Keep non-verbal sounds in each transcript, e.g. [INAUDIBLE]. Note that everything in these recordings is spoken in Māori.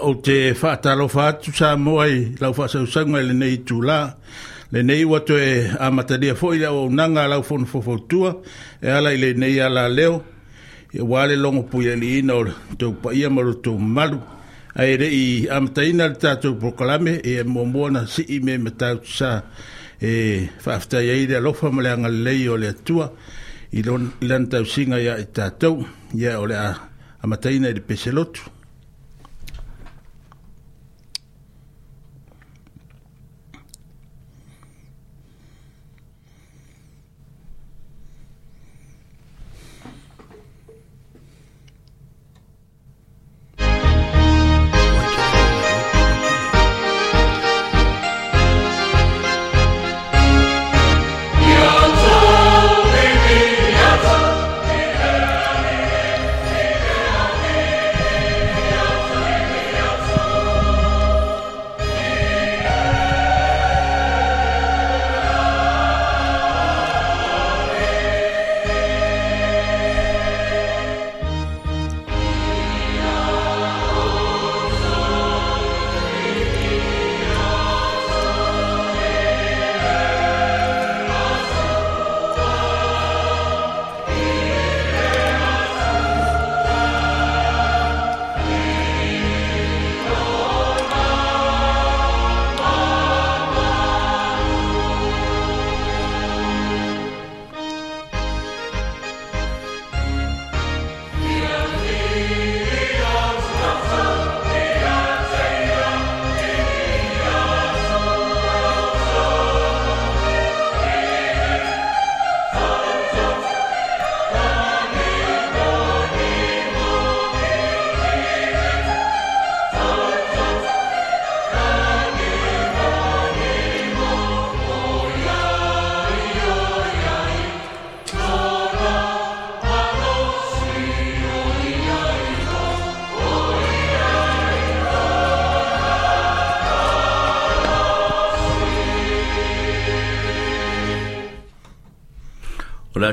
o te whaatalofa atu sa moai lau whaasausaga i lenei tulā lenei ua toe amatalia foʻi le auaunaga a lau fonofofoutua e ala i lenei ala leo ia e uā le logo puialiina o tou paia ma lotou malu ae leʻi amataina le tatou prokalame e muamua na sii me matautusā e faafetai ai alofa ma le agalelei o le atua i lana tausiga iā i tatou ia o le a amataina i le peselotu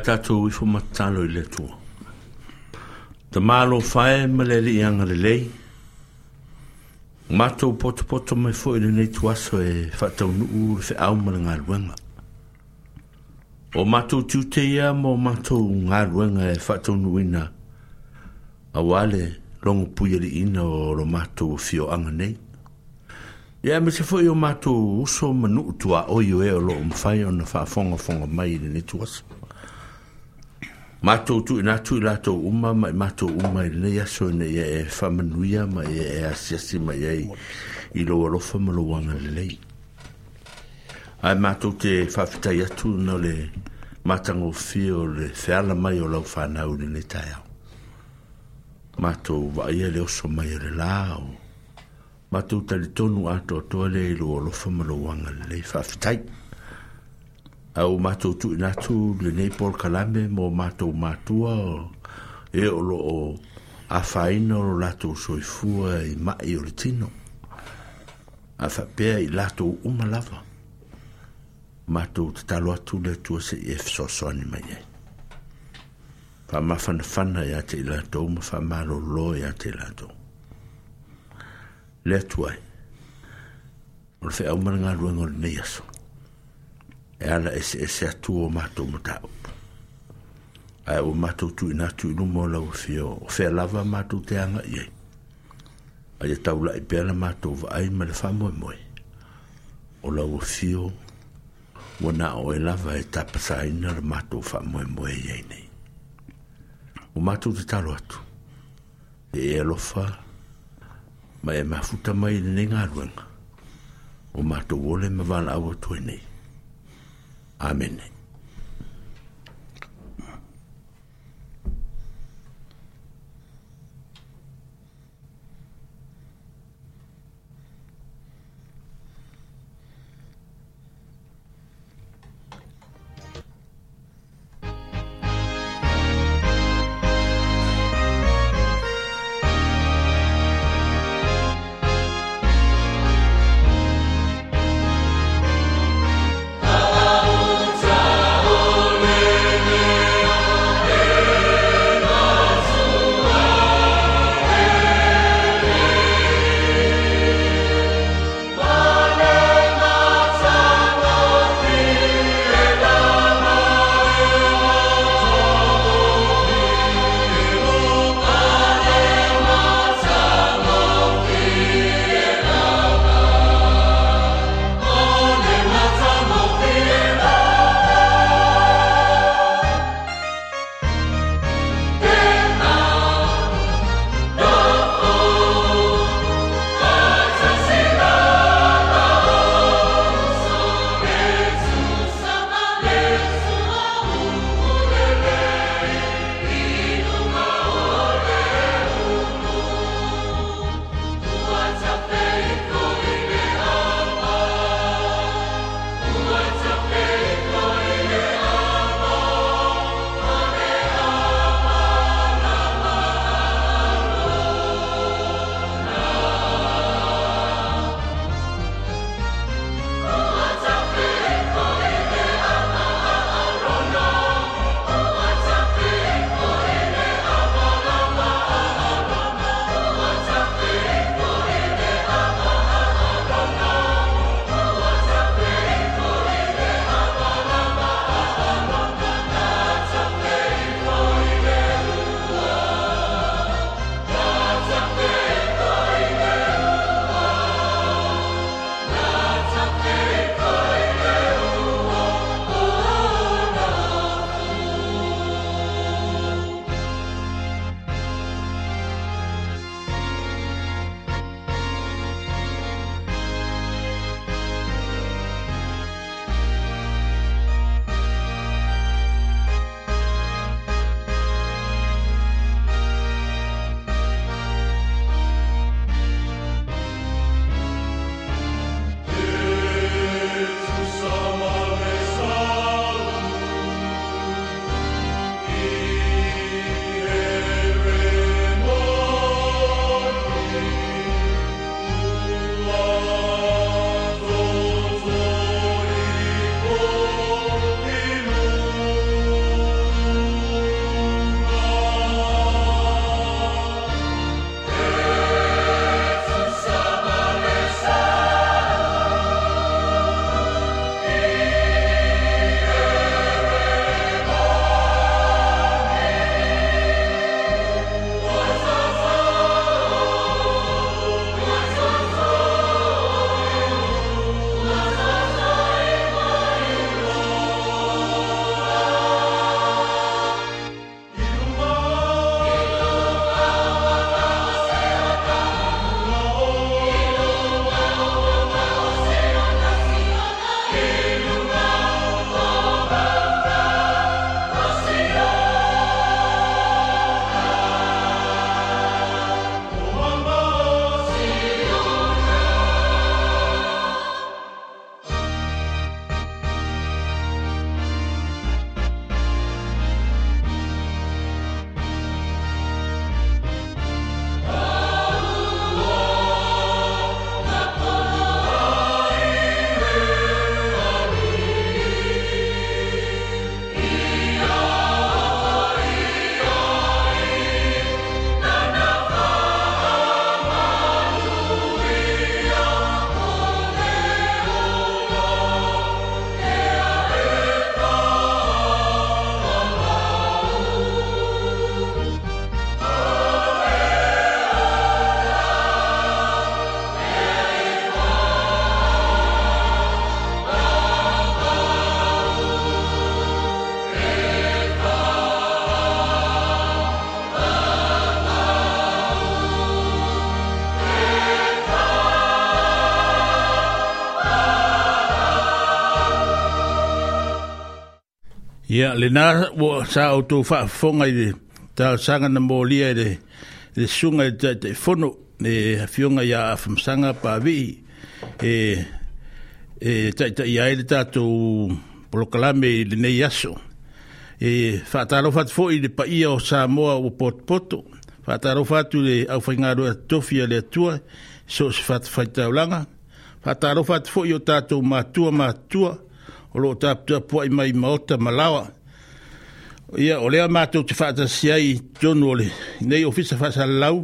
tātou i whumatalo i le tua. Ta malo whae ma le li anga le lei. Mātou poto poto mai fo i le nei tuaso e whatau nuu le whi au ma le ngā ruenga. O mato tūte ia mō mātou ngā ruenga e whatau nuu ina. A wale longu puia li ina o ro mātou fio anga nei. Ia me se fo'i o mato uso manu tua oio e o lo mwhai o na whaafonga fonga mai i le nei tuaso mato tu na tu la to umma mai mato uma le ya so ne ya fa manuia ma ya asia si ma ya i lo lo fa ma lo wanga le le ai mato te fa fta ya tu no le matango fio le fa mai o lo fa na uni le ta mato va ya le so mai le lao mato te tonu ato to le lo lo fa ma lo wanga le fa fta au matou tu natu le nei por kalame mo matou mātua e o lo o a whaina o lātou soifua i mai o le tino a whapea i lātou umalava mātou te talo atu le tua se e fsosoani mai ai pa mafana fana ia te lātou ma wha malolo ia te lātou le atuai o le whea umana ngā ruenga o le nei aso e ala e se e se atu o mato mo tau. Ai o mato tu ina tu inu mo la o fio, o fea lava mato te anga iei. Ai e tau la i pela mato va ai ma le wha moe moe. O la o fio, o na o e lava e tapasa ina le mato wha moe moe iei nei. O mato te talo atu, e e alofa, ma e mafuta mai ne nga aruanga. O mato wole ma vala awa tuenei. Amen Ya le nā sā o tō wha whonga i tā sanga na mō de de sunga de tā i whono ne whionga i a whamsanga pā vii. E, e ta i tā i aere tā tō polokalame i le nei aso. E whātaro whātu fō i le pa ia o sā moa o pot poto. Whātaro whātu le au whaingaro a tofia le atua, so si whātu whaitau langa. Whātaro whātu fō i o tātou mātua mātua. Whātaro o lo tap po i mai mota malawa ia o le ma tu te fata si ai tonu ole nei ofisa fa sa lau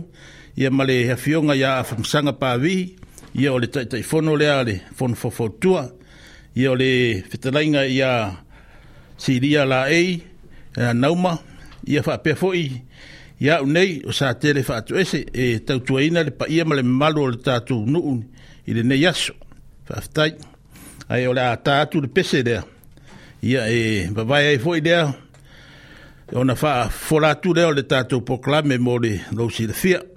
ia male ia fionga ia afamsanga pa vi ia ole tai tai fono le ale fon fo fo tua ia ole fetalainga ia si ria la ei ia nauma ia fa pe fo i ia nei o sa tele fa tu ese e tau tuaina le pa ia male malo le tatu nuu ile nei yaso fa ftai et tout le a tātu le pese et Ia e fait un fwoi dea, tout wha fora atu de le a le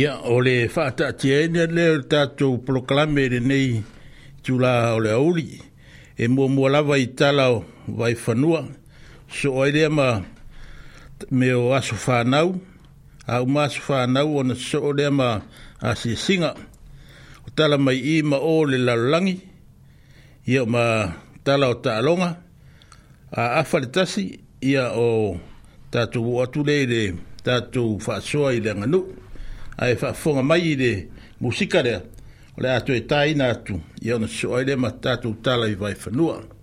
Ia, o le whaata atia e nea leo tātou proklame re nei tūla o le auri. E mua mua lava i tala o vai fanua So o ere ama me o aso fanau A o maso fanau o na so o ere ama a se singa. O tala mai i ma o le lalangi. Ia ma tala o taalonga. A afaletasi ia o tātou atu le re tātou whaasoa i le anganu ai fa fonga mai de musika de le atu e tai na atu ia na soile ma tatu tala i vai fa nuanga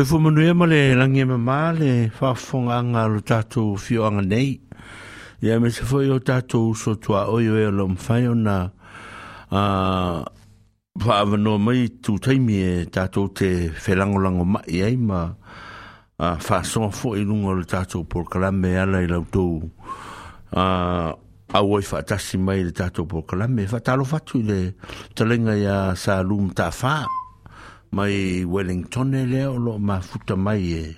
Soi fu manu ema le langi ema mā le whafonga anga lo tātou fio anga nei. Ia me se fwoi o tātou uso tua oio e lo mwhai o na whaava no mai tū taimi e tātou te whelangolango mai ei ma fo i lunga lo tātou por kalame ala i lau tō a oi whaatasi mai le tātou por kalame. Whatalo fatu i le talenga ia sa lum tā whaa. mai Wellington e lea o lo mafuta mai e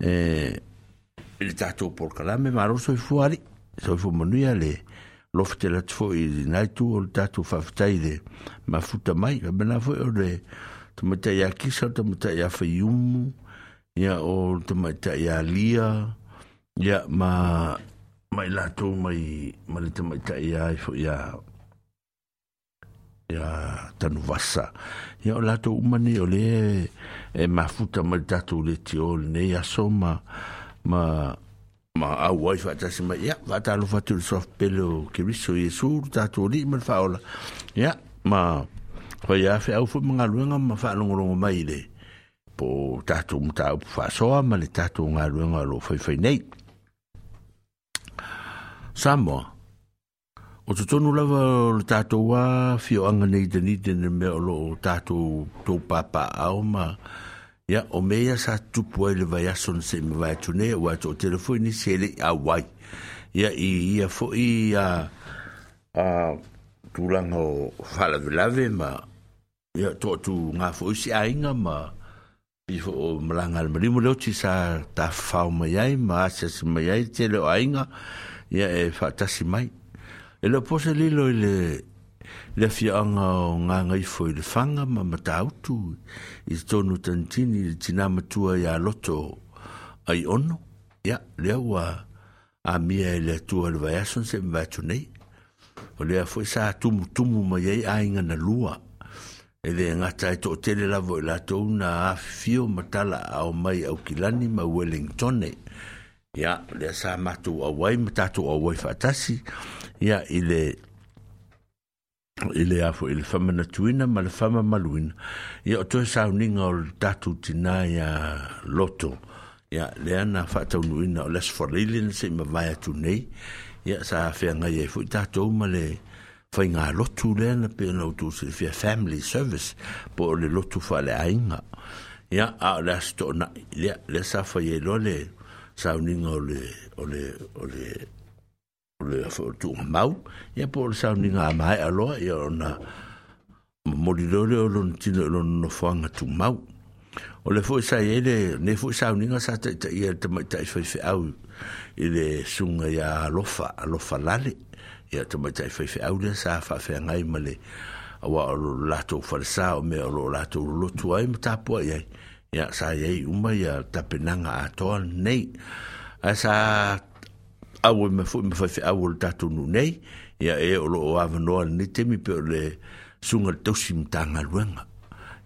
e le tatou polokalame maro soifuali e soifu e manuia le lofete latu foʻi i lenai tu o le tatou faafetai le mafuta mai amana foʻi o le tamaitaʻiā kisa o tamaitaʻiā faiumu ia o ia lia ia ma ma i latou mai ma le tamaitaʻiā ai foʻi ia ia tanuvasa ia o latou uma nei o le e mafuta ma le tatou le tio lenei aso ma ma ma au ai faatasi mai ia faatalofa atu le soafapele o keriso iesu le tatou alii ma le faaola ia ma faia feau foi magaluega ma faalogologo mai le po tatou mataupu faasoa ma le tatou galuega o loo nei samoa O te tonu lava o le tātou wā, fio anga nei te nite ne me o lo o tātou tō pāpā ao ma. Ia, o mea sa tupu ai le vai aso se me vai atu o ato o se le a wai. Ia, i ia fo i a, a tūranga o whala vilave ma, ia tō tu ngā fo i si a inga ma, i fo o malanga le marimu leo ti sa ta whao mai ai, ma asiasi mai ai, te leo inga, ia e whatasi mai. 誒落坡少啲咯，因為啱啱我依份工啊，咪咪打到，依度冇得錢，依啲嘢咪做下撈撈，又點？呀，你話阿咪咧做下嘢，甚至唔得寸呢？或者我依家做做做咪嘢，捱緊個路啊？誒，我真係做嘢咧，我依家做唔得啊，費事咪打啦，阿咪阿吉蘭咪會領錢呢？ia le sa matu awai ma tatu awai faatasi ia i le i le afo i le famanatuina ma le famamaluina ia o toe sauniga o le tatou tinā ia loto ia lea na faataunuina o le asofalaili na seʻi mavae atu nei ia sa feagai ai e foʻi tatou ma le faiga lotu lea na pe ona outou silifia family service po o le lotu faaleaiga ia a o le aso toʻonaʻi lea lea sa faiai e loa le sauninga o le o le o le o le o tu mau ia po o sauninga a mai aloa ia ona morilore o lon tino o lon no fuanga tu mau o le fo sa ele ne fo sauninga sa te te ia te mai te fai fai au i le sunga ia alofa alofa lale ia te mai te fai fai au le sa fa fai ngai ma le awa o lato falsa o me o lato lotu ai ta tapua iai ia sa iai uma ia tapenaga atoa nei a sa aua ma foʻi mafai'eau o le tatou nunei ia e o loo avanoa lenei temi pe o le suga le tausi matagaluega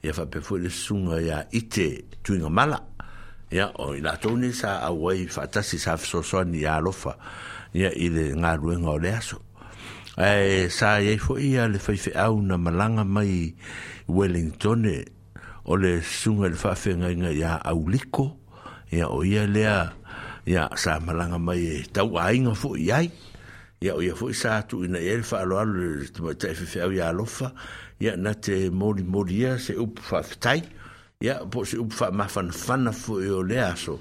ia faapea foʻi le suga iā ite tuiga mala ia o i latou nei sa au ai faatasi sa fesoasoani iā alofa ia i le galuega o le aso ae eh, sa iai foʻi ia le faifeʻau na malaga mai wellingtone o le sunga le whawhenga ia auliko ia o ia lea ia sa malanga mai e tau ainga fo i ai ia o ia fo i sa tu ina e le whaaloalo le tuma te ia alofa ia na te mori mori ia se upu whawhetai ia po se upu whaamafanafana fo i o lea so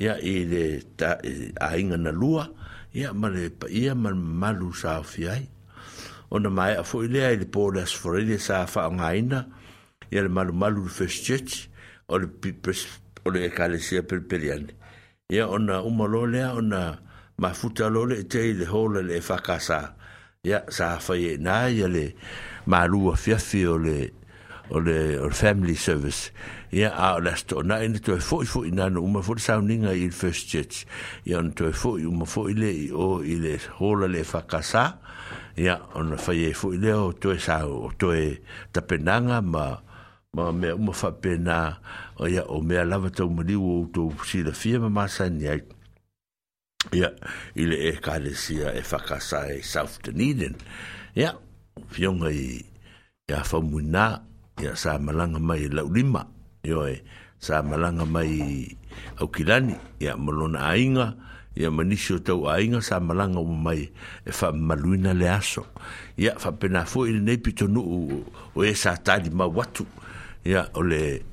ia i le ta, ainga na lua ia ma le ia ma malu sa o fiai ona mai a fo i lea i le pōle asforele sa whaongaina ia ia le malumalu le first church o le o le ekalesia pelipeli ia ona uma lo lea ona mafuta lo le te le hola le fakasa ia sa fai e na ia le malua fiafi o le o le o le family service ia a o le astona ina toe foʻi foʻi nana uma foʻi sauninga i le first church ia ona toe foʻi uma foʻi le i o i le hola le fakasa ia ona fai e foʻi lea o toe sa o toe tapenaga ma ma me uma fa pena o ia o me lava tau mali o to si la fia ma masa ni ai ia ile e kare sia e fakasa e South Dunedin ia fionga i ia fa muna ia sa malanga mai lau lima ia e sa malanga mai au kilani ia malona ainga ia manisi o tau aiga sa malaga o mai e fa maluina le aso ia faapena foʻi fo ile nei o ē e sa tali ma watu ya ole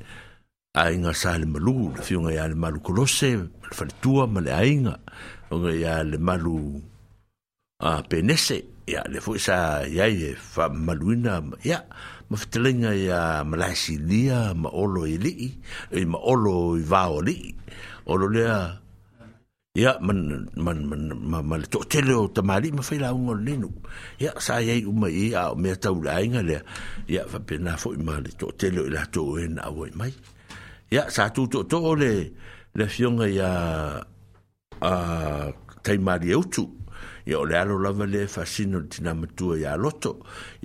ainga sa malu fi fiunga ya malu kolose le faletua mal ainga onga ya le malu a penese ya le foi sa ya e fa maluina ya ma fitelenga ya malasi dia ma olo ili e ma olo i olo le ia man man man man to tele o tamari ma fai la un leno ia sa ia u mai ia me u la inga le ia fa pena fo ma le to tele la to en a wai mai ia sa tu to to le le fionga ia a tai mari u tu ia o le alo lava le fasino tina matua ia loto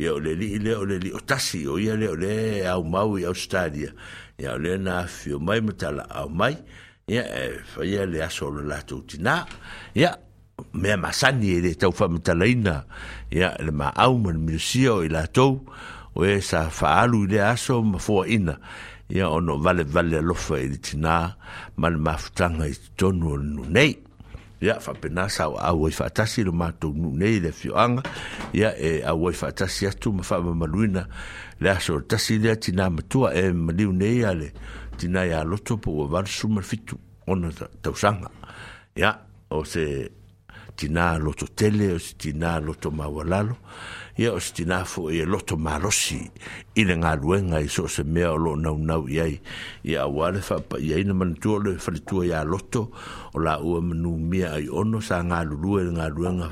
ia o le li le o le li o tasi o ia le o le au mau i Australia ia o le na fio mai matala au mai ia ia e faia le aso o le latou tinā ia mea masani e le taufaamatalaina ia le maau ma le milisia o i latou o oe sa faalu i le aso ma foaina ia ono valevale alofa i le tinā ma le mafutaga i totonu o le nunei ia faapena sa auai faatasi lo matou nunei i le afioaga ia e auai faatasi atu ma faamamaluina le aso o le tasi lea tinā matua e maliu nei a le tina ia loto po ua varusu ma fitu ona tausaga ia o se tina loto tele o se tina loto maualalo ia o se tina foʻi e loto malosi i le galuega i so o se mea o loo naunau iai ai ia auā le faapaʻi aina manatua o le faletua iā loto o laua manumia ai ono sa galulua i le galuega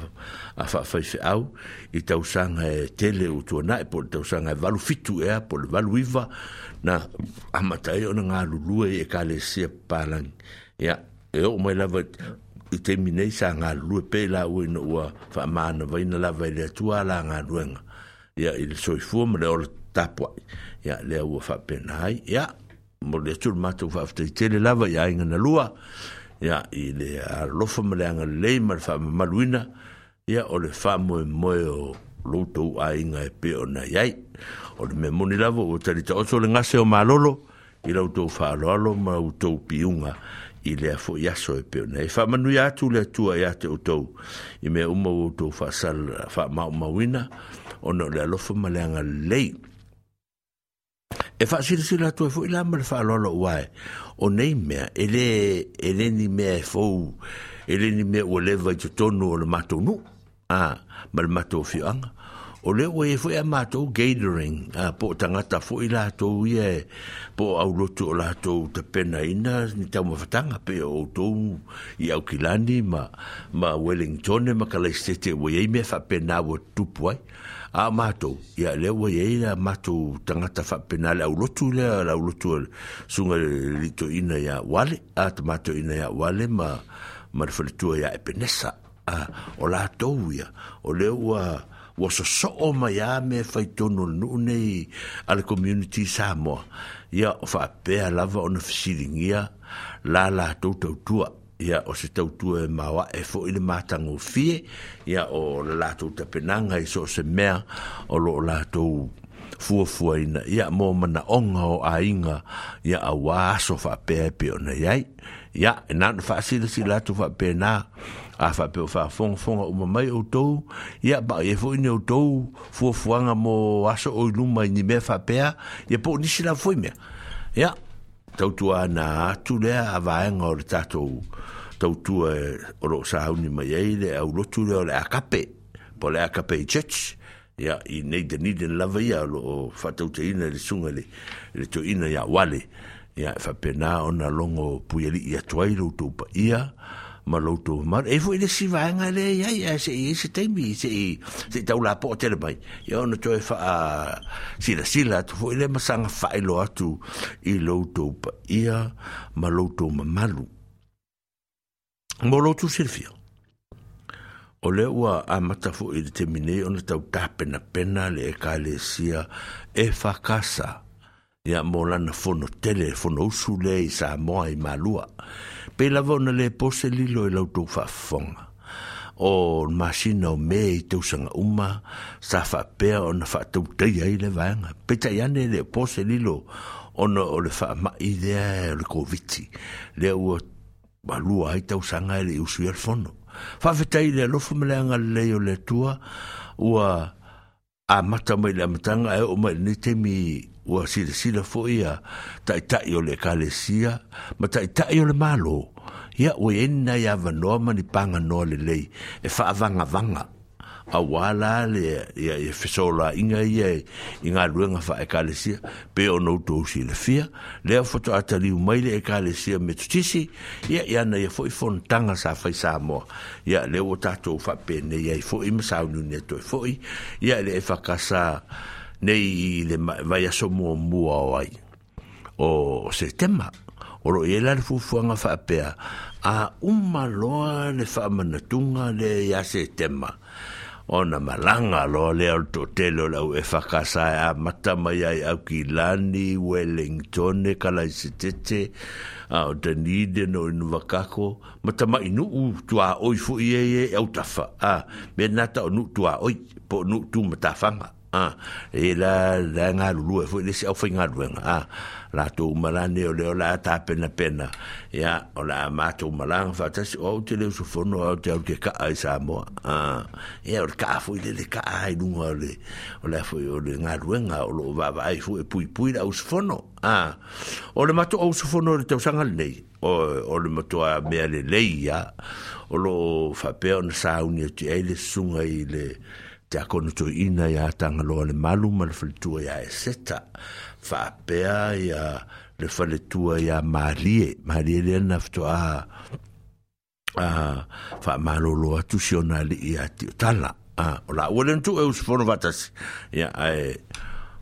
a faafaifeʻau i tausaga e tele ua tuanaʻi po le tausaga e valu fitu ea po le valu iva na amatai ona galulue i ekalesia papalagi ia e oo e mai lava i terminei sa galulue pe laua ina ua faamanavaina lava i le atua a la galuega ia i le soifua ma le o le tapu ai ia lea ua faapena ai ia mo le atua le matou faafetaitele lava ia aigana lua ia i le alofa ma le agalelei ma le faamamaluina ia o le faamoemoe o loutou aiga e pe ona iai o le mea moni lava ua talitaoto o le gase o malolo i lautou faaaloalo ma outou piuga i lea foʻi aso e pe ona e atu le atua iā te outou i mea uma ua outou faamaumauina ona o le alofa ma le agalelei e faasilasila atu e foʻi la ma le faaaloalo uā e o nei mea e lē e lē ni mea e fou e lē ni mea ua leva i totonu o le matou nuu a ah, ma le matou fioaga o le o e foi a mato gathering po tanga ta foi la to ye po au lo to la to te pena ina ni ta mo fatanga pe o to i au kilani ma ma wellington ma ka kala sete o ye me fa pena o tu poi a mato ya le o ye la mato tanga ta fa pena la au lo to la au lo to sunga li to ina ya wale at mato ina ya wale ma ma fa le to ya e penesa a o la o le o ua soso'o mai a me faitonu nuu nei a le community samoa ia o faapea lava ona fesiligia la latou tautua ia o se tautua e mauaʻe foʻi le matagofie ia o la latou tapenaga i so o se mea o loo latou fuafuaina ia mo manaʻoga o aiga ia auā aso faapea e pe ona iai ia e na ona faasilasi latou faapenā a fa pe fa fon fon o mai o to ia ba e fo ni o to fo nga mo aso o luma ni me fa pe ia po ni sila foi me ya tau tu ana tu le a va ngor tatou tau tu e o ro sa ni mai e le a lo tu le a kape po le a kape chech ya i nei de ni de lava ia lo fa tau te ina le sunga le le to ina ya wale ya fa e pena ona longo puieli ia ai lo tu pa ia ma loto ma e fu ile e si vai e ngale ya ya se e se te mi se e se tau la po te mai yo no to fa a si la si la tu fu ile e ma sanga fa i lo atu i loto pa ia ma loto ma malu mo loto se fia o le a mata fu ile te mi nei ona tau ta pena pena le ka le sia e fa kasa ya mo lan fono tele fono usule sa moa i malua ia pe lava ona le pose lilo i e lautou faafofoga o masina o mea i tausaga uma sa faapea ona faatautai ai le vaega peitai ane le pose lilo ona o le faamaʻi lea e o le koviti lea ua malua ai tausaga e le iusu i alefono faafetai le alofo ma le agalelei o le atua ua amata mai le amataga ae o mai lenei taimi ua silasila foʻi ia taʻitaʻi o le ekalesia ma taʻitaʻi o le malo ia ua iaini na ia avanoa ma ni paganoa lelei e faavagavaga auā la le ia e fesolāiga ia i galuega faaekalesia pe ona outou silafia lea fotoataliu mai le ekalesia metotisi ia ia na ia foʻi fonotaga sa fai sa moa ia lea ua tatou faapenei ai foʻi ma sauniuni atoe foʻi ia e leʻe fakasa nei i le vai aso mua mua o ai. O se tema, oro i e elare fufuanga whaapea, a umaloa le whaamanatunga le ia se tema. O na malanga loa le al totelo lau e whakasa e a matamai ai au ki Lani, Wellington, e kalai se tete, a o Danide no inu wakako, matamai nu u tua oi fu i e e au tafa, a me nata o nu tua oi, po nu tu matafanga. a ah, e la la nga lu e foi se foi lu a la to mala o le la ta pena pena ya o la ma to mala fa ta o te le su fono o te o ka ai sa mo a e o ka foi le ka ai lu o le o la foi ah, o le nga lu nga o lo va va ai foi e pui pui la us fono a ah, o le mato o su fono le te sanga nei o o le mato a me le leia o lo fa pe on sa uni te ele sunga ile te akono to ina ya tanga loa le malu ma le ya e seta. Fa apea ya le faletua ya marie. Marie le ana fito a fa malo loa tu si ona ya tio tala. O la ua lentu e usifono vatas. Ya ae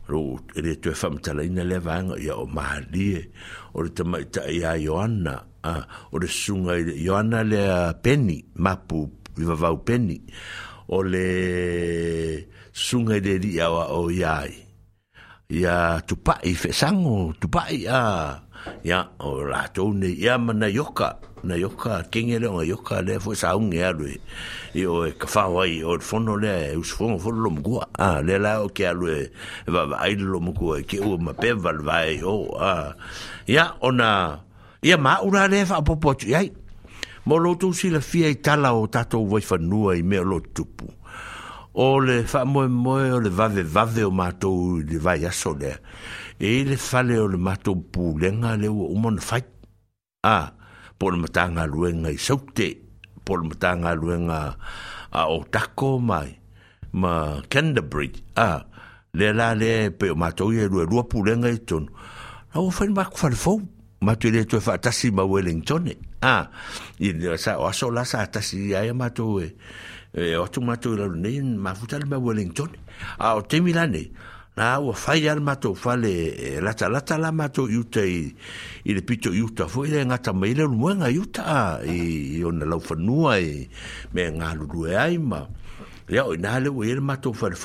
ro ele tu fa mtala ina le vang ya o marie. O le tama ita ya yoana. O le sunga yoana le peni mapu. Viva vau peni. Viva vau peni. o le sunga de di awa o iai. Ia tupai whesango, tupai a. Ia o rātou ne ia mana yoka. Na yoka, kenge leo nga yoka lea fwe saungi alue. I o e kawhawa i o whono lea e usfongo whono lomkua. A, lea la o ke alue e wawa aile lomkua e ke ua mapewa lwae o. A, ia ona, ia maura lea wha apopotu iai. mo lotu si la fia i tala o tato vai fanua i mea lo tupu. O le fa moe moe o le vave vave o matou le vai aso lea. E le fale o le matou pu lenga le ua umon fai. A, po le matanga luenga i saute, po le matanga luenga a o tako mai, ma Canterbury, a, le la le pe o matou i e lua lua pu lenga i tonu. Na ua fai ma kufale fau matu le to fa tasi ma Wellington ah, y ne sa o so la sa tasi ai e o la Wellington Ao o te milane na o fai al fale e la ta la ta la repito iute i le pito foi le ngata mai le luenga iuta i ona lau e me ngalu e ai ma ya o na le o ele matu fale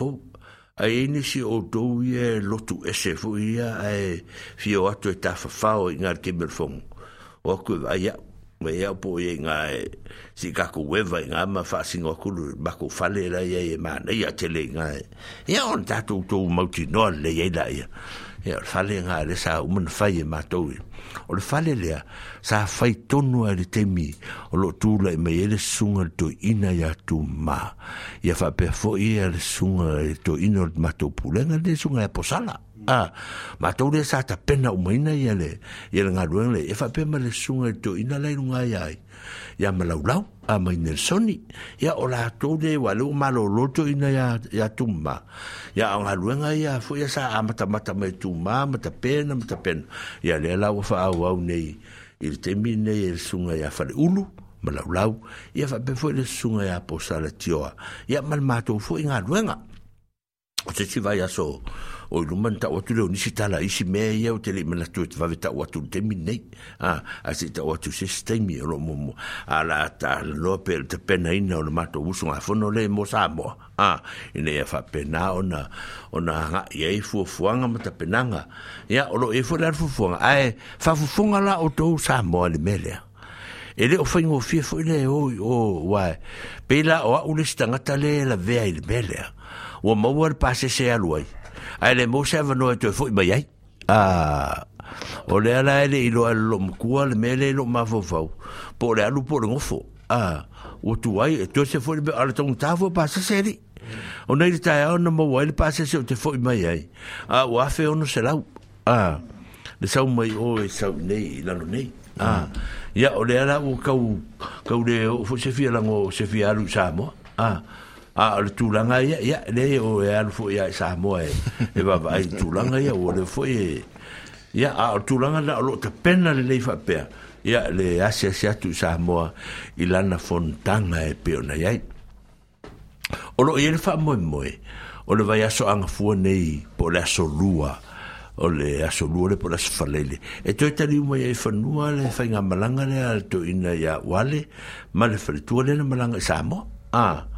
a ini si o tou ia lotu ese fu ia e fio atu e ta fafau i ngā kemer fongu. O aku e vai au, me e au po ia ngā e si kako weva i ngā ma whāsingo akuru bako fale rai e mana ia tele ngā e. Ia on tātou tou mauti noa le ia ia. ia fale nga le sa umun fai e matou o le fale lea sa fai tonu ai le temi o lo tula i mai ele sunga le toina ia tu ma ia faapea foʻi ia le suga e toina o le matou pulega le suga e posala a matou le sa tapena umaina ia le ia le le e faapea ma le suga e toina lailuga ia ai ya malaulau a mai nelsoni ya ola to de walu malo loto ina ya ya tumba ya anga luenga ya fu ya sa amata mata mai tumba mata pena mata pen, ya le la wa fa wa nei il temine il sunga ya fa ulu malaulau ya fa be fu le sunga ya posala tioa ya mal mato fu inga luenga o se ci vai ya so o i luma na tauatu leo nisi tala isi mea ia o te le mana tu e te vave tau atu te minei a se tau atu se steimi o lo momo a la ta loa pe te pena ina o le mato usu ngā fono le mo sa moa a ina ia fa pena ona ona hanga ia i fuafuanga ma ta penanga ia o lo e fua le fuafuanga ae fa fuafunga la o tau sa moa le melea ele o fai ngō fia fo ele o o wai pela o a ulestanga tale la vea il melea o mawar pase se aluai ai le mo sa vano e to fu ba yai a ah. o le ala ele i lo al lo mkuwa le mele lo ma po le alu po le ngofo o ah, tu e to se fo le ala tong tafo e pa sa se o nei le tae ao na mo wai le pa sa se o te fo mai ma yai a ah, o afe ono se lau a le sau mai o e sau nei lalo nei a ya o le ala o kau kau le o fo se fia lango se fia alu sa mo a ah, le tūlanga ia ia le o e fo ia sa mo eh. e e va vai tūlanga ia o le fo e ia a ah, o tūlanga la lo te pena le leifa pea ia le asia sia tu sa mo i lana fontanga e pe ona ia o lo ia e fa mo mo o le vai aso anga fua nei po le aso lua o le aso lua le po falele e toi tali uma ia i whanua le whainga malanga le al ina ia wale ma le whalitua le na malanga i samoa ah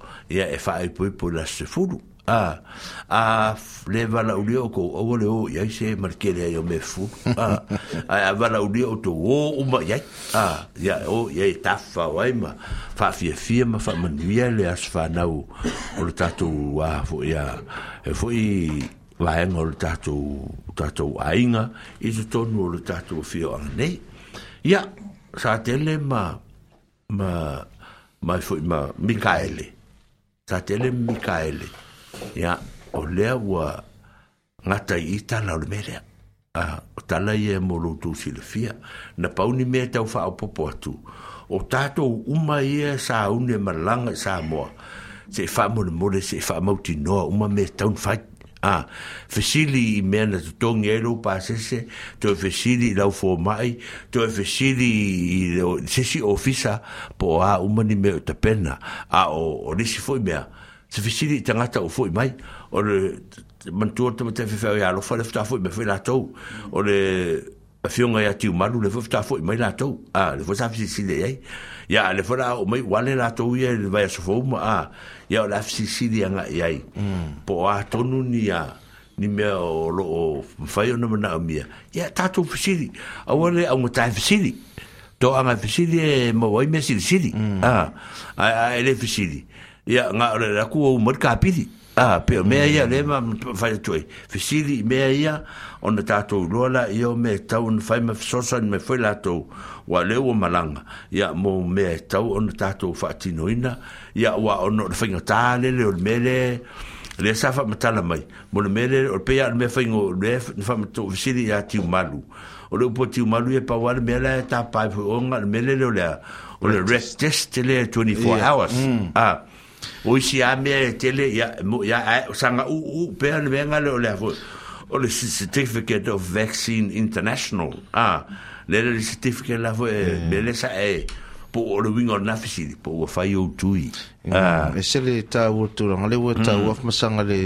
ia e fa'a ipo ipo la se furu. A a le vala uli o ko o le o ia se markele ai me fu. A a vala uli o to o o ma ia. A ia o ia ta fa wai ma fa fie fie ma fa manuia le as fa na o o le tatu a fo ia e fo i vai ngol tato tato ainga i se tonu o le tatu fio ang nei. Ia sa tele ma ma ma fo ma Mikaeli ta Mikaele. Ya, o lea ua ngata i tala ole merea. Ah, o tala i e molo tu filofia. Na pauni mea tau wha o popo atu. O tato uma i e sa une malanga sa moa. Se wha mole mole, se wha mauti noa, uma mea taun fight ah fesili mena to tongelo pasese to fesili e la fo mai to fesili e se si ofisa po a umani me ta pena a o nisi si foi mea se fesili tanga ta foi mai o le mantu to te fe fa lo le ta foi me fe la to o ah, le a fiunga ya ti le fo ta mai la to a le fo sa fesili ya le fo o mai wale la to ye vai ya so a ya o la sicili nga yai po a tonu ni me o lo no na o mia ya tatu sicili a wale a mutai to a nga e mo wai me sicili mm. ah a a a e ele ya nga o la ku o mur kapili a ah, pe me ya ia le ma fai tu e sicili mea ia o na tatu lola io me tau n fai me sosa me fai la tau wa leo malanga ya mo me ta o na tatu fatinoina ina ia ua ono le whaingatā lele o le mele le sa whamatala mai mo le mele o le pea le mea whaingo le whamato visiri ia tiu malu o le upo tiu malu e pawa le mele e pai pu onga le mele le o le o le rest test le 24 hours ah o isi a mea e tele ia ia sanga u u pea le mea ngale o le afo o le certificate of vaccine international ah le le certificate la fo e mele sa e eh. po o rewinga o nafisi po o whai o tui mm. e se le tā ua tūranga le ua tā mm. ua le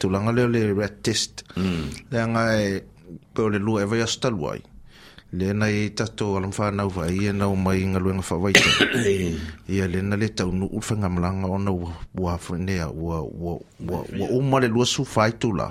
tūranga le le rat test mm. le anga e peo le lua ewa yasta luai le na e tato alam whanau wha e nau mai inga luenga whawaita [COUGHS] i e le na le tau nu uwhenga malanga ona ua ua ua ua ua ua ua ua ua ua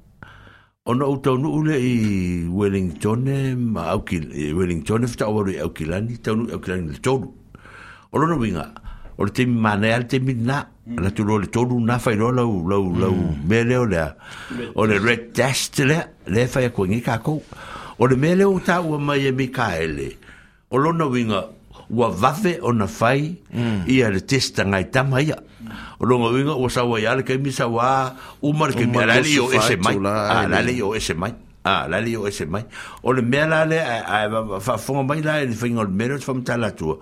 ona o tau nuu le i Wellington ma aukil i Wellington fta o rei aukilani tau nuu aukilani le tolu o lono winga o le temi mana e al temi mm. na la tu lo le tolu na fai lo lau lau mm. lau mele o lea o le red dust lea lea fai a kua ngi kakou o le mele o tau a mai e mi kaele o lono winga ua vave ona fai mm. ia le testa ngai tama ia o longa winga ua sawa ia le kemi sawa uma le kemi ala leo ese mai e ala leo ese mai ala leo ese mai o le mea lale fa fonga mai la ele fingo le mero fa mta la tua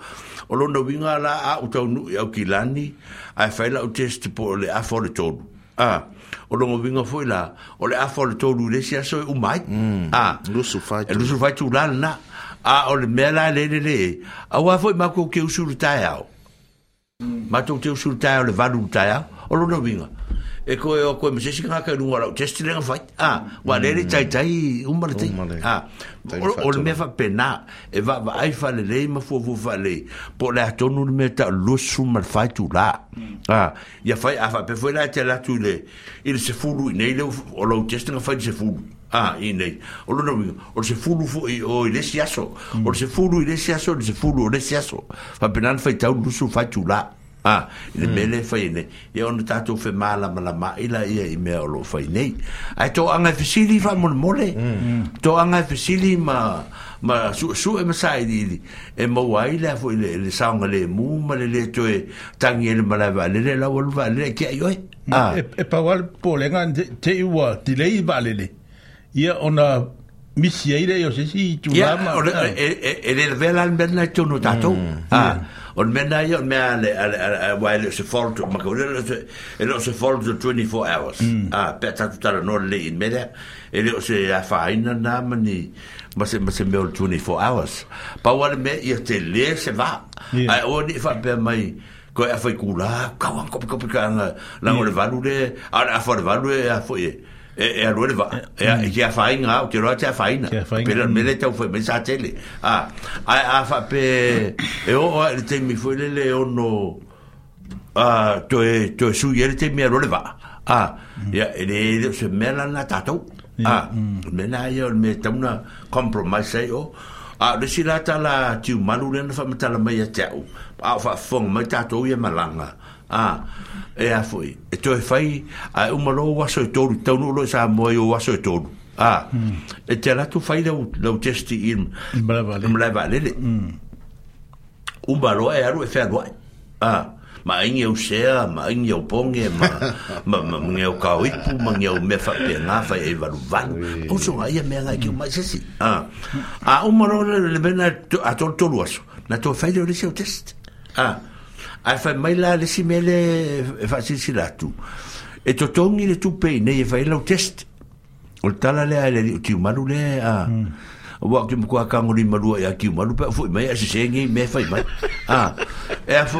o longa winga la a utau nu iau ki lani a fai e la utesti po le afo le tonu a o longa winga foi la o le afo le tonu le si aso e umai mm. a lusufai tu lal na a o le mea la le le le a ua foi ma ko ke usuru tai au mm. ma to te usuru tai le valu tai au o lo no vinga e ko e ko me sesi ka ka nu ora just te nga fight ah wa le mm. le tai tai um ah, le tai ah o me fa pena e va va ai fa le le ma fo fo fa le po le to nu me ta lo su ma fa tu la mm. ah ya fa a fa pe fo la te la tu le il se fulu nei le o lo just nga fa se fulu Ah, i nei. O lo no, o se fulu fo i o ile siaso. Mm. O se fulu ile siaso, o se fulu ile siaso. Fa penan fa tau lusu fa tu la. a ah, mm. mele fai nei ia ona tatou fe malamalama ila ia i mea o loo fai nei ae toaga e fesili faamolemole mm. Hmm. Hmm. toaga e fesili ma ma suʻesuʻe ma saʻiliʻili e, e maua ai lea foʻi le saoga lemū ma le lē toe tagi e le malae vaalele lau alu vaalele ah. e keaʻi oe e pauale polega teʻi ua dilei i vaalele ia ona misi ai lea i o sesi itulama ele lavea lalemelana e, e, e tonu tatou hmm. ah. a o me na ia me ale ale wa ele se fortu ma ko ele se ele se fortu 24 hours ah pe ta tuta no le in mele ele se a faina na mani ma se ma se me 24 hours pa wa me ia te le se va ai o ni fa pe mai ko e fa kula ka wan ko ko ka na le valu le a fa le valu e a fo e e a lore va e ki a fainga o ki roa te a fainga pera mele tau foi mesa tele a a fa pe e o le te mi foi le ono a to e to su yele te mi a lore va a ya ele se mela na tatou a mena yo me tamna compromise o a de sila tala tiu malu le na famatala mai atau a faafofoga mai tatou ia malaga a e a foi e toe fai ae uma lo e o aso e tolu taunuu loe sa moai o aso e tolu a e te latu fai lau lau testi i malae vaalele mm. uma loa e alu e fealoae a maingi o sea maingi o ponge ma ma mangi o ka ipu mangi o me fa pe na fa e varu van o so ai me nga ki mai sesi ah a o maro le bena a to to luaso na to fa le o test ah a fa mai la le si mele fa si si la tu e to tongi le tu pe ne e fa o test o tala le ale ti manu le a hmm. wa ki mko ka ngori malu ya ki malu pe fo mai a se ngi me fa mai ah e a fo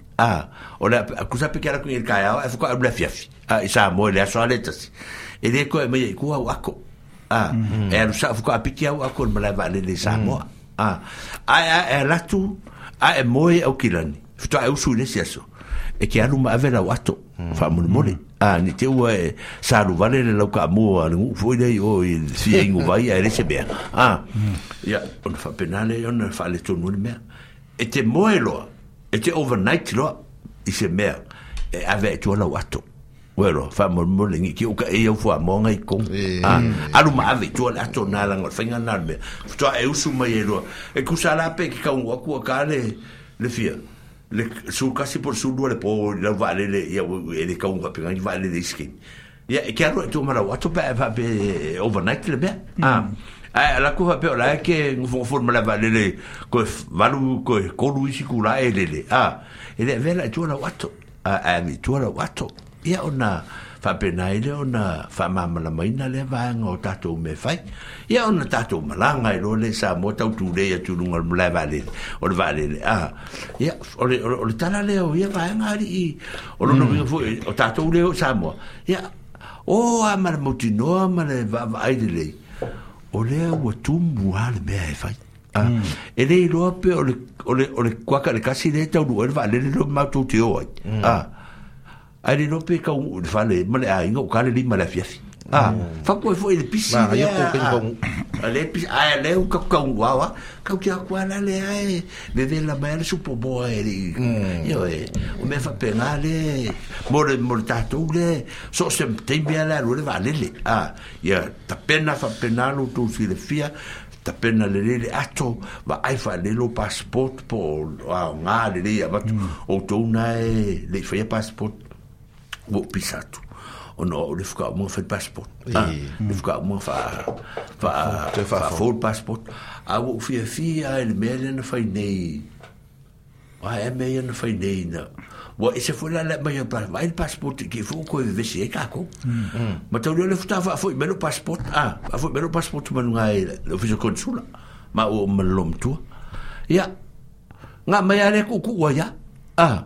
a ah, ona akusa pe kala kuinga ka a e fuka abla fiafi a ah, isa mo le aso aletas e le ko me ku au ako ah, mhm. e alu sa fuka apiki au ako mala va le le sa mo mhm. a a e latu a e mo e au kilani fta e usu le siaso e ke alu ma avela wato mhm. fa mo mole a ni te ua e sa alu vale le lau ka mo a ngu foi o si e vai a ele se ya ona fa penale ona fa le tonu le mea e te moe loa e te overnight loa ah, i se mea e ave e tualau atu Wero, fa mo mo lengi ki o ka e o fa mo ngai kong. Ah, alu ma ave tu ala to nala ngol fenga nalme. Tu e usu mai ero. E ku sala pe ki ka un waku ka le le fia. Le su kasi por su dua po la vale le ya e le ka un waku ngai vale le skin. Ya, e ka ro tu mala watu pa pa overnight le be. Ah. ai la ku e à, à, à, pe la ke ngu fo ma la valele ko valu ko ko lu si ku la ele ah ele vela jola wato a mi jola wato ia ona fa pena ele ona fa mama la maina le vanga o tatou me fai ia ona tatou malanga e lo le sa mo tau tu le ia tu lunga le mla vale o le vale ah ia o le o le tala le o ia vanga ali o lo no o tatou le o sa mo ia o a mal motinoa mal va va ai le o lea ua tumu a le mea e fai ah, mm. e lei loa pe o le, kuaka le kasi le taunua le vaalele lo matou te ai mm. ah, ai le loa pe kau le fale ma le aiga o ka le lima le afiafi ah fa ko foi le pisi ma yo ko ko le pisi a le ko ko guava ka ki akwa la le ai de de la mer su po boeri yo e o me fa penale mor mor tatule so se te bien la lo le vale le ah ya ta pena fa penalo tu filosofia ta pena le le ato va ai fa le lo passport po a ngale le ya va o tu na le fa passport o pisato Oh, no le fuka mo fe passport le fuka mo fa fa full passport a wo fi fi a el mele na fa nei a e me na fa nei na wa e se fola la mai pa vai passport ki fu ko ve se ka ko ma to le futa fa fu passport a a fu passport ma le consula ma o me tu ya nga mai ale ku ku wa ya a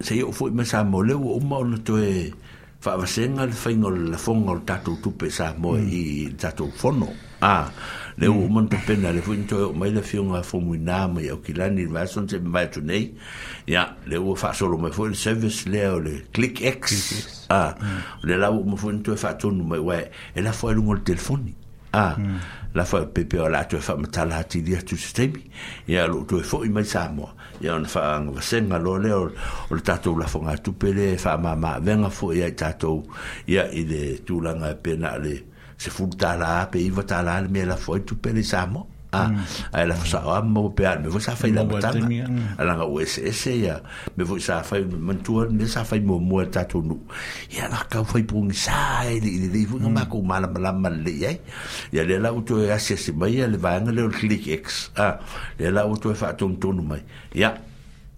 se o foi sa mo le o ma ona to e fa vasenga le fainga le la fonga o tatu tupe sa mo mm. i tatu fono a le o man to pena le foi to mai le fiunga fo mu na mo o kilani va son se mai to nei ya le o fa solo mo foi le service le o le click x a mm. le la o mo foi to fa to no mai wa e la foi lungo le telefoni a mm. la foi pepe o la to fa mata la ti dia tu sistemi ya lo to foi mai sa mo ia ona faagavasega lo lea o le tatou lafoga tupe le faamāmaavega foʻi ai tatou ia i le tulaga e pena a le sefulu tālā pe iva tālā le mea lafo ai tupe le sa moa a a la sa a mo pe me vo sa la batanga ala nga o ese ya me vo sa fa me sa fa mo mo ta nu ya la ka fa pung sa e le le vo ma ko mala mala mal le ya ya le la uto ya se se mai le va nga click x a le la uto fa tu tu mai ya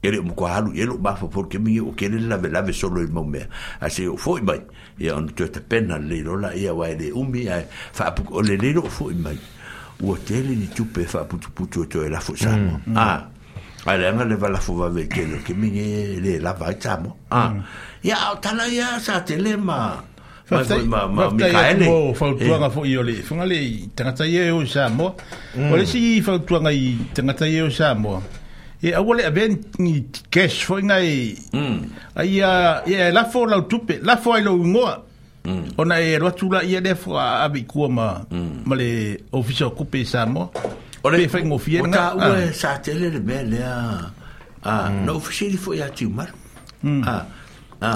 ele mo kwalu ele ba fo porque mi o kele la vela solo il momento ase o foi mai ya on tu pena le lo ya wa ele umbi fa pu o le le lo foi mai ua tele ni tupe faaputuputu putu toe lafo i samo mm. mm. a ah. aleaga le valafo vavekele o kemige lē lava ai samo a ah. ia mm. ya, ao tala ia ya, sa tele ma mikaele fautuaga eh. foi o lei faga le tagata ia o e, i samoa o le si fautuaga i tagata ia o samoa e aua le avea ni cash foi gae aia ia e lafo lau tupe lafo ai lou igoa Mm. Ona e roa tula ia le fua abi kua ma, mm. ma le ofisa kupe Samoa. O e fai ngofia nga. O ue sa tele le mea lea a mm. na ofisiri fo ia tiu maru. Mm. A, a,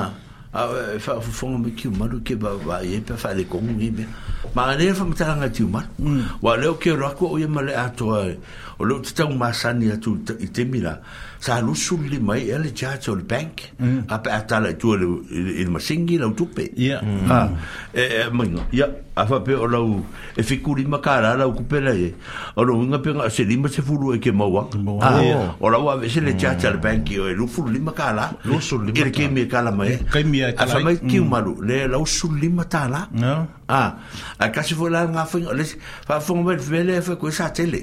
a fa fufonga me kiu maru ke ba ba e pe fa le kongu i mea. Ma le fa mtaranga tiu maru. Mm. Wa leo ke roa kua o ia ma le atoa e. o leo te tau masani atu i te mira. Mm. sa lu sul li mai ele eh, cha chol bank mm. a pa ta la e tu le il ma singi la tu pe ya mm. ha ah. e eh, eh, ma no ya a fa pe la e fi kuri ma kara la ku pe la e o lo nga pe nga se li ma se fulu e ke ma wa ah. o la wa se le cha mm. chal bank yo e, e lu fulu li ma kala lu sul li ma ke mi kala ma e ke mi a fa mai ki ma lu le la sul li ma ta la no ah. a ka se fo la nga fa fa fo me vele fa ku sa tele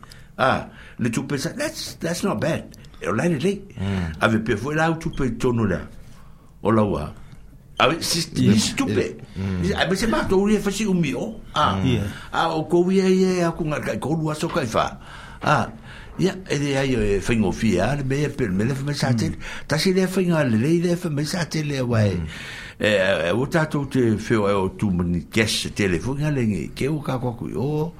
ah le tu pensa that's that's not bad or let it lay ave pe fo la tu pe tono la o la wa ave si si tu pe hmm. ave se ma to ri fa si umio ah hmm. ah o ko wi ah, e ai a ku nga ko lu aso kai fa ah ya e de ai e fa ngo fi ar be pe me le fa sa te ta si le fa ngal le le fa me sa te hmm. le wa e o tato te feo e o tu mani kes telefoni ale nge ke o ka kwa kui o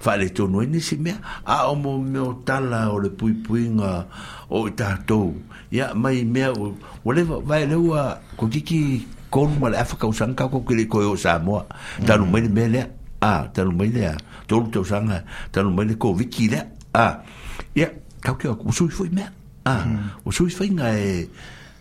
fale to noi ni si mea a o mo me tala o le pui pui nga o i tato ya mai mea o o le vai le ua ko kiki konu male afaka usanga kwa kile koe o Samoa tanu mai le mea lea a tanu mai lea tolu te usanga tanu mai le ko viki lea a ya kau kia usui fui mea a usui hmm. fui nga e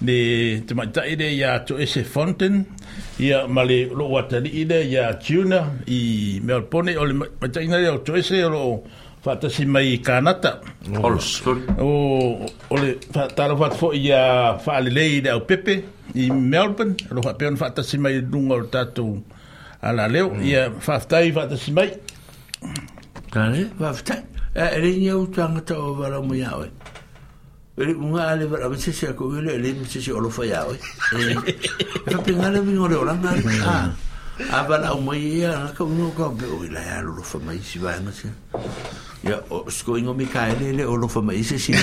ni te mai tai ya to ese fonten ya mali lo wata ni ide ya tuna i melpone o le mai tai na to ese lo fata si mai kanata holos o o le fata lo fat fo ya fa le le ide o pepe i melpone lo ha pe on fata si mai dungo tatu ala leo ya mm. fata i fata si mai kanale fata eh, e le ni o tanga to o valo mo ya Ele unha ale ver a veces se acoile ele me se se olo foi ao. Eh. Ah. Ah, pero pingale vin ore ora na. Ah. Aba na moia, na ka unha ka be o ila ya lo fa mai si vai mas. Ya os going o mi ka ele ele olo fa mai se si ni.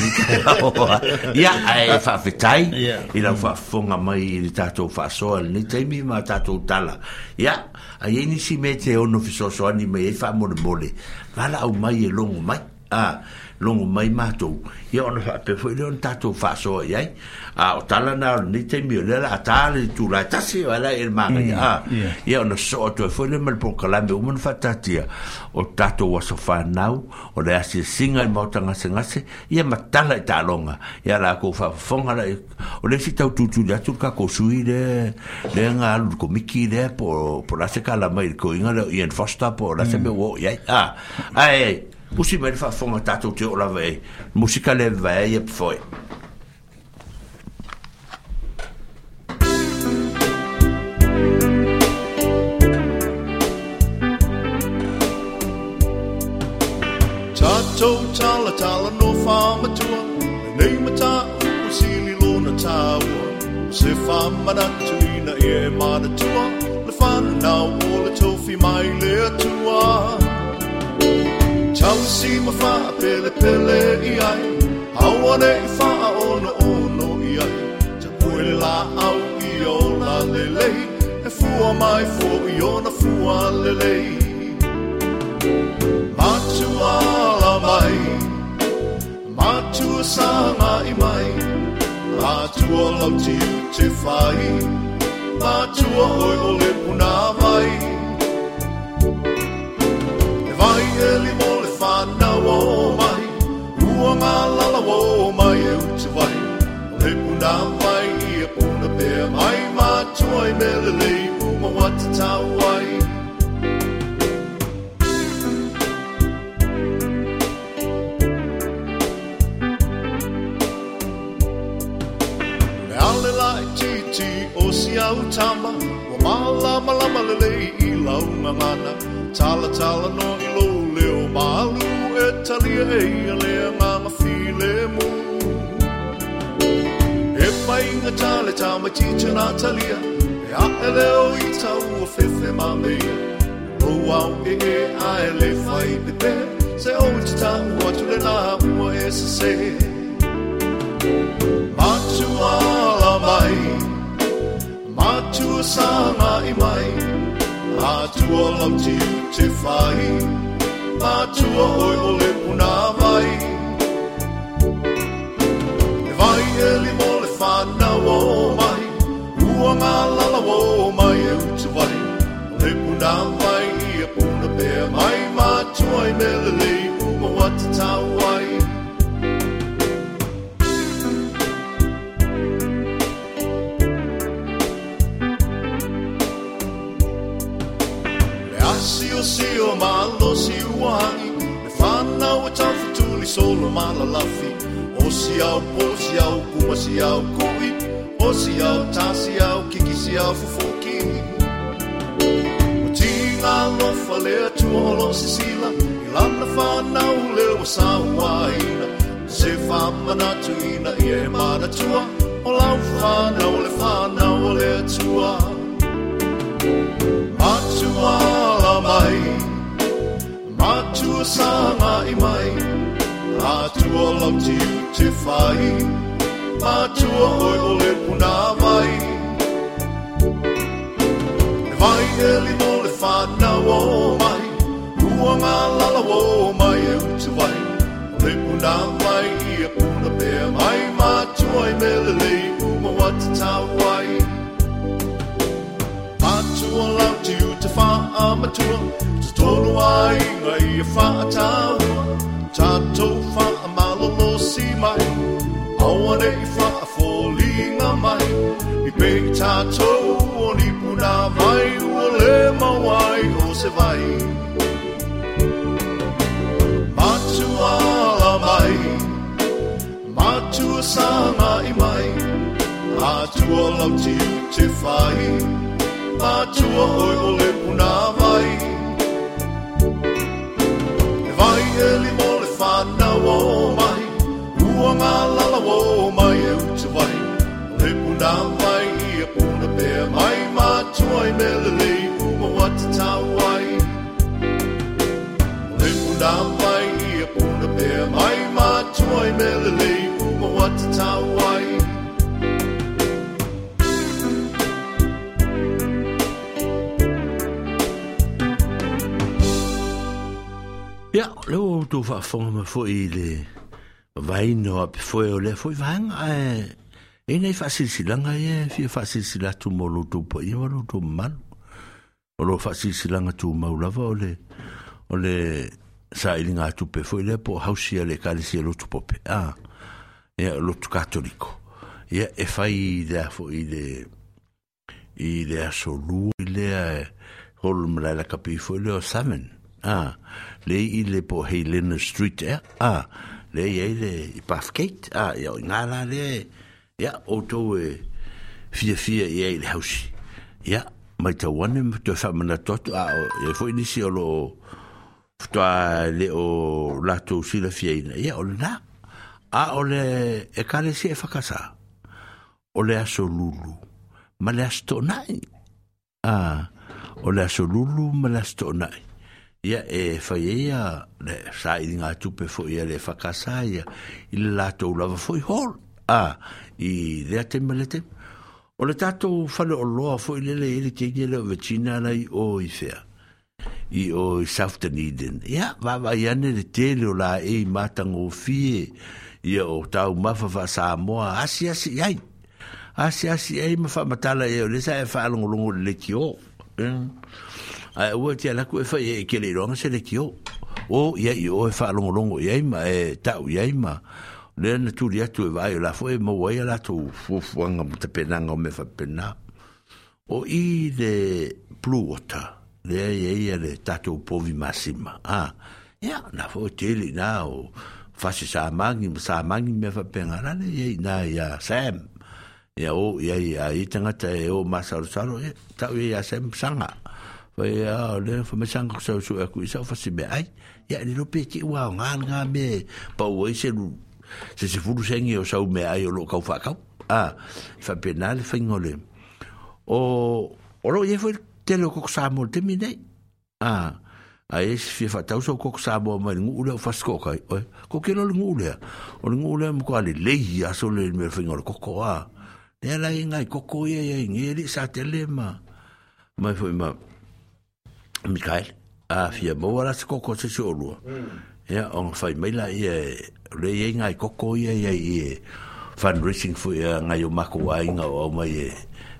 Ya ai eh, fa fitai. Ila fa funga mai ni tato fa so al ni tai mi ma tato tala. Ya ai ni si mete o no fiso so ani mai fa mo mole. Vala o mai e longo mai. Ah longo mai mato e ona fa pe foi non tato fa so ye a o tala na ni te mio le la tu la ta se wala il ma ya ya ona so to foi le mal por kala me umon fatatia o tato wa so fa nau o le asi e singa mo tanga se ngase ye matala ta longa e la ko fa fonga le o le sita tu tu ya tu ka ko sui le le nga al ko miki le por po la se kala mai ko inga le yen fosta po la se mm. me wo ya ah ai musi mai fa fonga tatou te ola vai musi ka le vai e foi Tatou tala tala no whamatua Nei mata uku sili lona tāua Se whamanatu ina e manatua Le whanau o le tofi mai le atua Tausi ma fa pele pele i ai Hawane i wha ono ono i ai Te puele la au i o la lelei E fua mai fo i o na fua lelei Matua la mai Matua sa mai mai o lau tiu te whai Matua hoi o le puna mai E vai e limo nga la mai eu vai le puna mai i a puna pe mai ma toi me le le Me ale lai o si au tama Wa mala malama lau ngana Tala tala no i lo leo malu e talia e i a lea lemu e mai ngā tāle tā ma chi nā talia e a e leo i tau o whewhe mā mea rou au e e a e le whai pe te se o te tāu atu le nā mo e se se Mātu ala mai Mātu a sāna i mai Mātu a lam te whai Mātu a oi o le puna mai mai e li mo le whanau o mai Ua ngā lalawo o mai e utawai Le puna mai i a puna pēr mai ma i me le lei uma watatau ai si sio malo si uangi Le whanau e tawhatuli solo malalafi O siau, po siau, kuma siau, kui O siau, ta siau, kiki siau, fufuki O tinga lofa lea tua holo sisila Ilana whanau lewa sa waina Se whamanatuina i e manatua O lau whanau le whanau lea tua Matua la mai Matua sa mai mai atua lau tiu te whai Atua oi o le puna mai Ne vai e limo le whanau o mai Ua ngā lala o mai e utu vai O le puna mai i a puna pēr mai Ma Mātua i mele lei uma wata tau ai Atua lau tiu te wha amatua Te tonu ai ngai e wha ataua tatou fa'amalomo si mai aua nei fa'afoliga mai i pei tatou o nipuna mai ua lē mau ai o se vai matuala mai matua sama'i mai atua lautiu te fai atua oe o le puna mai vai e limo whanau o mai Ua ngā lalawo o mai e utu vai Le nā mai i a pūna pēr mai ma i me lelei puma wata tau ai Lepu nā mai i a pūna pēr mai ma i me lelei puma wata tau Ja, lo du var for få i le vejen op, for jeg le for i vang, øh, en af fasilisi langa e, fia fasilisi la tu mo lo tu po i, wa lo tu malu. O lo fasilisi langa tu mau lava o le, o le sa ili ngā tupe, fo i le po hausia le kalisi e lo tu pope, a, e lo tu katoliko. Ia e fai i le afo i le, i le aso lu, i le holum la la kapi, Ah, le i le po Helena Street eh? Ah, e le i ah, le Bathgate. Ah, ya ngā la le. Ya, o tō e fia fia i le hausi. Ya, mai ta wane mo tō whamana tōtu. Ah, e fo inisi o lo ftua le o lato si fia ina. Ya, o na. nā. A ah, o le e kare si e whakasa. O le aso lulu. Ma le aso tōnai. Ah, o le aso lulu ma le aso tōnai. ia e fai e ia le sai di ngatu pe fo ia le fa casa ia il lato la fo i hol a i de te melete o le tato fa le lo fo le le le te ia le vecina la i o i fea i o i safta niden ia va va ia ne le te le la e i mata ngo fie ia o tau mafa fa sa mo asi asi ai asi asi ai mafa matala ia e le sa e fa alongolongo le ki o mm a ua te alaku e fai e kele ironga se le ki o o ia i o e fai longo longo ia ima e tau ia ima le na turi atu e vai o la fo e mo wai ala to fufuanga mta penanga o me fai pena o i le blue water le ia ia le tatou povi masima a ia na fo tele na o fasi sa mangi sa mangi me fai penga na le ia ia ia sam ia o ia ia i tangata e o masaru saru ia e tau ia sam sanga pa ia le fa me sang sa su aku isa fa se be ai ya ni lo pe ki wa nga nga be pa o se lu se se fulu se ngi o sa me ai o lo ka fa ka a fa penal fa ngole o o lo ye foi te lo ko sa mo te mi nei a a e se fa ta so ko sa mo ma ngu le fa sko ka ko ke lo ngu le o ngu le mo ka le le ya so le me fa ngole ko ko a Nea lai ngai koko ia ia ngeri sa te lema. Mai fo ima. Mai Mikael, a fia mo wala se koko se se olua. Mm. Ia, on fai maila i e, le i e ngai koko i e, i e, fundraising fu ia ngai o mako wa inga o mai e,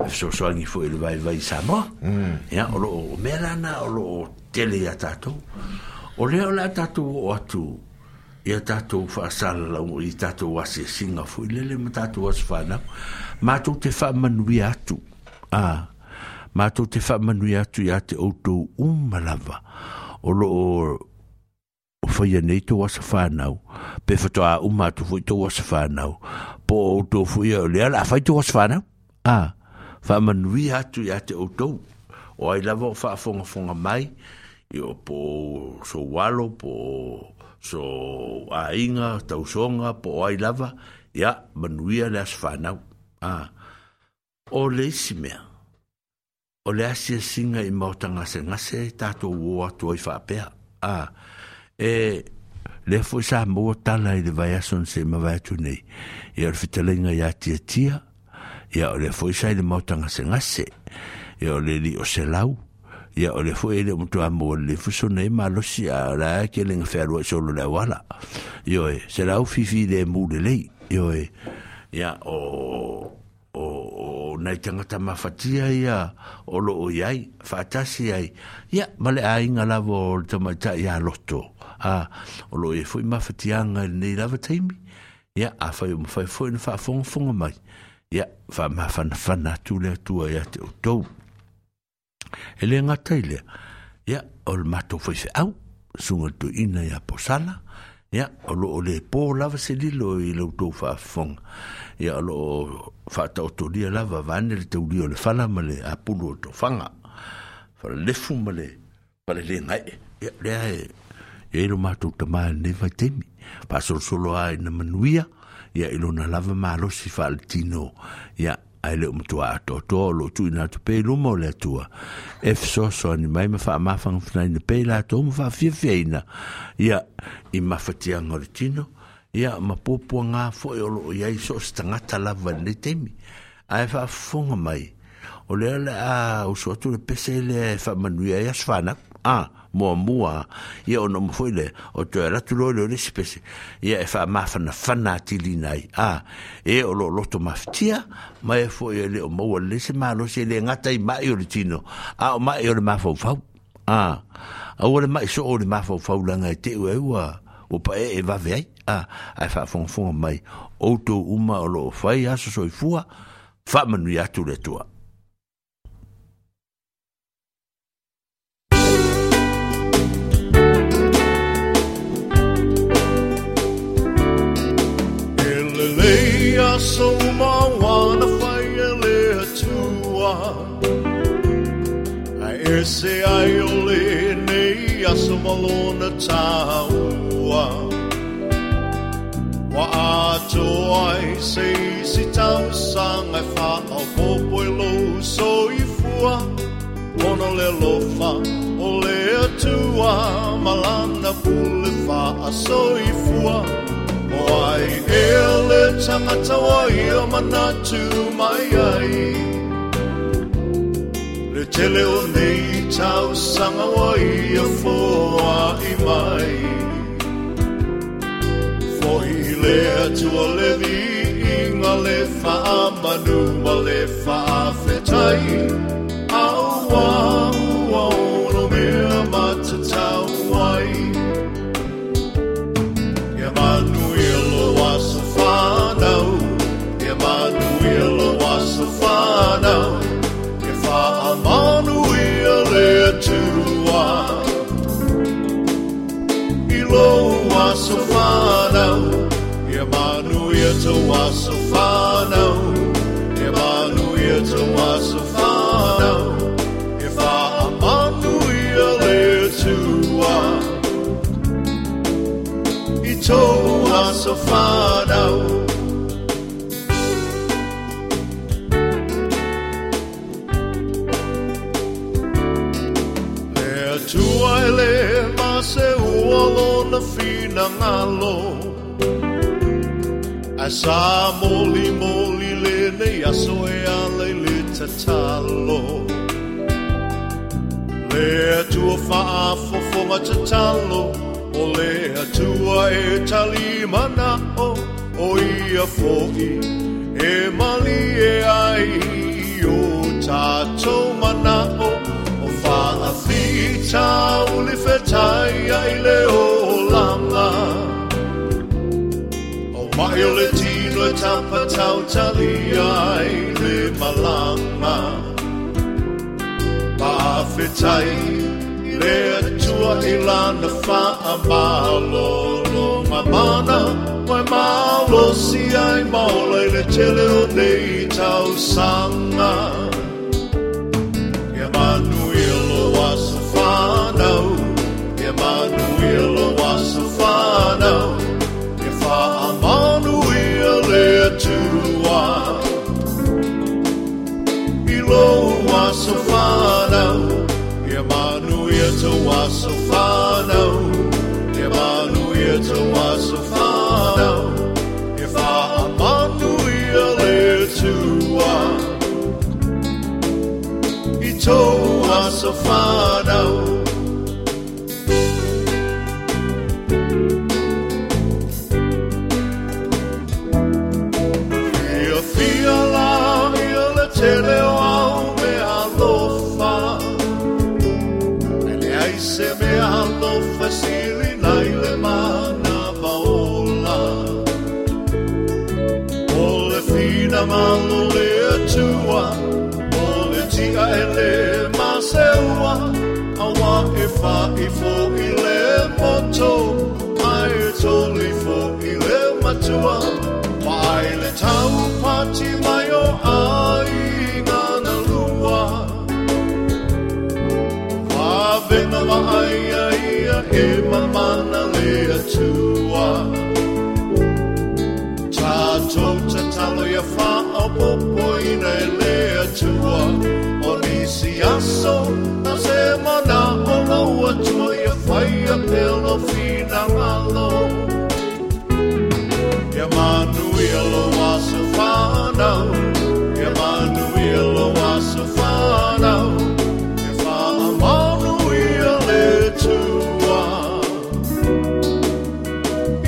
e so so angi fu i le vai vai sa mo. Mm. Ia, o lo o merana, o lo o tele i a tatou. O le o la tatou o atu, i a tatou fa asala la i tatou wa se singa fu, i le le ma tatou wa se fa ma tatou te fa manu atu. Ah, ma to te fa manu ya tu ya te auto umalava o lo o o foi ne to was fa nau pe fa to a uma to foi to was fa nau po to foi o le ala fa to was fa nau a fa manu ya tu ya te auto o ai lava fa fonga fonga mai io po so walo po so ainga tausonga po ai lava ya manuia le asfanau ah o le simea o le asia singa i mau tangase ngase tātou o atu ai whapea. Ah, e le fo sa mo tala i le vai ason se ma vai tu nei e o fitalenga ia tia tia e o le fo sa i le mau tangase ngase e o le li o se lau e o le fo e le mtu amo le fo nei ma lo si a la e ke le ngferu so lo la wala e o se lau fifi le mu le lei e o ia o o, o nei tangata mawhatia ia o lo o iai, whaatasi iai. Ia, male a inga lawa o le tamaita ia loto. A, o lo e fwy mawhatia ngai nei lawa taimi. Ia, a fwy mo fwy fwy na wha fwonga fwonga mai. Ia, wha ma whana whana tū lea tua ia te o tou. E le ngata i lea. Ia, o le mato fwy fwy au, sunga tu ina ia posala. Ia, o lo o le pō lawa se lilo i lo tō wha fwonga. ia lo faataotolia lava vane le taulia o le fala ma le apulu o tofaga falalefu ma le le legae ia lea e ia i lo matou tamā lenei faitaimi faasolosolo a ina manuia ia i lona lava malosi faaletino ia ae le o matua atoatoa o loo tuuina atu pei luma o le atua e fesoasoani mai ma faamafagafinaina pei latou ma faafiafiaina ia i mafatiaga o le tino ia ma popua ngā fo'i o lo'o iai so o se tangata lava nei mai o lea le a uso atu le pese i lea e fa'amanuia ai asofanaku mo muamua ia ona uma le o toe ratu loa leo lesi pese ia e fa'amafanafana atilina ai a e o lo'o loto mafitia ma e fo'i le leo maua lelei se malosi e le gata i ma'i o le tino a o ma'i o le mafaufau a aua le ma'i so'o o le mafaufau laga e te'u e ua o pa e e vave ai a ai fa fon fon mai auto uma o lo fai aso soifua fa manui atu le tua Leia soma wana fai ele atua Ai ese ai ole aso malona tāua Wa ato ai se isi tau sanga e wha a hopo e lo so i fua Pono le lofa o le atua malana pule wha a so i fua O ai e le tangata wa i o manatu mai ai Pono Le tele o nei tau sanga wai a foa i mai Foi lea tua levi inga le wha manu ma le wha whetai Au wai Tawasufano, Emmanuel Tawasufano, Emmanuel Tawasufano, if I Emmanuel Etua, Itawasufano. Tua ele, mas eu alone ng alo Asa moli moli le ne aso e ale le tatalo Le atua faa fofonga tatalo O le atua e talimana o O ia fo'i e mali e ai O tatou manao O faa fita ulifetai ai leo Ailutino tapatau tali ai le malama Pafetai le atua ilana fa amalo lo mamana Wai malo si ai maulai le tele o nei tau sanga Emanuelo was a was Sofano, Emmanuel Tawa Sofano, Emmanuel Tawa Sofano, if I Emmanuel Tawa, Itowa Sofano. malo le tua o le tia e le maseua a wa e fa i fo i le moto ai e toli fo i le matua pai le tau pati mai o ai ngana lua wa vena wa ai ai ai e e whaapopo i nei le atua O nisi aso na se mana o lau atua i e whai a pelo fina malo. Emanuel o asa whanau Emanuel o asa whanau E whaamanu i a le tua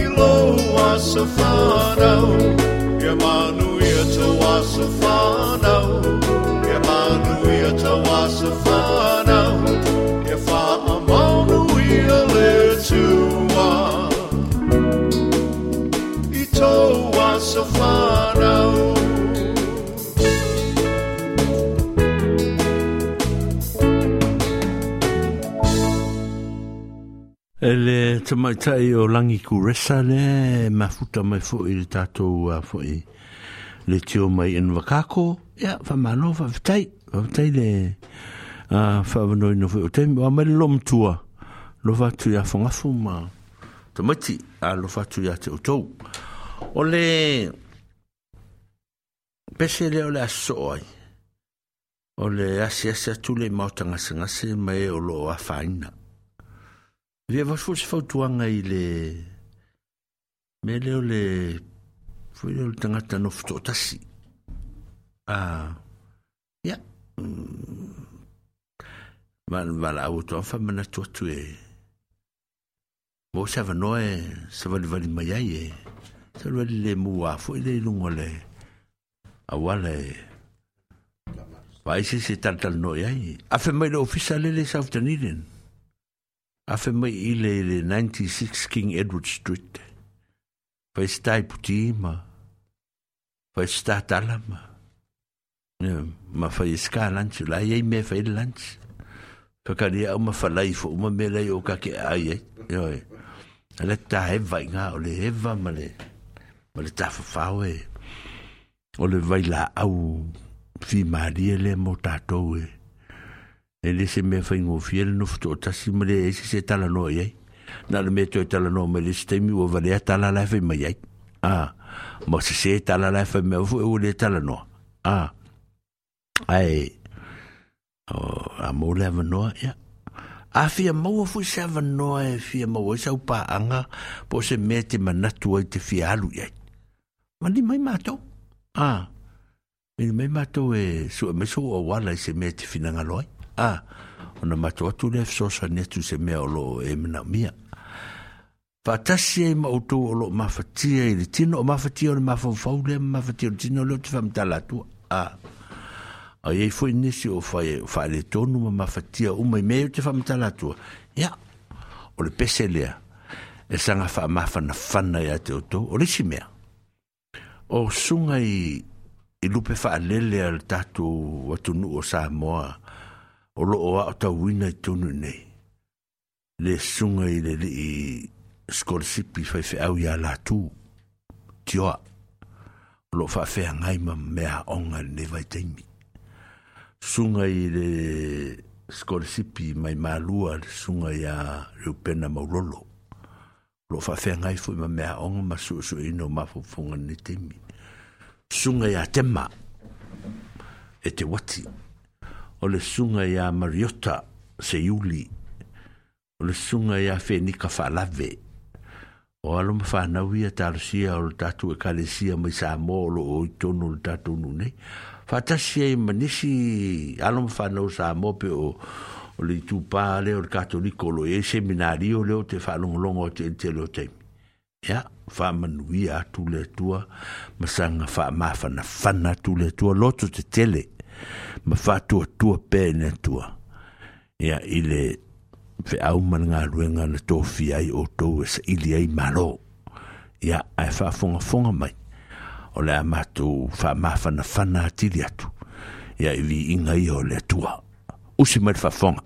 I lo asa whanau Emanuel የተዋስፋ ነው የማኑ የተዋስፋ ነው የፋአማኑ የልትዋ የተዋስፋ ነው Le tamaitae o langi kuresa le mafuta mai fo'i le tātou a fo'i. le tio mai ana vakako ia faamalo faafetai aetai le faavanoaino ah, foi outaa mai le lo matua lofaatu iafogafu ma tamaiti alofaatu iā teoutou o le pese lea o le asosoo ai o le asiasi atu le maota gasegase ma ē o loo afaina via aoasefautuaga i le me leo le foi o tangata no futotasi a ia valaau toa famanatu atu e mo se avanoa e savalivali mai ai e savalivali lemu ā foʻi le iluga le aua le vaise se talitalanoʻi ai afe mai le ofisa le le sautanilin afe mai i le 96 king edward street faise taiputi ma Fai stata lama. Yeah. Ma fai ska lunch, la ye me fai lunch. Fakari au ma falai fo, ma me lai o ka ke ai ai. Yo. Ale ta he vai nga o ma le. Ma le ta fa fa we. vai la au fi mari le mo tatou e. Ele se me fai ngo fiel no fto tasi ma le se se tala no ai. Na le me tala no ma le stemi o va tala la e fai mai Ah. mo se se tala la fa me fu e u le tala no ah. a ai o a mo le no ya a fi mo fu se va no e fi mo o e sa pa anga po se mete ma na tu te fi alu ya ma ni mai mato a ah. Me me mato e so me so o wala se mete fina ngaloi. Ah, ona mato tu le so so netu se me o lo e mna mia. Fa tasye ma woto wolo ma fatiye li tino, o ma fatiye wole ma foun fawle, o ma fatiye wole tino, wole wote fa mitala tu. A, a yei fwe nisi wofa le tonu, wole ma fatiye wole, wole mweme wote fa mitala tu. Ya, wole pesel ya, e sanga fa ma fana fana ya te woto, wole shimea. O sungay, ilupe fa alele ya, tahto watu nukwa sa mwa, wolo wakota wina tonu ne, le sungay le li i, skolesipi faifeau iā latū tioa o loo faafeagai ma mea aʻoga lenei vaitaimi suga i le skolesipi mai malua le suga iā leupena maulolo loo faafeagai foʻi ma mea aʻoga ma suʻesuʻeina o mafofoga lenei taimi suga iā tema e te wati o le suga iā mariota se iuli o le suga iā fenika faalave o alo ma whanau ia talosia o le tatou ekalesia mai sa mo o loo i tonu le tatou nune. faatasi ai manisi alo ma whanau sa mo pe o o le itupā lea o le katoliko lo e seminario o te whalongolongo te te o taimi Ia, faamanuia atu le atua ma saga faamafanafana atu le atua loto tetele tele, ma whātua tua pēne atua Ia, i le fe au man ngā ruenga na tōwhi ai o tōu e se ili ai malo. Ia, ai whaafonga fonga mai. O le a mātou whaamawhana whana atili atu. Ia, i vi inga i o le atua Usi mai whaafonga.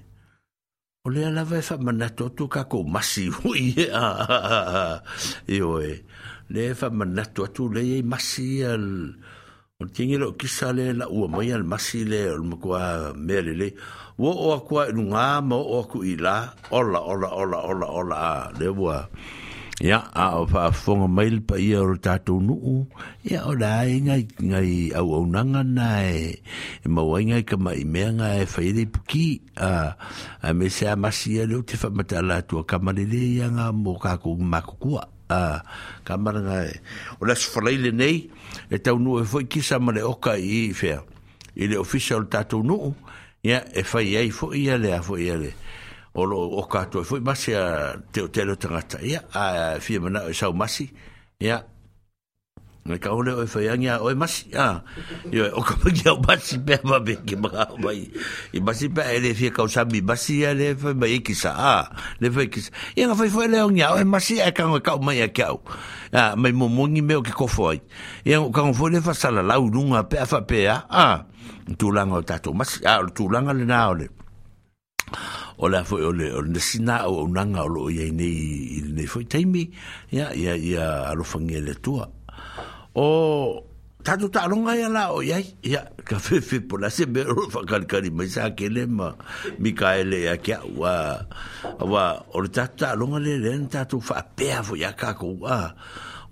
o le alava e to oui. ka ko masi hui [LAUGHS] a i le whamanato le masi al o tingi lo kisa le la masi le o le mele le wo o akua inunga ma o aku ila. ola ola ola ola ola le ya a fa fonga mail pa ia o tatu nu ya o dai ngai ngai au au nanga nai e ma wai ngai ka mai me ngai e fa ile puki a a me se a masia le te fa mata la tu ka malele ya nga mo ka ku ma a ka mar ngai o las fa le nei e tau nu e foi kisa sa ma le oka i fe ile official tatu nu ya e fai ia i fo ia le a fo ia le o lo o katoa foi masi a te o tele o tangata ia a fia mana o e sau masi ia Nga ka ole o fai ya o masi a yo o ka pagi o masi pe ma be ki ma mai i masi pe ele fia ka usabi masi ele foi mai ki sa a le foi ki sa ia nga foi foi le angia o e masi a e ka o mai a ka a me mo mongi me o ki kofo ai ia ka ngofo le fa sala lau lunga pe a fa pe a tu tulanga o tato masi a tulanga le na ole o la foi o le o le sina o unanga o lo ye nei il ne foi taimi ya ya ya lo fangi le tua o ta tu ta longa ya la o ya ya ka fe fe po la se be ro fa kal kali mai sa ke le ma mi ka ele ya ka wa wa o ta ta longa le le ta tu fa pe a fo ya ka ko wa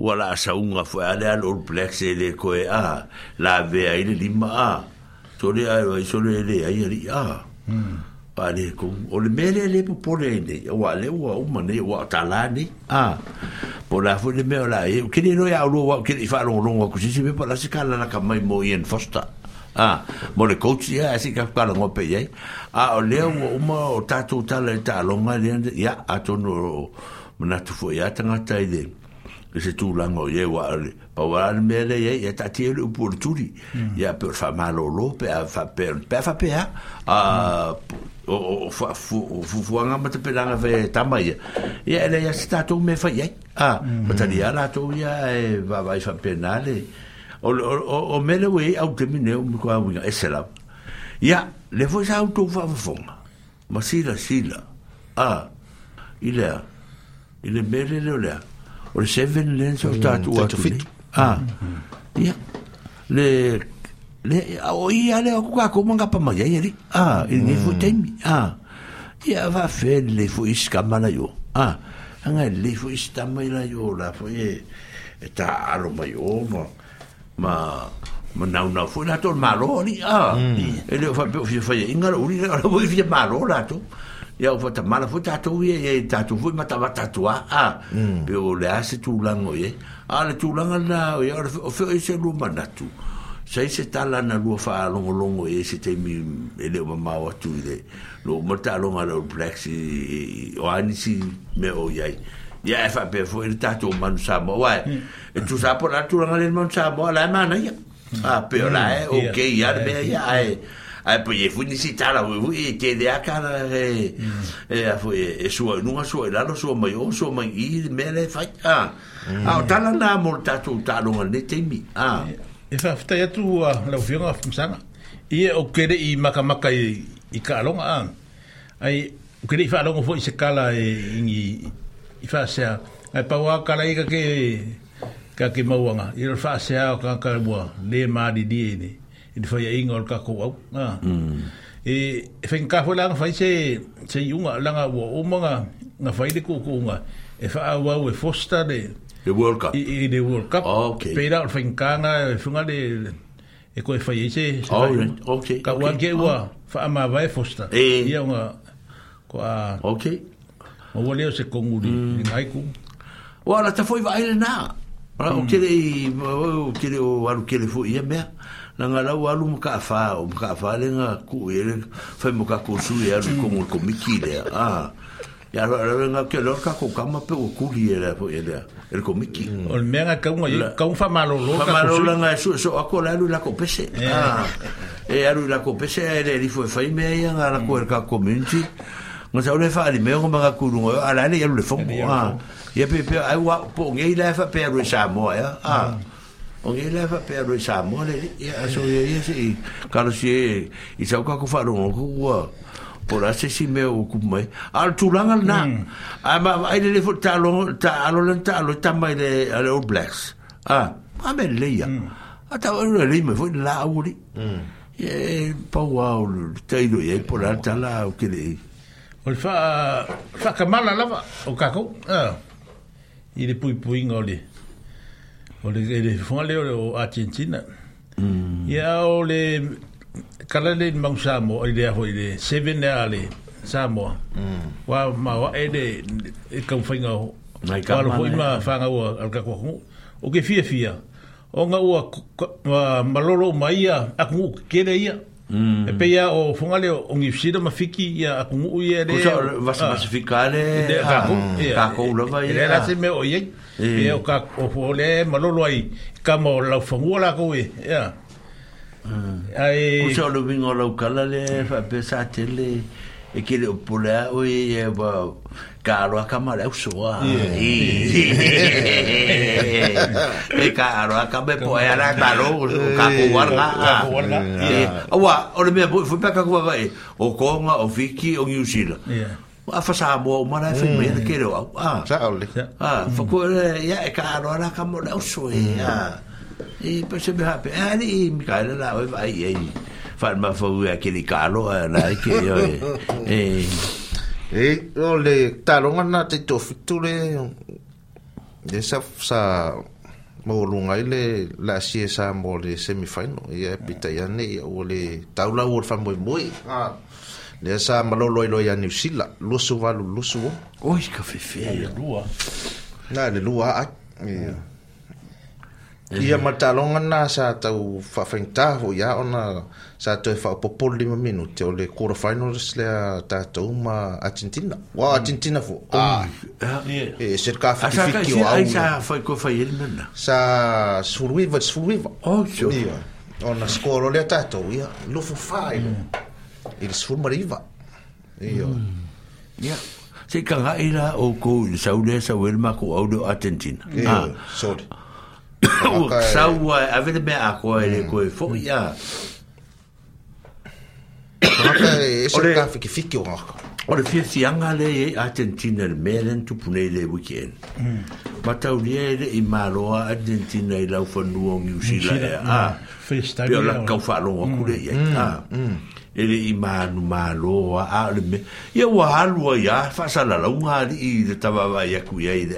wa la sa unga fo ale al ol plex ele ko e a la ve a ile e lima a Sore e ai, sore ele, ai ali, ah. Mm. pa le ko o le mele le po po le ne o le o o ma ne o ta la ne a ah. po la fo le mele la e ke le no ya lo wa ke fa lo lo ko si si pa la se kala la ka mai mo yen fosta a ah, mo le coach ya asi ka kala ngo pe ye a o le o ma o ta tu ta le ta lo nga le ya a to no mana tu fo ya tanga ta ile e se tūlango ye wa pa wa le mele ye e ta tie le upur turi ya per fa malo lo pe fa per pe fa pe a o o fa fu fu nga mata pe langa ve tama ia ia ele ia sta to me fa ia a mata dia la to ia e va vai fa penale o o o mele we au te mine o mko au ia esa la ia le fo sa auto fa fa ma sila sila a ile ile mele le ole o le seven lens o tatu o tatu a mhm. ia le le o i ale o kuka ko manga pa mai ali ah ini hmm. fu temi ah ya va fe le fu is kamana yo ah anga le fu is tamaila yo la fu e ta aro mai o ma ma ma na una fu na tor maro ni ah hmm. e le fa fu fa inga u ni la fu fi maro la to ya fu ta mala fu ta to wi e ta tu fu mata va ta tu ah be o le ase tu lango ye ale tu langa na ya o fu se lu manatu sai se tala na lua fa longo longo e se te mi ele o ma o tu de lo mo ta lo black si e, e, o ani me o yai ya e fa pe fo e tato man sa mo wa hmm. e tu sa por tu la le man sa mo la mana ya a pe la e o ke ya me ya e hmm. a po ye fu ni si tala o e te de aka la e hmm. e a fo e so no ma so la lo so ma yo so ma i me le fa a a tala na mo tato ta lo le te mi a Ah, e whaafutai atu a laufionga whamisanga ia o kere i makamaka i, i kaalonga ang ah. ai o kere i whaalonga fo i se kala e ingi i whaasea ai paua kala i ka ke ka ke mauanga i ro whaasea o ka ka mua le maari di e ne i te whaia inga ka kou au ah. mm. e, e whenkafo langa whai se se iunga langa ua o manga nga whaide koukounga e whaawau e foster e The World Cup. I, I the World Cup. Ah, okay. Pera o whaingkanga, e whunga le, e koe whai eise. Oh, ah, okay. Ka okay. wā ke ah. ama vai fosta. E. Eh. Ia unga, ko a... Okay. Ma wale se konguri, mm. e ngai kum. Wā, la ta fwoi vaile nā. Ra, o mm. kere i, o kere o aru kere fwoi ia mea. Na ngā rau alu mka a whaa, o mka a le ngā kū, e le, whai mka a kōsui e alu kongu komiki le, ah. ya ra venga que lo ka ku kama pe ku li era po era el komiki ol me nga ka un ka un fa malo lo la nga su so a cola lu la ko ah e aru la ko pese era di fo fa me ya nga la ko el ka komiki mo sa ole fa di me nga ka ku lu a la le ya lu le fo ah ya pe pe a wa po nge la fa pe ru sa ya ah Ongi leva per lo sa mo le ya so ye ye si carosi i sa ko fa ro ko Pour la si me o ku al tulanga na mm. a ma ai le fo talo mm. ta alo le ta le le all ah a me le ia a ta o me fo la o e pa wa o te do e po al ta la o ke le o fa ka mala lava o ka ko ah il est pui pui ngoli o le ele fo le o Argentina mm. o le kala le mau sa mo i le ho i le seven ya le sa mm. wa ma wa e le e kan fa nga mai ka ma ma fa wa al ka ko o ke fia fia o nga wa ma malolo mai ya ak mu ke le ya mm. e pe ya o fo nga le o ngi fi de ma fiki ya ak mu u le ko sa va sa ah. fika le ka ko ka ko lo va me o ye e o ka o fo le ai ka mo la fo la ko ya Ah. ai usa lo vingo lo kala le mm. fa pesa tele e che lo pula o e va caro a camare o so a e caro a cabe po era caro o capo guarda a wa o le me fu pe ca va e o conga o fiki o usila a fa sa bo ma la fe me che lo a sa ole a fa ya e caro a camare o so e a e pa se me hape e ali i mikaela la oi vai e fan ma fau e kiri kalo e la e ke yo e e o le talonga na te tofitu le le sa sa mo lunga ile la sie sa mo le semifinal ia pita ia ne o le taula o fa mo mo ah le sa malolo ilo ia New Zealand lo su valu lo su o ka fe fe lua na le lua ai ia mhm. matalonga na sa tau fafenta ho ya ona sa tau fa popol lima minute ole kura finals lea ta ma Argentina wa mm. Argentina fo ah eh ser ka fikki wa ai sa fa ko fa yel mena sa surui va surui oh ia ona score ole ta tau ia lu mm. fu fa il sur mariva ia mm. ia se ka ira o ko sa ule sa wel ma ko audio Argentina ah sorry Ua sawa e awele mea e le koe fo mm. ia. Tamaka e eso o ngako. O le fia fianga le e Argentina le mea len tupunei le weekend. Mm. Ma tau lia e le i maroa Argentina i lau fanua o New Zealand. Mm. Pio la kau whaaronga kure i e le i manu malo a ale me ia wa halua ia fa sala la unga i tava vai a ia ide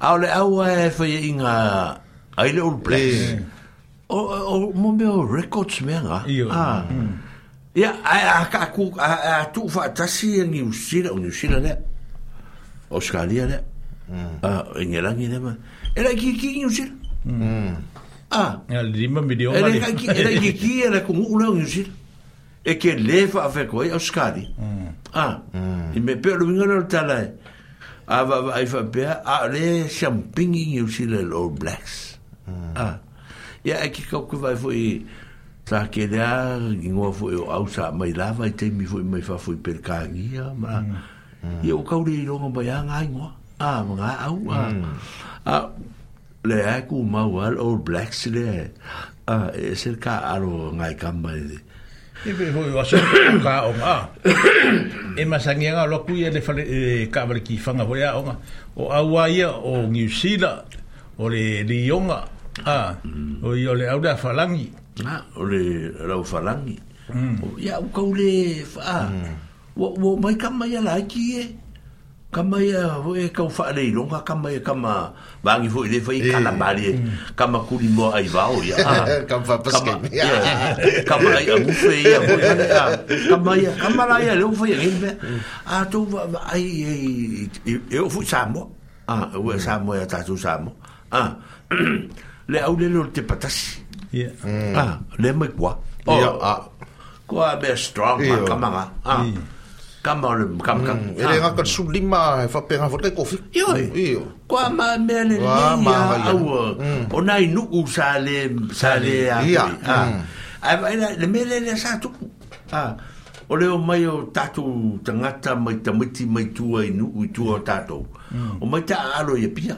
Ao le au e whai inga Aile All Blacks. O, o, mo meo records mea ngā. Iyo. Ah. Mm. Ia, a, a, a, a, a tu whaatasi e New Zealand, o New Zealand lea. Australia lea. Mm. Ah, Engerangi lea ma. Era ki ki New Zealand. Mm. Ah. Ia, lima milion. Era ki era ki ki era kung ula New Zealand. E ke le whaafeko e Australia. Mm. Ah. I me peo luminga lor talai. Ah. ava va hmm. i fa pe hmm. hmm. a le champing in you see the old blacks ah ya e ki ko va fo i sa ke da ngo fo i au sa mai la va te mi fo i mai fa fo i per kangi ya ma ye o ka uri i ba ya ngai ngo ah ma au ah ah le a ku ma wa old blacks le ah e ser ka aro ngai kamba i I pe hui wa so ka o ma. E ma sangi nga lo ku ye le fa e ka ba ki fanga nga ho o ma. O awa wa ya o ni si o le li yonga. A. O yo le au da fa o le rau falangi. langi. Mm. Ya u mm. ka le fa. O wo mai kamaya la ki e kama ya wo e ka fa e le longa kama ya kama bangi fo le eh. fo i kala bali mm. kama kuli mo ai va ya kama fa pas kama ya kama ya mu fe ya wo ya kama ya kama la ya le fo ya ngi a mm. tu ai e, e, e o fu sa mo a o mm. sa mo ya ta tu sa mo a [CLEARS THROAT] le au le lo te patas ya a le me kwa o oh, a kwa be strong ma kama a kamar kam kam mm, ele nga kan su lima fa e pe nga fa ko fi yo yo ma mm, me ne ma awo mm. onai nu u sale sale a ah ai ai le me le le sa tu ah o le mai o tatu tangata mai tamiti mai tu ai nu u tu tatu o mai ta alo ye pia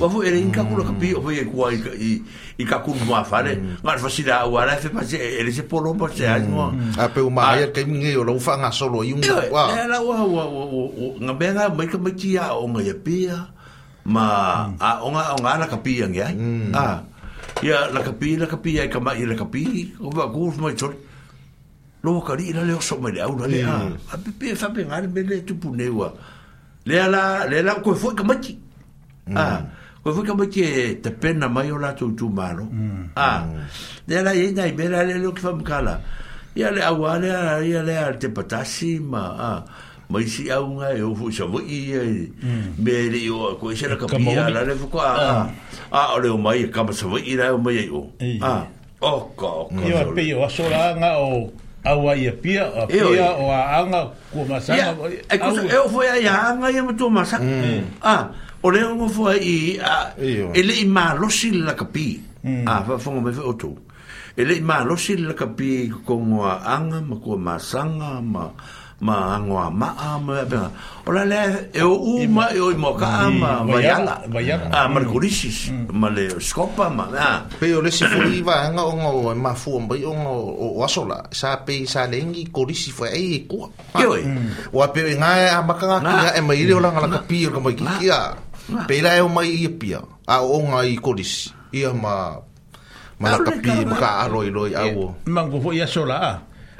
wa fu ere inka kula kapi o ye kwa i i ka kun wa fare nga fa si da wa fe pa se ere se polo pa se a no a pe uma ye ke ni yo lo fa nga solo i un wa e la wa wa nga be nga mai ka mai tia o mai e pia ma a o nga o nga na kapi ang ya mm. a ya la kapi la kapi ya ka mai la kapi o ba ku fu mai tori lo ka ri la le o so mai le au la le a mm. a pe pe fa pe nga le tu pu ne wa le ala le la ko fu ka mati mm. ah ko fu ka mati e te pena mai ola tu tu malo mm. ah mm. le ala ye nai be le lo fam kala ya le awale ya le al te patasi ma ah mai si au nga e fu sa vo i e. me le yo ko se la kapia la le fu ko ah ah, ah ole o mai e ka ma sa vo i la o mai ah, o ah Oh, oh, oh, oh, oh, oh, oh, oh, oh, awa ia pia, a e pia o a anga kua masanga. E kusa, e o fwea ia anga ia matua masanga. Mm. Mm. A, o leo ngu fwea i, e, e le i malosi la kapi, mm. a fwa me fwea otu. E le i malosi la kapi kongua anga, ma kua masanga, ma... ma ngoa ma ama ba ola le e u ma e o mo ka ama ma yala a mercurisis ma le scopa ma na pe o le si fuli va nga o ngo ma fu mba o ngo o asola sa pe sa lengi korisi fa e ko ke o wa pe nga ama ka nga e ma ile ola nga ka pi ko ma ki kia pe la e o mai i pia a o nga i korisi ia ma ma ka pi ma ka aroi loi a o mango fo ia sola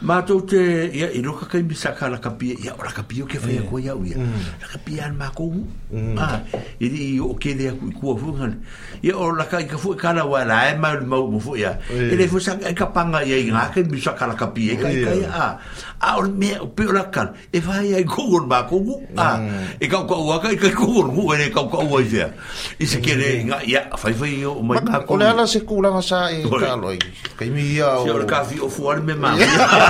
Ma tau te, ia, i roka kai misa ka la kapia, ia, o la kapia o ke whaia koe au ia. Mm. La kapia an mako hu. Ma, mm. ah, i ri i o kele a kui kua fungan. Ia, o la kai ka fu e kala wai la, e mai mau mu fu ia. I re e fusa, e ka panga ia i ngā kai misa ka la kapia, e kai kai a. A, o le mea, o pe o la kan, e whaia i kogon mako hu. A, mm. e kau kau waka, e kai kogon hu, e re kau kau wai fia. I se kere, ia, whai whai o mai mako hu. Ma, o le ala se kūranga sa e kai loi. Kai mi ia o... Si, o le kafi o fuare me mako.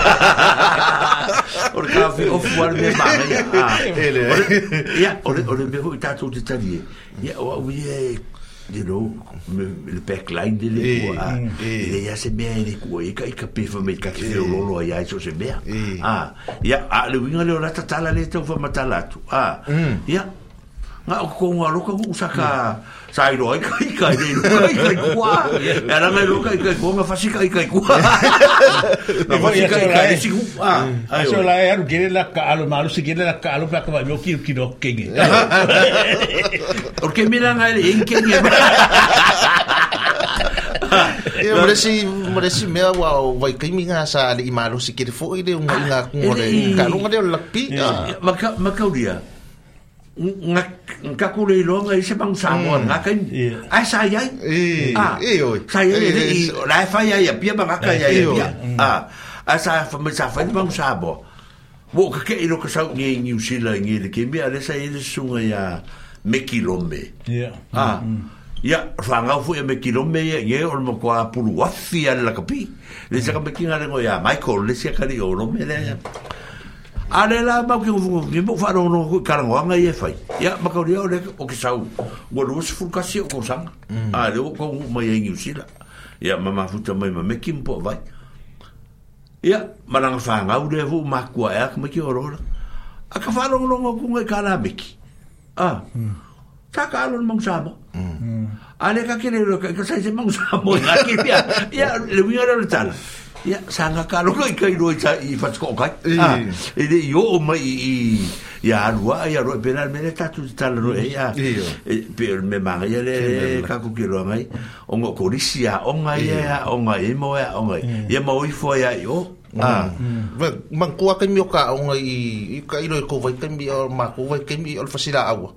o know, le backline de le kua. E ia se mea ene kua, e ka i ka pefa me ka ki feo lolo a iai so se mea. Ah, ia, hum. a le winga leo rata tala le tau fa matala atu. Ah, ia, ngā o kongo aloka usaka... Yeah. sai roi kai kai ni kai kai kwa ya la mai roi kai kai kwa ma fasi kai kai kwa ni fa ni kai kai si ku a aso la ya ru kire la ka alo malu si kire la ka alo pa ka yo ki ki no kenge porque mira na en kenge Moresi moresi me wa wa kimi nga sa ali maru sikir fo ile unga nga kuore ka lunga de lapi maka maka uria ngak ku le lo ngai se bang sa mo na kan ai sa ya ah sa ya ni la fa ya ya pia bang ka ya ya ah asa fa me sa fa bang sa bo wo ka ke lo ka sa ngi ngi si la ngi de ke mi ale sa ile sunga ya me kilome ya ah ya fa nga fu ya me kilome ya ye ol mo kwa pulu wa fi ala ka pi le sa ka me kinga le ya michael le sa ka le o lo me le Ale la ngu ngu ngufu ngufu ngufu ngufu ngufu ngufu ngufu ngufu ngufu Ya ma kauri au leka o ki sau Ua lua si fulka si o kou sang mm. A leo kou ngufu ma yengi usila e Ya ma ma futa mai ma meki mpo vai Ya ma langa faa ngau lea vu ma kua ea kama ki orola A ka faa ngufu ngufu ngufu kala meki A mm. Ta ka alo ngufu sama mm. A leka kire leka ka sa isi ngufu sama Ya le wina leo le tala Ia, sanga kalu lo kai kai roi tai i fatu kou kai. Ah, e de yo ma mai i... Ia anua, ia roi e penal mene tatu di tala roi. E ia, e, peor me manga le kaku ki roa mai. Ongo korisi onga ya onga imo ya onga ia. Ia fo ya yo. i o. Ah. Ah. Man kua kemi o ka onga i... Ika ilo ko kou vai kemi o ma kou vai kemi o fasila agua.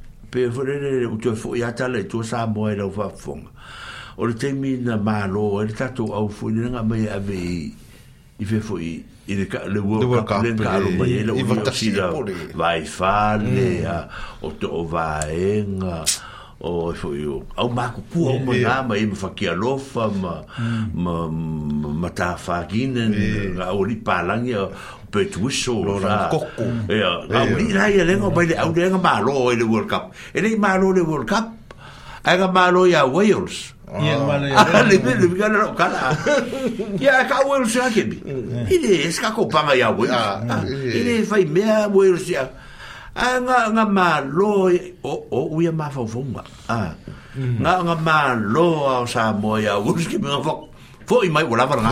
pe fore re u to fo ya ta to sa mo e lo fa fong o le temi na ma lo o e le tatu au fo ni nga mai a ve i fe fo i i le le wo ka le ka lo mai le e o ta si da vai fa le a o to va en o e fo i au ma ku pu o mo na mai me fa ki a lo fa mm. ma ma ma ta fa ki ne o li pa pe tu so la kokku ya au ni la ia lenga bai le au lenga ma lo le world cup ele ma lo le world cup ai ga ma lo ya wales Ia mana ya. Le le le kana no kana. Ya ka wel se ake bi. Ile eska ko panga ya wel. Ile fai mea wel se. A nga nga ma lo o o u ya ma fa fonga. Ah. Nga nga ma lo sa mo ya wel ki me fok Foi mai wala wala nga.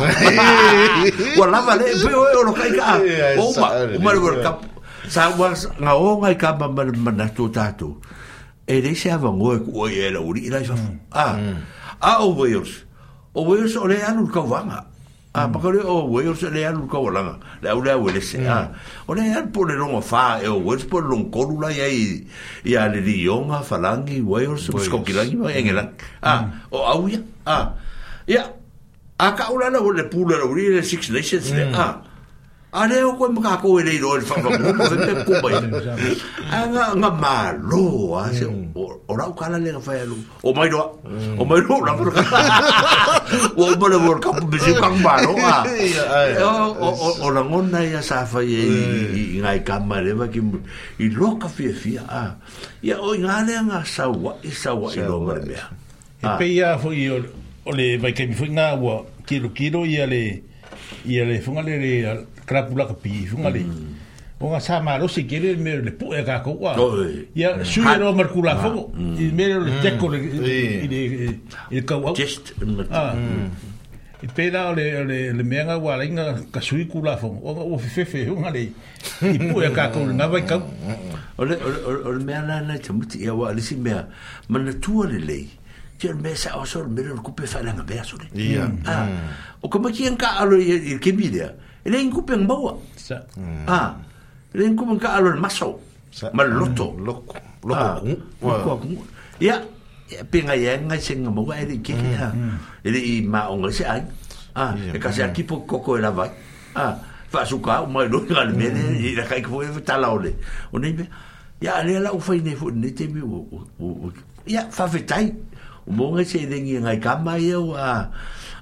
Wala wala pe o lo kai ka. O ma o ma World Cup. Sa wa nga o ngai ka ma ma na tu ta tu. E de se ava ngo ko e la uri la fa. Mm. Ah. Mm. Ah o Wales. O Wales o le anu ka wanga. Ah, mm. pakore o Wales le anu ka wala nga. La ula Wales. Ah. O le anu po le longa fa e o Wales po pues, long kolu la ya i ya le di yonga falangi Wales. Skokilangi pues, ma engela. Mm. Ah, o au ya. Ah. Ya, a ka ola la ole pula la uri le six nations mm. le a a le o koe maka koe le iroi fa fa mo se te kumbai a nga nga ma lo a se o rau kala le ka fai alu o mai doa hmm. o oh, mai doa la fura o o mara vore kapu bese kang ma lo a o la ngona ia sa fai e hmm. i ngai kama le va ki i lo ka fia fia a ia o i ngale nga sa wa i sa wa i lo mara mea e pe ia fo i o o le vai kai mifu nga wa kilo kilo ia le ia le funga le le krapula ka pi funga le mm. o nga sa ma rosi kere me le pu e ka ko wa ia su ro mar ku la fo i me le mm. te ko le mm. i le i ka wa just ah. i pe la le le le me nga wa nga ka sui ku la fo o o fe fe fe nga le i pu e ka ko nga vai ka o le o le me na na te mutu e ia wa le si me ma tu le lei Kia me sa o so me lo kupe fa la ngabe so le. Ia. Ah, hmm. ah. O kama ki ka alo i ke bidea. Ele in kupe ngbawa. Sa. Hmm. Ah. Ele in kupe ka alo maso. Ma loto. Hmm. Loko. Loko. Ah, loko. Ia. Pe nga ia nga se nga mo ele ke ke ha. Ele i ma o ngase ai. Ah, e ka se aki po koko e la vai. Ah, fa su ka o mai lo ga le mele i la kai ko e ta la ole. O nei me. Ia ale la u fai nei fu nei te mi o o. Ia fa vetai. o mo nga se dengi ngai kama ye wa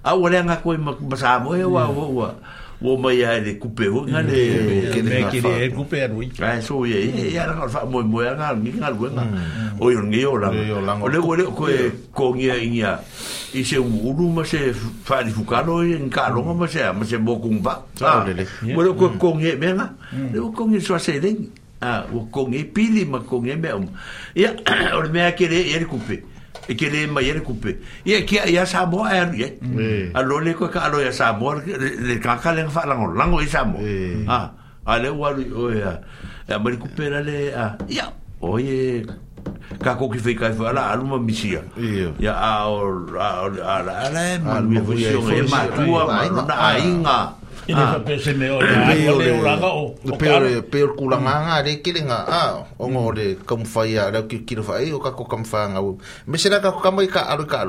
a wa nga ko ma sa mo ye wa wo mm. wa wo ma ya de coupe ho nga de ke de ke de coupe ro ka so ye ya nga fa mo mo nga ni nga ro mm. nga o yo ni yo la o le wo le ko ko ngi ya i ya i se u ru ma se fa di fu ka ro en ka ro ma se ma se bo ku ba sa wo ah. le ko ko ngi e me nga mm. le ko ngi e so se dengi Ah, o kongi e pili ma kongi me. Ya, or me akere yer kupe. Mm. e ke le mai ele kupe é kia ia é e aru é a lo le koe ka alo ia Samoa le kaka le ngawha lango lango é Samoa a a le waru o ia a mari kupe la le a ia o ie ka koki fei kai whala aluma misia ia a o a o a la e manu e fusio e a manu na a ia Ah. ina ka pese me o ya o le ulanga o o pere pere kulanga nga re kilinga ah, mm. a o ngore kam faya ra ki kiro fa e o ka ko kam fa nga me sira ka ko kam ka alu ka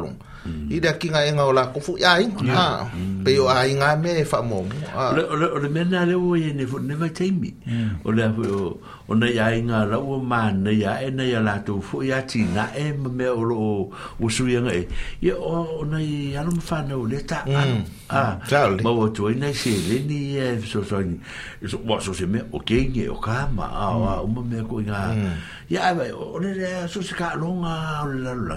Mm. i da kinga enga ola ko fu ya in ha mm. pe yo ai nga me fa mo le le le me na le wo ye ne fu ne mai tei mm. o le o na ya inga ra wo ma na ya e na ya la to fu ya ti na e me o lo o su ye ngai e. ye o na ya no fa na o le ta a a tali ma wo to ne se le ni e so so ni so wa so se me o ke nge o ka ma a o me ko nga ya ba e o le so se ka longa o la la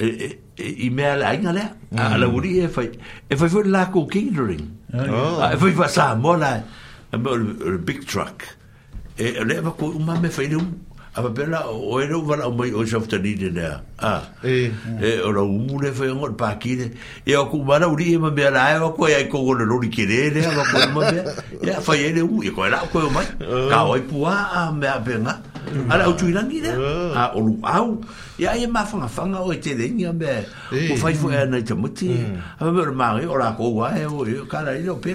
E, e, e, i mea la inga lea. A mm. la uri e fai, e fai fai la ko catering. Ah, e fai fai sa mo la, e big truck. E le e ko uma me fai leo, a pa pela o e leo vala o mai o shofta nide lea. E o la umu le fai ongo, pa kire. E o ku mara uri e ma mea la e wako e ai kongo le lori kere lea, wako uma mea. E fai e leo, e ko e la o koe o mai. Ah. Ka o i pua a mea penga. E. [COUGHS] ala ah, o tui da a o lu au ya ye ma fanga fanga o te le ni ambe o fai fo ana te muti a me ma re ora ko wa e o e, ka la i lo pe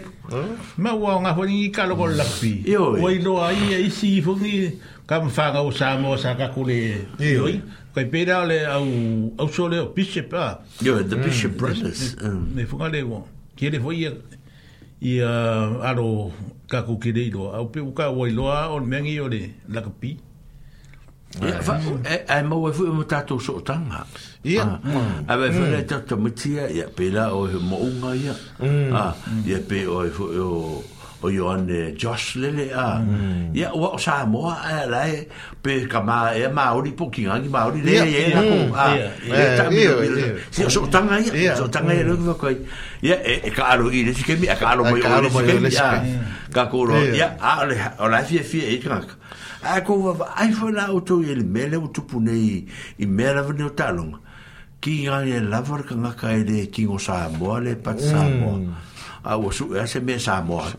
ma wa nga fo ni ka lo la pi o e. i lo ai e si fo ni ka me fanga o sa mo sa ka kule i ko i pera le au au so le o bishop a ah. yo e, the bishop mm. brothers me fo ka le wo kiere fo i a uh, aro ka ku kire i lo au pe u ka wo i lo a o me ngi o le la ka pi ai mau e fui mo tatou so tanga ia Ya. mai fui tatou to mitia ia pela o he mo unga ya. ah ya pe o o o Johan Josh lele a ia wa sa mo ai lai pe kama e mauri poki ngi mauri le ia ia ko a Ya. tami si so tanga ia so tanga ia lugu ko ia e ka alo i lesi kemi a ka mo i lesi ka koro ia a o lai fie fie e a ko va ai fo la auto e mele o tupu nei i mele vene o talong ki nga e lavar ka nga ka e le ki ngo sa moa le pat mm. sa moa a o su e se me sa moa a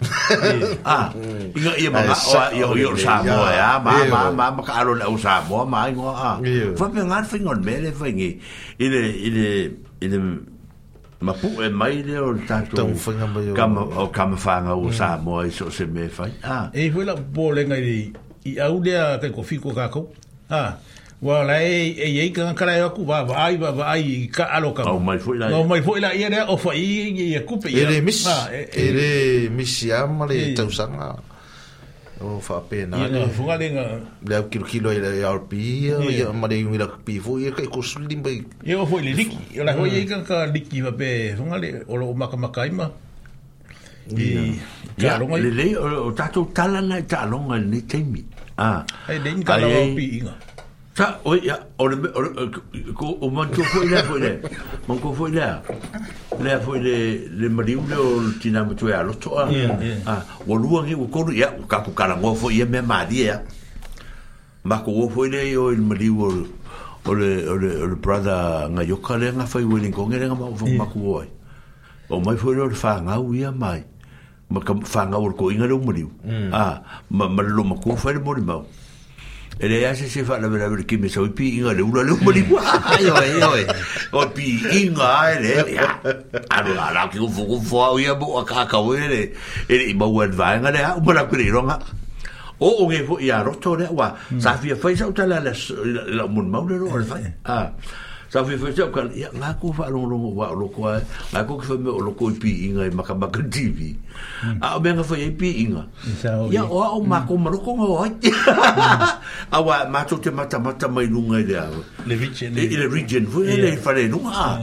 [LAUGHS] ah, i nga i ma ma o a i o i o sa moa e a ma ma ma ma ka alo le o sa moa ma i ngo a va pe ngar fi ngon mele fa ngi i le i le i le ma pu e mai le o tatu kama o kama fa nga o sa moa i so se me fa a e hui la bo le ngai i au lea kai ko fiko kākou. Ha. Wa lai e iei ka ngakara e aku, wa ai, wa ai, ka alo ka. Au mai fwoi lai. Au mai fwoi lai, ia rea, o fwai i e kupe ia. Ere mis, ere mis i amare tausanga. O fa pena. Ia funga le nga. Le au kilo kilo i le RP, ia amare yung i la kupi fwoi, ia kai kosuli mbai. Ia o fwoi le liki, ia la fwoi iei ka ka liki wa pe, funga le, o lo makamakaima. Ia. Ia, le le, o tato talana e talonga ni teimi. Ia. Ah. Ai de inga la pi inga. Ta o ya o le ko o man ko foi la foi le. Man ko foi la. Le foi le le mariu le o tina mo tu ya lo to. Ah, o lua ngi o ko ya o ka ku kala ngo foi me mari ya. Ma ko foi le o il mariu o o le o le o le brother nga yo kale nga foi weling ko ngere nga ma fo ma ku oi. O mai foi le fa nga u ya mai. Mm ma ka whanga ur ko inga runga riu a ma ma lo ma ko whaere mori mau e le ase se whaala vera vera ki me sau pi inga le ura leo mori ai oi oi o pi inga ai le aro ala ki ufu ufu au ia mo a kaka ue le e le ima uen vaenga le a umara kure ronga o o nge fo ia roto le wa sa fia fai sa utala la mun mau le ro al fai a sa fi fi tau kan ya nga ku fa lo lo wa lo ko nga ku fa me lo ko pi inga ma ka ba tv hmm. a me nga fa ye pi inga ya o o ma ko ma lo ko a wa ma tu te mata mata mai lu ngai le vichen e le region vu e le fa le nu a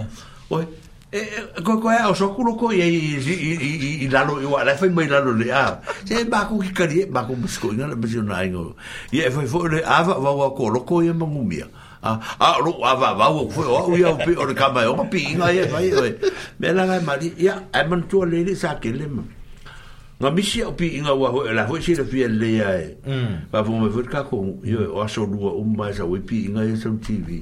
e ko ko ya o so ku lo ko ye i i i i la lo wa la fa mai la le a se ba ku ki ka di ba ku mo sko ina le bjo na ingo ye fa fo le a va va ko lo ko ye ma mu a ro a va va o foi o ia o pe o ka mai o ma pi nga ia mai oi me la ga mari ia e man tu le le sa ke le ma nga misi o pi nga wa ho la ho si le fi le ia e va fu me fur ka ko io o so lu o ma sa o pi nga ia som tv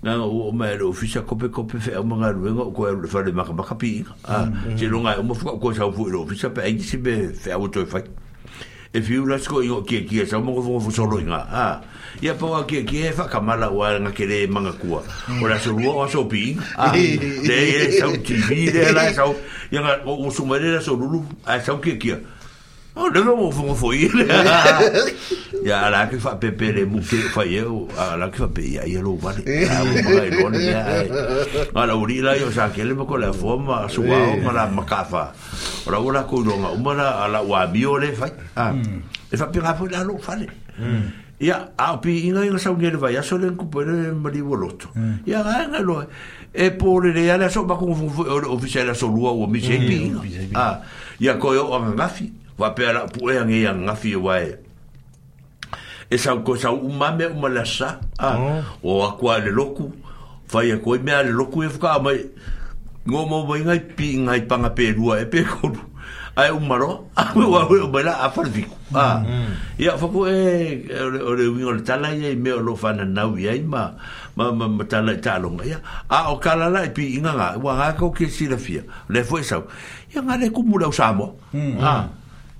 nga o ma le ofisa kope kope fe o nga lu nga ko le fa le ma ka pi a ti lo nga o mo fu ko sa fu le ofisa pe ai si be fe o to fai if you let's go you okay okay so mo vo vo solo nga ha ya po okay okay fa kamala wa nga kere manga kwa ora ah, [LAUGHS] so wo so bi ah de so tv de la so ya nga o so mere so lulu a so okay okay Oh, le me fo fo i Ya la que fa pepe le mu fa yo, la que fa pe ya yo lo vale. Ah, la lo ni ya. Ala uri la yo sa que le con la forma su wa o la macafa. Ora ora ko no, uma la wa le fa. Ah. Mm. Le fa pe rapo la lo fale. Mm. Ya, a pi inga inga sa ngere vai, aso cupo, kupere mari boloto. Ya nga lo e por le ala so va, con oficial la lua mm, o mi Ah. Ya coyo, yo ngafi. va per la pu e ang ia ngafi wae e sa ko sa u mame u malasa a oh. o a kwa le loku fai a e koi mea le loku e fuka mai ngō mō mai ngai pi ngai panga pē rua e pē kōru ai un a me wa hoi o mai la a farviku a mm-hmm. e, i a whaku e o re wingo le tala ia me o lo whana nau ia i ma ma ma ma tala i tālonga a o kalala i e pi inga ngā wa ngā kau ke sirafia le fwe sau ia ngā le kumura u mm-hmm. a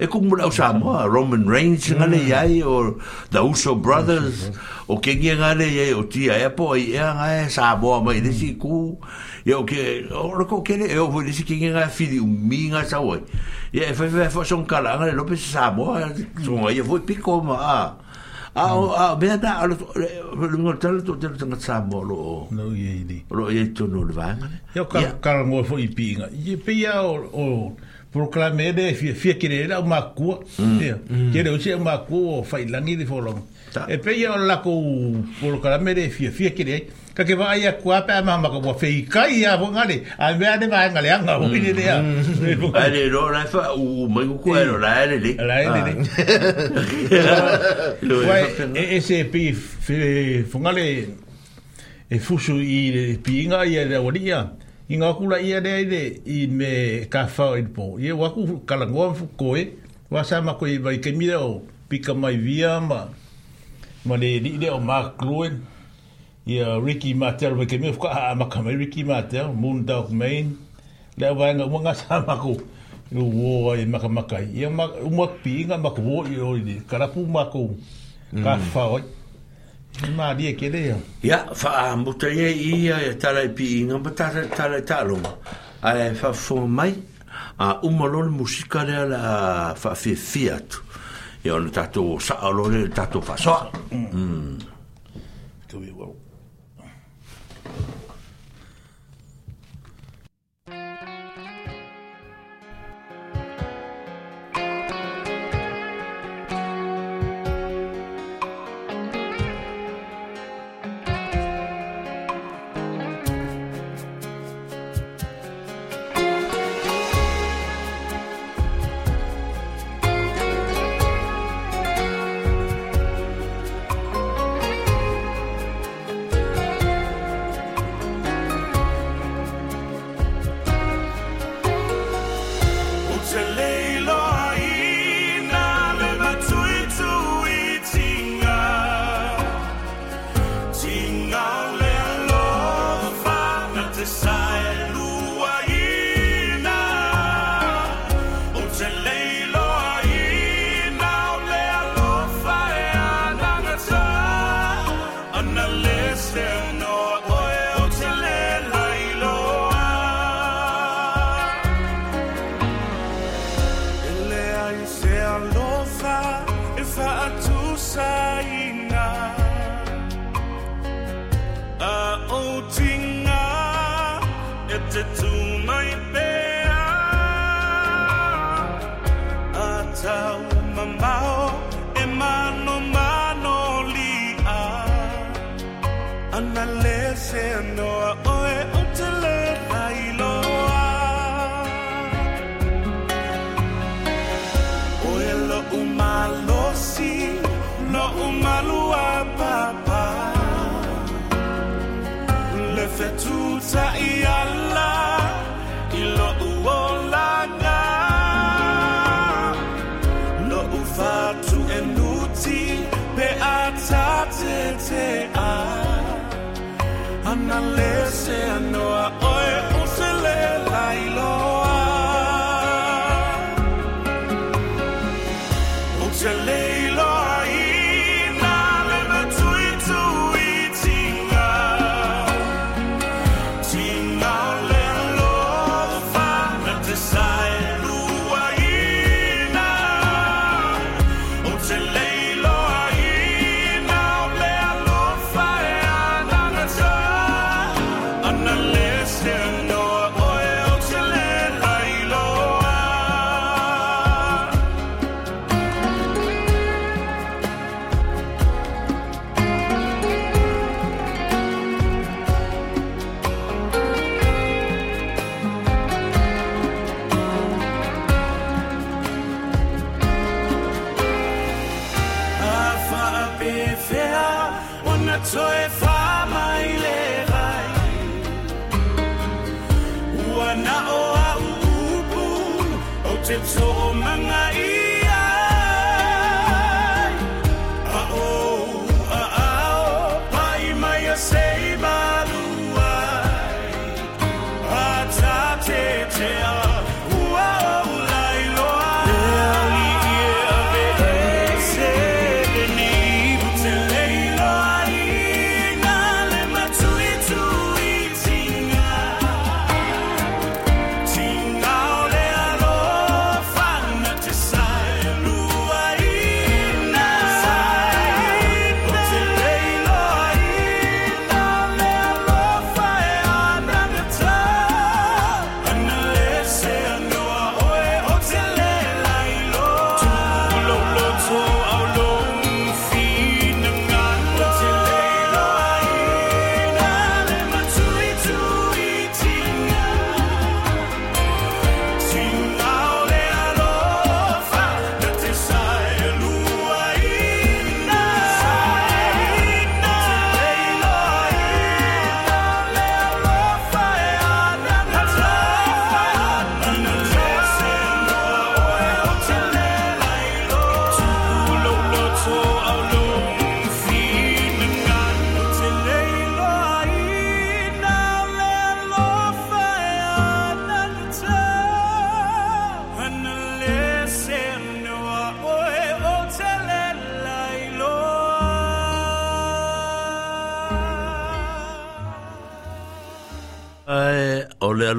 e kumu o Samoa Roman Reigns ngale iai o The Uso Brothers o kengi ngale iai o tia e po i ea ngai Samoa mai nisi ku e o ke o rako kele e o hui nisi kengi ngai fili umi ngai sawai e e fai fai fai son kala ngale lope Samoa songa ia fui piko ma a a o a mea na alo lungo talo to telo tanga Samoa lo o lo iei ni lo iei tono le vangale e o kala ngoi fui pinga e pia o proclame le fia kire la uma ku kire usi ma ku fai langi di folong e pe ia la ku proclame de fia fia kire ka ke vai a ku apa ma ma ku fei kai a vo ngale a me ane va ngale anga o ni de a ale ro la fa u mai ku ku ro la ele le la ele le ese pi fungale e eh, fusu i eh, pinga ia de i ngā kula ia rea i re i me ka whao i po. I e waku kalangoa mfu koe, wa sa mako i vai ke mira o pika mai via ma ma le li le Mark Gruen i a Ricky Martel vai ke mira fuka a maka mai Ricky Martel, Moon Dog Main le a wanga ua ngā sa mako i o wō ai maka maka i a umak pi inga mako wō i o i karapu mako ka mm. whao i Maria ke le ia é. fa mo te ia ia tala pi inga ma tala tala talo ai fa fo mai a umalol musika le la fa fi fiat ia on tato sa alole tato fa so mm. mm tu i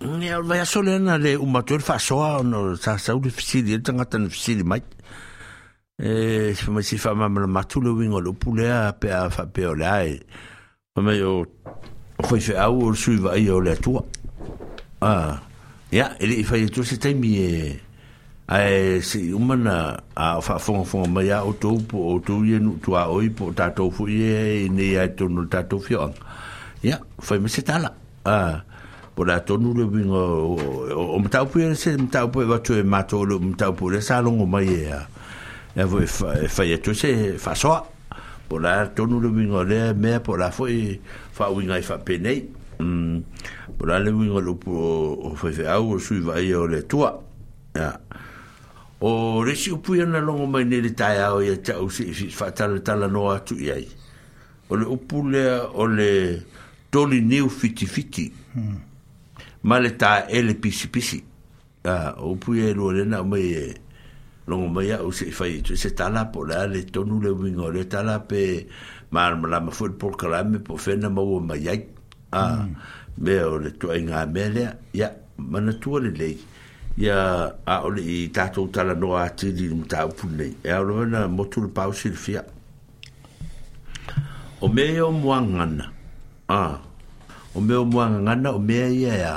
你話要諒啊！你唔咪做翻手啊？你做做啲事，你做緊啲事咪？咪先，反而咪做兩邊個都冇嘢，譬如話翻邊個嚟？咪又可以做少少嘢咯。你話啊？呀！你翻嚟做啲咩？誒，uman 啊，翻翻翻咩啊？October October 你做下嘢，October 翻嚟你又做唔到翻嘢。呀！翻嚟咪先得啦。啊！po la tonu le winga o mtaupu ele se mtaupu e watu e mato lo mtaupu le sa mai e a e vo e fai atu se soa po la tonu le winga le mea po la foi fa winga e fa penei po mm. la le winga lo po o fai fe au o sui vai e o le tua o resi upu yana longo mai ne le tai au ia e tau si fatala tala no atu iai o le upu lea o le toli neu fiti fiti mm. ma le tā ele pisi pisi. O pui e rua le nā mai e longa mai au se fai tu se tala po la le tonu le winga le tala pe mar la ma fuat por kala me po fena ma wa mai ai a mm. me o le tu ai nga mele ya mana tu le le ya a o le ta tu tala no a ti di mta u pulle e a lo na mo tu le pau sil fia o me o mwangana a o me o mwangana o me ia ya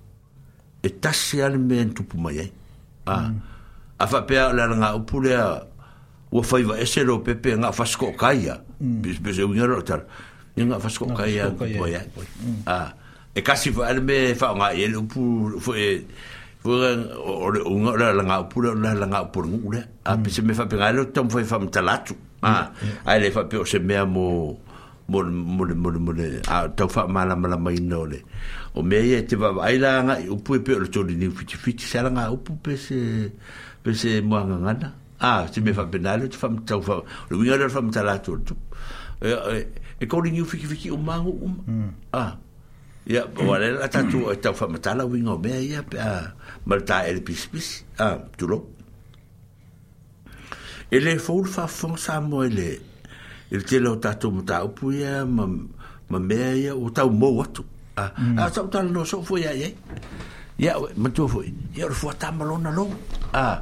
e tasi ale mea ni tupu mai ai ah, a a faapea lana ga upu lea ua faiva ese lo pepe ga fasikookai a mm. pesepese uiga lo tala i ga fasikookai a poe ai a mm. mm. ah, e kasi faale me faaoga i ele upu foe foe uga o le laga upu lea o le laga upu leguu lea a ah, pese me faapegai le tamu fai faamatala atu a ae le faapea o se mea mo mo mo mo le mo le a tau faamalamalamaina o le o me ia te vai la nga u pu e pe o tori ni fiti fiti sala nga u pu pe se pe se mo nga nga na a se me fa penal te fa mo tau fa lo mi ngara fa mo tala tu tu e e, e ko ni fiti fiti o ma u hmm. a ia o le ata tu o tau fa mo tala wi nga me ia pe a malta el pis pis a tu lo ele foi fa fa sa mo ele ele te lo tatu mo tau pu ia ma ma me ia o tau mo atu Ah a tau no so foi ai ia matua foi ia ora fua tamalona lou a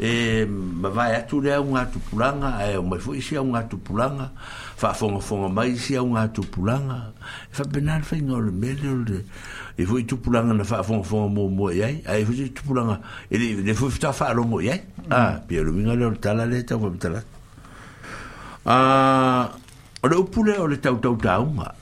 e mavae atu lea uga tupulaga ae o mai foʻi sia uga tupulaga faafogafoga mai un uga tupulaga un le fa o le mea leo le e foʻi tupulaga na mo faire i ai ae foʻi tupulaga le foʻi fetoa faalogo a pia tala le o le e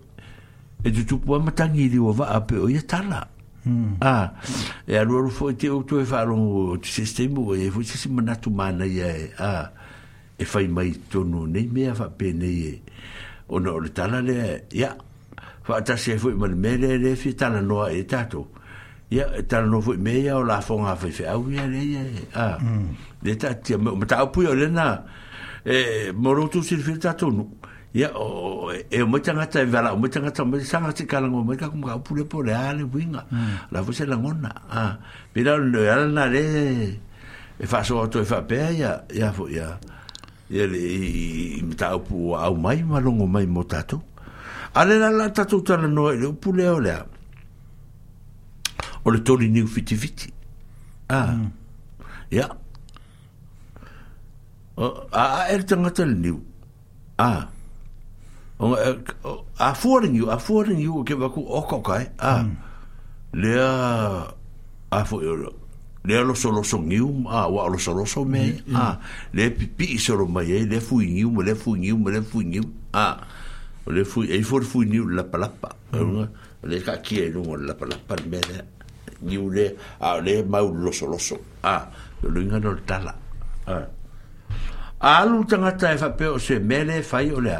e tu tu pua matangi i liwa wa ape o ia tala. Mm. Ah, e a luaru fo e te o e falo o te sistemu e fo te simanatu mana ia e a e fai mai tonu nei mea wha pe nei e. o no ore tala le ya yeah. wha atase e fo i mani mele le fi tala no e tato ia yeah, tala noa fo i mea o la fonga fai fai au ia le ia e, a hmm. le tati a me o mata au pui le na e moro tu sirfi tato nuk ya o e mo changa tsa vela mo changa tsa mo changa tsa ka lengwe mo ka kuma ka pule po le ale winga la vo se la ngona a pira le ala na le e fa so to e fa pe ya ya fo ya ya le i mta o pu au mai ma longo mai mo tato ale la la tato tsa no le pule o le o le toli ni fiti fiti a ya o a er tanga tsa le ni a ah. 我誒 afford you afford you，我叫佢攞卡啊。你啊 afford，你攞 sólo sólo you，啊，我攞 sólo sólo me，啊，你俾 sólo me，你富 you，你富 you，你富 you，啊，你富，你富得富 you 好難爬難爬，你卡幾多摩難爬難爬啲咩咧？你咧啊，你冇攞 sólo sólo，啊，你應該攞得啦。啊，阿魯張阿仔發表說：，未來發育咧。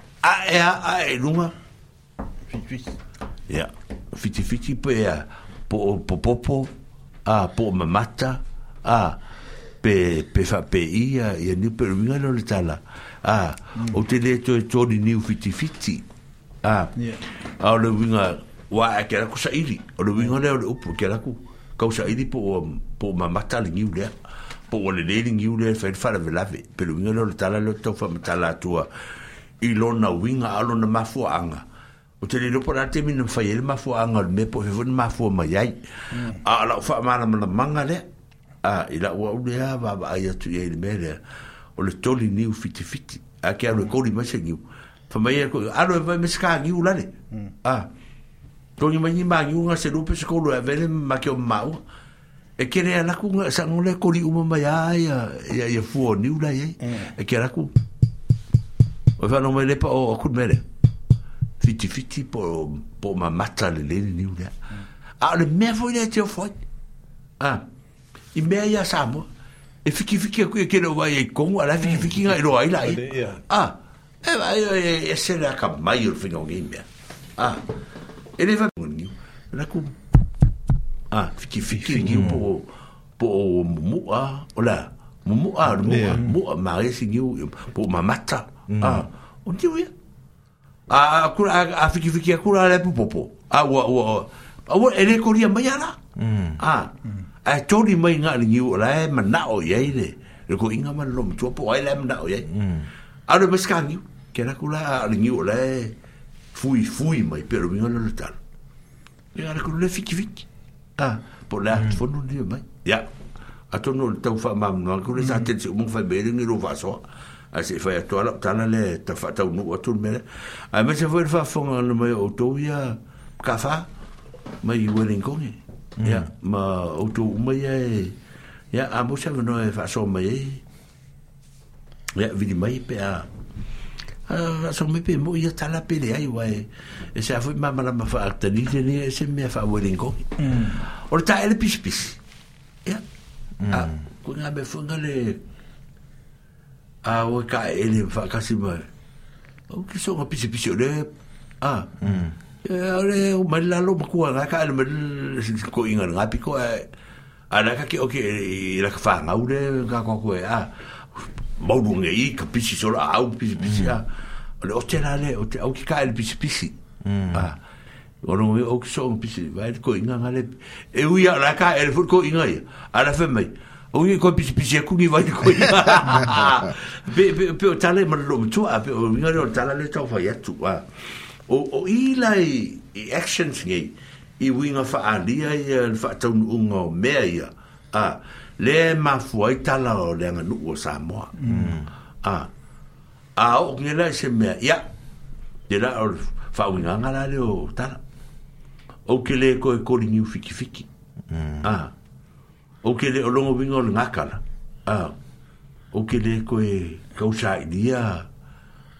a e a e lunga ya fiti fiti pe a po po po po a po mamata a pe pe fa pe i a i a niu per winga lo le tala a mm. o te le to e tori niu fiti fiti a a o le winga wa a e kera kusa iri o le winga le o le upo e kera ku kausa iri po po mamata le niu le po o le le le niu le fa e fa la velave pe le winga lo le tala le tau fa me tala tua a ilona winga alo na mafua anga. O te lero pa rate mi na fai ele mafua anga o mepo hewa na mafua mai ai. Mm. A la ufa amana mana manga le, a ila ua ule a baba ai atu i aile mele, o le toli niu fiti fiti, a ke alo e mm. kori mase ngiu. Fa mai e koi, alo e vai meska ngiu lale. Mm. A, koi mai ni ma ngiu nga se lupe se kolo e vele ma ke o mau, e kere alaku nga sa ngole kori uma mai ai, e, e fuo niu lai ai, e kere alaku... o fa no mele pa o ku fiti fiti pour po ma mata le le ni una le me fo te fo ah i me ia sa mo e fiki fiki ku ke no vai e, e ala fiki fiki ai lai ah e va e, e, e se la ka mai o game ah il va la ku ah fiki fiki po po ah mo mo a mo mo ma resi ni po ma mata mm. a o ti we a kur a a fiki fiki a kur a le po po a wa wa a wa ele ko ri mai ala mm. a mm. a tori mai nga ni u la e ma na o ye le le ko inga ma lo mo po ai le ma na o ye a le mas ka ni ke na kula ni u la e, fui fui mai pero mi ona le tal le ara ko le fiki fiki a po la fo nu ni mai ya yeah. Atau nol tahu faham, mam no ku le sate tsu mo fa bele ni ro va so a se fa to la ta le ta fa tau no atu me a me se fa fa fonga auto ya ka fa me i ni mm. ya ma auto me ya ya a mo se no e fa so me ya video mai pea. a a so me pe mo ya ta la pe le ai wa e se fa ma ma la ni Esok e me fa wen ko mm. ta el pis pis ya a ko nga be fonga le a o ka e le fa ka si ba o ki so nga pisi pisi le a e a le o ma la lo ma ku nga ka le ko inga nga pi ko e a na ka ki o ki la ka fa nga u le ka ko ko e a ma u nga i ka pisi so la a u pisi pisi a mm. o le o te la le o te au ki ka e le pisi pisi mm. a mm. Ono me o kiso un pisi, va et ko inga ngale. E u ya raka el fur ko inga ya. Ala fe mai. O ngi ko pisi pisi e ku ngi va et ko inga. Be [LAUGHS] be pe o tale ma lo tu a pe o ngi ro tala le tau fa ya tu a. O o i lai i actions ngi. I winga fa ali ai el fa tau nu unga o mea ya. A. Le ma fuai tala o le anga nuku o Samoa. Mm. A. A o ngi lai se mea. Ya. Dela o fa winga ngala le o tala. Mm. o que le ko e kori ni fiki fiki mm. ah o ke le o longo wingo le ngakala ah o que le ko e kausa idia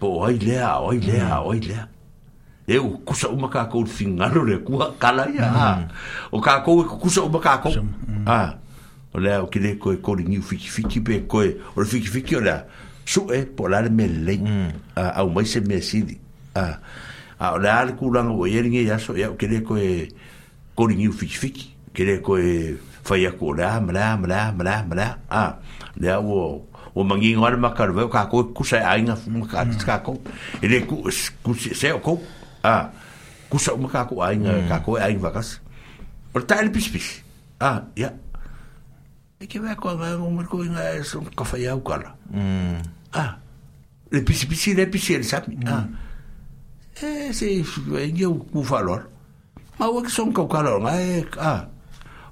po ai lea ai lea ai lea e o kusa uma ka ko fingalo le kua kala ya o ka ko kusa uma ka ko ah o le o que le ko e kori ni fiki fiki pe ko e o fiki fiki o le su e po la me le mm. Hum. ah au mai se me sidi ah a ora le kulanga o yeringe ya so ya kele ko e koringi u fitfiki kele ko e faia ko la mra mra mra mra a le o o mangi ngor makar ve ka ko kusa ainga makar ka ko ele ku ku se a kusa makar ko ainga mm. ka ko ainga vakas por tal pis pis a ya ke va ko va o merko inga son ka faia u kala mm. a le pis pis le pis ele sabe ah mm. e se ia ku falor ma o que son ka kala nga e a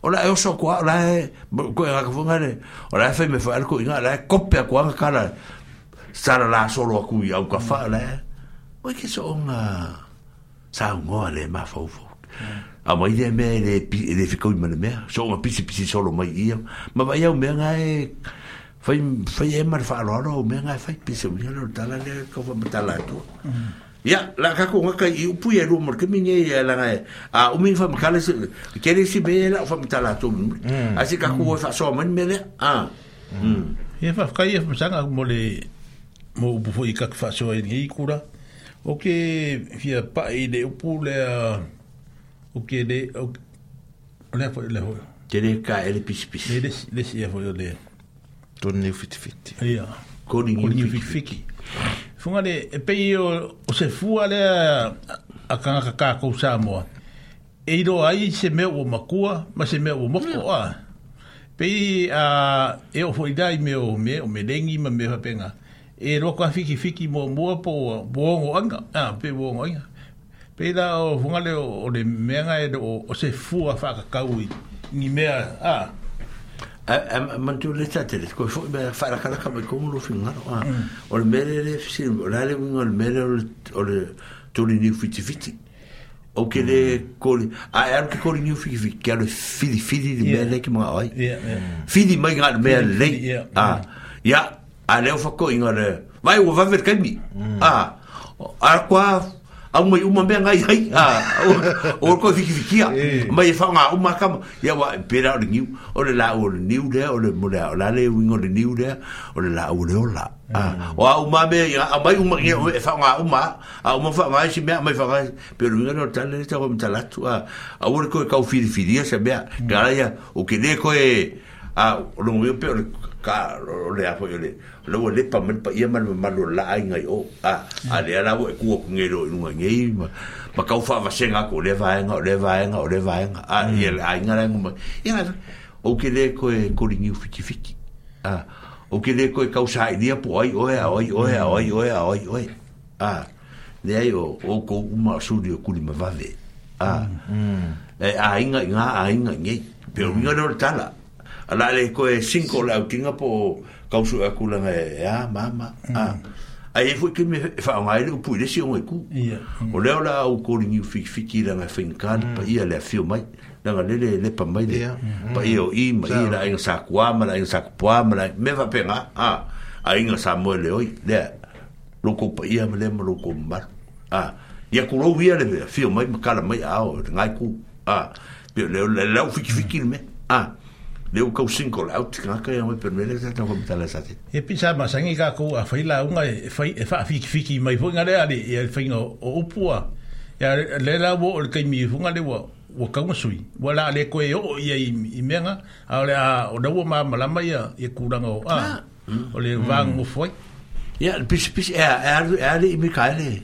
ola eu so kwa la e ko nga ko ngare ola e me fa ko nga la kopia ko nga kala sala la solo aku ia ka fa la o que so nga sa ngo le ma fofo a mai de me le le fico me le me so un pisi pisi solo mai ia ma vai au me nga e eh, fai fai e eh, mar fa lo me nga eh, fai pisi u ia lo tala le ko fa tala tu Ya, la kako vous i upu ya rumo ke minye ya la A min fa se ke le si la fa mtala tu. Hmm. Asi kako fa so man me Ah. Mm. Ye fa vous fa mo le mo Vous fo i kak fa so e i pa i le upu le o ke le o le fo le ho. ka pis e pis. Le le Vous e fo le. faire funga le e pei o, o se fua le a, a kangaka kā kou Samoa. E iro ai se mea o makua, ma se mea o moko mm. a. Pei a, e o fuidai me o me, o me rengi ma me hapenga. E roko a fiki fiki mo mua po o buongo anga, a pe buongo anga. Pei la o funga o, o le meanga e o, o se fua whakakaui ni mea a man tu le ta tele ko fo be fa ka ka ko mo fi nga o mm. o le mere le fi la le ngol le mere o le to le ni fi fi ti o ke le mm. ko e le a er ke ko le ni fi fi ka le fi fi fi le mere ke mo ai fi di mai nga le mere le a ya a le fo ko ngol le vai o va ver ka mi mm. a a kwa au mai uma mea ngai hai ha o [LAUGHS] ko fiki fiki ya mai fa e nga uma kama ya wa pera ni u o le la o le niu de o le mura o la le wingo le niu de o le la o le ola ah o au ma me ya mai uma ngi fa e nga uma a uma fa mai si mea mai fa mai pero ni no tan le tago mta la tua a o ko ka u fiki fiki ya se mea gara ya o ke ne ko e a o lo ngi pe ka o le apo ele lo le pa men pa ia man malo la ai ngai o a a le ala o ku ngai lo nu ngai ma ma ka fa va senga ko le va nga le va nga le va nga a ia le ai nga nga ia o ke le ko e ko ringi fiti fiti a o ke le ko e ka usa ia po ai o ia o ia o ia o ia o ia a le ai o o ko uma suri o kuli ma va ve a e ai nga nga ai nga ngai pe o nga lo tala ala koe ko e cinco la kinga po kausu e a kula nga e, e a mama a mm. ai e fu ki me fa nga ile pu le mm. o on e ku o le ola u ko ni fi fi ki la mm. pa ia le fi mai la nga le le le pa mai le pa io i mai la en sa kwa la en sa kwa la me va pe nga a ai nga sa mo le oi le lo ko pa ia me le mo lo ko a ia ku ro wi ale fi mai ma kala mai a ngai ku a le le le fi fi me a ah. le o kausin ko lau tika ka ia mai permele te tau kamitala sa te. E pisa masangi ka kou a whai la unga e whai e wha fiki fiki mai fo ngare ale e al whainga o upua. E le la wo o kai mi funga le wa wa kaunga sui. Wa la le koe o ia i menga a le a o daua ma malama ia e kuranga o a. O le vang mo fwai. Ia pisi pisi e a e a le i mikaele.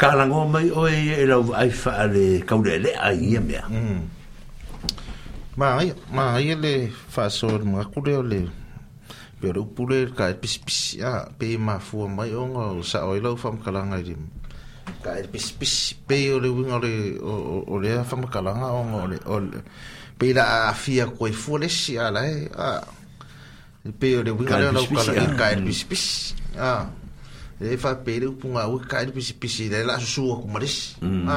Ka lango mai o e e lau ai wha le kaulele a ia mea. Mm. maia maia le faasoalemua aku lea o le pe o le upu le kae pisipisi a pei mafua mai oga o saʻoai lau faamakalaga i le kae le pisipisi pei o le uiga la afia faamakalaga oga pei laaafia koai fua ya, lesi alae a pei o le uiga lea laukalai kae le pisipisi a ya. ya. le faapei le upu gaui kae le pisipisi lae laasusu aku ma lesi hmm. a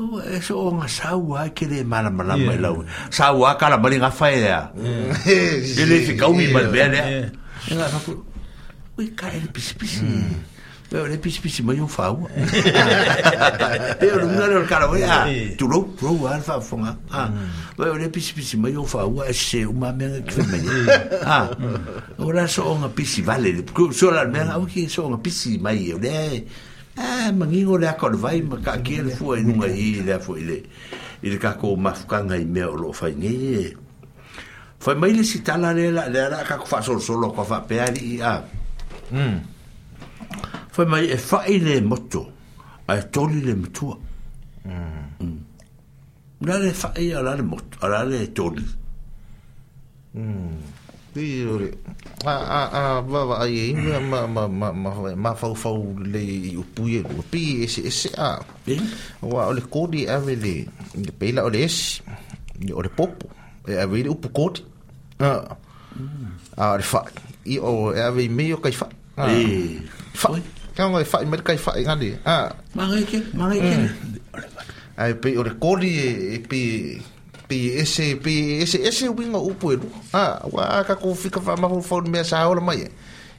Oh, eso o nga sawa ke le mana mana yeah. mai e lau. Sawa kala mali nga fae ya. Mm. Ele fi kaumi mal bea lea. Nga fapu, ui ka ele pisi pisi. Mm. Ele pisi pisi mai un fau. Eo lu mga leo kala wai, tu lo, lo wala fa funga. Mm. Ele pisi pisi mai un fau, e se uma mea nga kifu mai. Ora so o nga pisi vale. So la mea, au ki so o nga pisi mai, e ole. Ole. Ah, mangi ngore a kor vai, ma ka ki le fuai nunga i le fuai le. I le kako mafukanga i mea o lo fai nge. Fai mai le si tala le la, le ara kako fa sol solo, kwa fa peari i a. Ah. Hmm. Fai mai e fai le moto, a e toli le mtua. Nga hmm. hmm. le fai a la le moto, a la le toli. Mm. Pire. A a a va va ai ma ma ma ma ma ma fa fa le u puye u pi e, se e, se a. Wa le kodi a ve le le pela o les. Ni o le popo. E a ve le u pu kod. A. A le fa. I o e a ve me o kai fa. E. Fa. Ka ngai fa me kai fa ngani. A. Ma ngai ke, ma ngai ke. Mm. Ai pe o le kodi e pe pese pese esse winga upo e lua a wa ka ko fica fa mafu fon me sa ola mai e.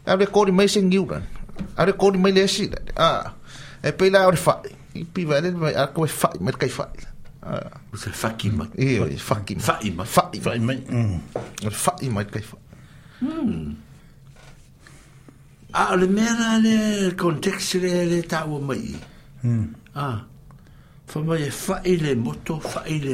a re mai sen giura a re ko ni mai lesi a e pe la ore fa i pi va le a ko fa me kai fa a se fa ki ma e o e, fa ki fa i ma fa i fa i mai mm fa i mai kai fa mm a le mera le kontekst le le tawo mai mm a fa mai fa mm. i mm. e moto fa i le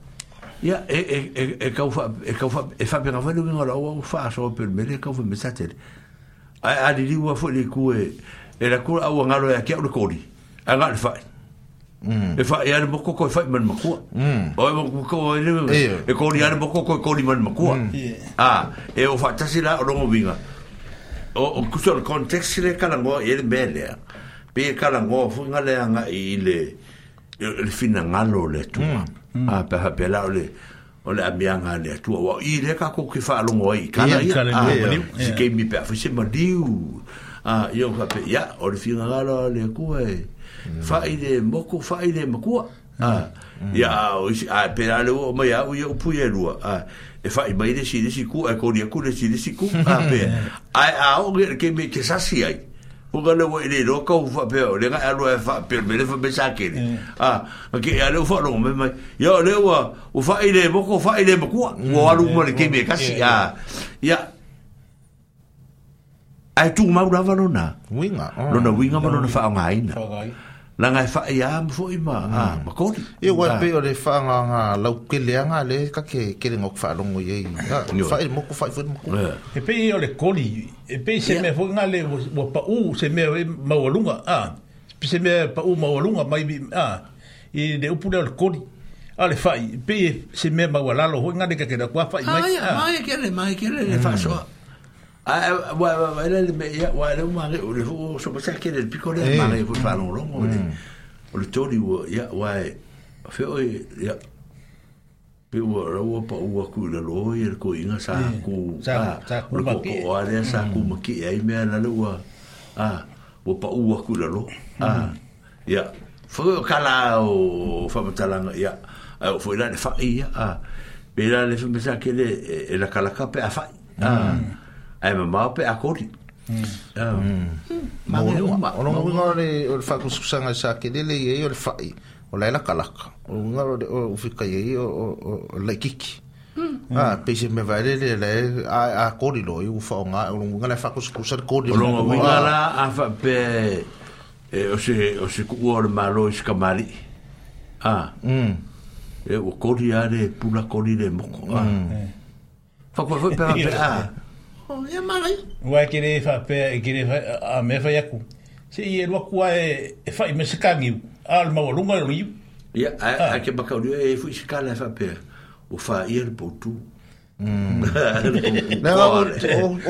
Ya e e e e ka fa e ka fa e fa bien avant de ngola ou fa so pe le mele ka fa me satel. A a di di wa fo le ku e e la ku a wa ngalo ya ke ko di. A ngal fa. Mm. E fa ya le boko ko fa men ma ku. Mm. O e boko ko e le e ko di ya le boko ko e ko di men ma ku. Mm. Ah, e o fa ta si la ro mo vinga. O o ku so le context le ka la ngo e le mele. Pe ka la ngo fo ngale nga i le e, e le fina ngalo le tu. Mm. Mm. Ah, a ah, ah, pe mm. ha mm. pe le o le amia le tu o i le ka ko ki fa lo mo i ka i ka si ke mi pe fa se ma diu a yo ka pe ya o le fina nga lo le ku e fa i le mo ku fa i le mo ku a ya o si a pe la lo mo ya o yo pu ye lo a e fa i mai le si le si ku a ko le ku le si le si ku a [LAUGHS] pe a a o ke me ke sa si ai Uga le wei le ro ko fa pe le nga alo fa pe me le fa be sa ke. Ah, ke alo fa no me me. Yo le wa u fa ile mo ko fa ile mo ko. Wo alu mo le ke me ka si ya. Ya. Ai tu ma u lava no na. Winga. No na winga ma no na fa nga ina. Fa la ngai fa ya mo fo ima ah ma ko e wa pe o le fa nga nga la ke le nga le ka ke ke [LAUGHS] e e le ngok fa lo ngo ye fa e mo ko fa fo mo e pe o le koli e pe se me fo nga le wo pa u se me ma wo lunga ah pe se me pa u ma wo lunga mai bi ah e de upu le koli Ale fai, pe se me ma wala lo, ngade ka kera kwa fai mai. Ai, ai, e ai, kere, mai, kere, le fa so Ah, eh, wa wa wa le me ya wa le ma re o le ho so pa sa ke le picole ma re ko fa no lo mo le. O le tori wo ya wa fe o ya pe wo ro wo pa wo ku le lo ye ko inga sa ku sa sa ku ma ki o le sa ku ma ki ai me na le wa ah wo pa wo ku le lo ah ya fo ko kala o fa ma tala no ya o fo le fa ya ah Bila le fumisa kele e la kalaka pe afai. Ah ai ma pe akori hmm. Ah. Hmm. ma ni ma ono ngi ngore o fa ku su sanga sa ke dele ye o fa i o la kala ka o ngore o fi ka ye o o la kiki hmm. a ah, pe se me vale le le a akori lo u fa nga o ngi ngala fa ku su sa ko di o ngi ngala a fa pe e o se o se ku o ma lo is ka mari a ah. mm e o ko di are pula ko di le mo ko a fa ko fa pe a [LAUGHS] Oh, ia marai. Ua e kere fa pe, e kere a me fa yaku. Se i e lua kua e, e fa i me sekangi, a le mawarunga e rungiu. Ia, a ah. ke baka uriu, e fu i sekala e fa pe, o fa i e lupo tu. Mm. [LAUGHS] Nā ngā,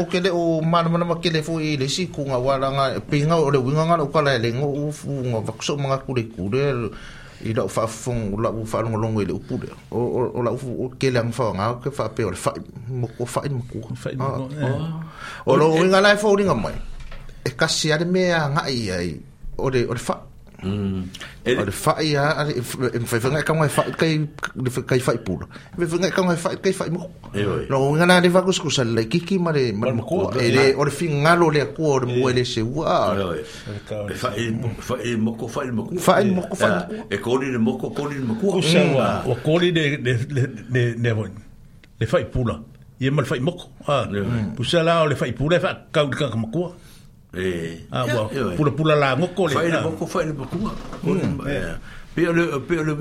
o kele, o mana mana ma kele fu i le si, kunga wala ngā, pinga o le winga ngā, o kala e lengo, o fu ngā vakso mga kure kure, i lau fa fun lau fa lu longo i le upu o o lau o ke lang fa nga ke fa pe o fa mo ko fa mo ko fa o lo winga lai fo ringa mai e ka si ar me a nga i ai o le o le fa o le fa'i a fai fai ka ngai fa'i kai kai fa'i pula ve ve ngai ka ngai fa'i kai fa'i mo no ngana le vagus ku sal le kiki ma le ma ko ele o le fingalo le ko o le mo ele se wa fa'i fa'i mo ko fa'i mo ko fa'i mo ko fa'i e ko le mo ko ko le mo ko o ko le de de de de le fa'i pula ye mal fa'i mo ko ah pusala o le fa'i pula fa ka ka mo ko Eh. Ah, bueno. Pura pura la ngoko le. Faile poco, faile poco. Mm, mm. eh, pero le pero le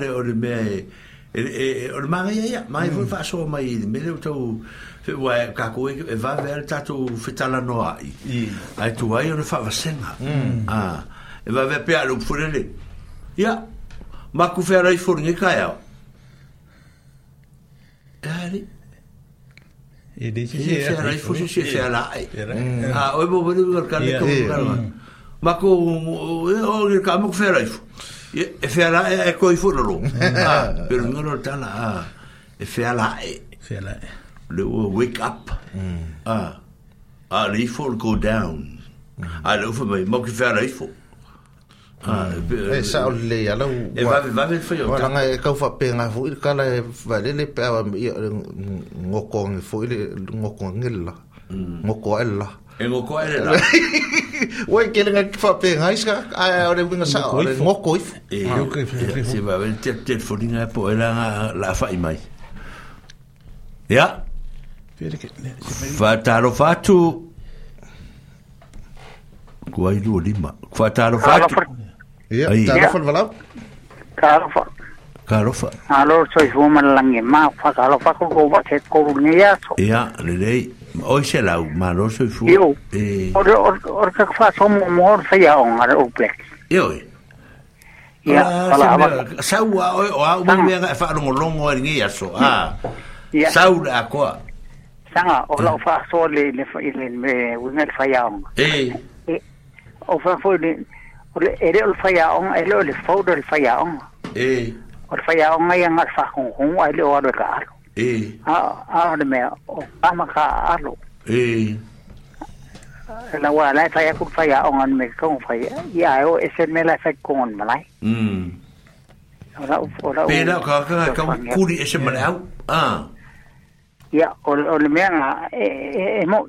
le o le me. El el fa so mai, me e, e le to fe wa ka va ver ta to fetala no ai. Ai tu va senga. Mm. Ah. E va ver pe alu furele. Ya. Ma ku fer ai furne ka ya. Ali e de si si era ifu si si era ma ko eh, o il camo che era ifu e fe era eh, e ko ifu lo per non lo [LAUGHS] ah, tala ah, e fe era e eh. fe era le wake up mm. ah ah le go down mm. ah lo fu mo che fe era ifu e sa o le ala e va va le fo yo ta ngai ka fa pe nga fu ka le va le le pe va mi ngoko ngi fu le ngoko ngi la ngoko la e ngoko la wa ke le ngai fa pe ngai ska a o le winga sa o le ngoko i e yo ke se va le te te fo ni nga po la la fa i mai ya fa ta lo fa tu Kuai lima. Kuai talo fatu. ia talofa le valaau talofa kalofa alo soifua malalangi ma fakalofa kokou fakekoluni aso ia lelei oi se lau malo soifua iu ore ore kakafaasomuamua ore faiaoga le oplex ioe ia saua oe o au maimeaga e faalogologo e ligei aso a sau le akoa saga o lau faasoa le le le uiga le faiaoga e o faafoi le ele o faya on ele ole le fodo le faya on e o le faya on ai ngar fa hong hong ai le o le ka alo e a a le me o ka ma ka alo ee. e la wa la e faya ku faya on an me ko faya ya e o ese me la fa kon malai mm ora ora pera ka ka ka kuri ese malai ah ya o le me nga e, e mo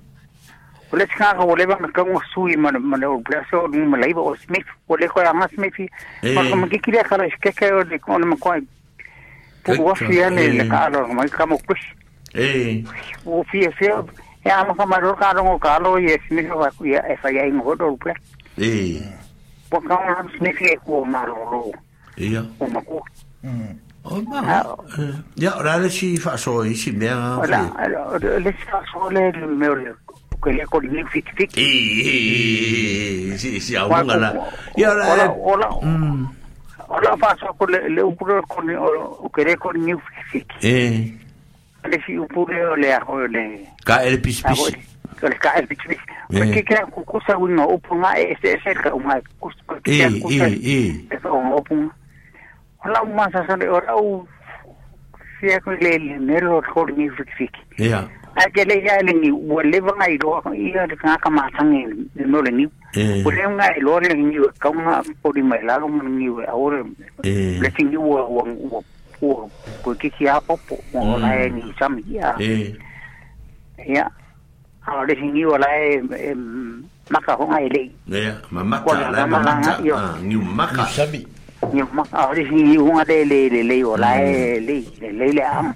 ulechanga uleva mekango sui mana mana uplaso malaiva ik smith ulejo ya más smith porque me quería cara es que que de con me coi por fiel el calo me como pues eh o fiel fiel ya caro o calo y smith va ya esa ya en eh smith es ya como mijn Oma. Ja, daar is hij van is hij meer quería con el sí Sí, sí, sí, la. Y ahora hola hola Hola, con le un puro con Hola, quería con el Eh. Le si un puro le hago le. Ca el pis pis. hola. Hola, el pis pis. Porque que Hola. uno opunga Hola. cerca hola. Hola. Hola. Hola. Hola. Opunga. Hola más Hola. ahora Hola. si Hola. Hola. le Hola. con el Ya. a ke le ya le ni wo le va ngai ro ia de ka ka ma sang ni no le ni wo le ngai lo le ni ka ma po di mai la lo ni wo a ore le ti ni wo wo wo wo ko ki ki a po po mo la e ni sam ia ia a le ti ni wo la e maka ho ngai le ia ma maka la ma maka ni maka sabi ni maka a le ti ni wo ngai le le le o la e le le le am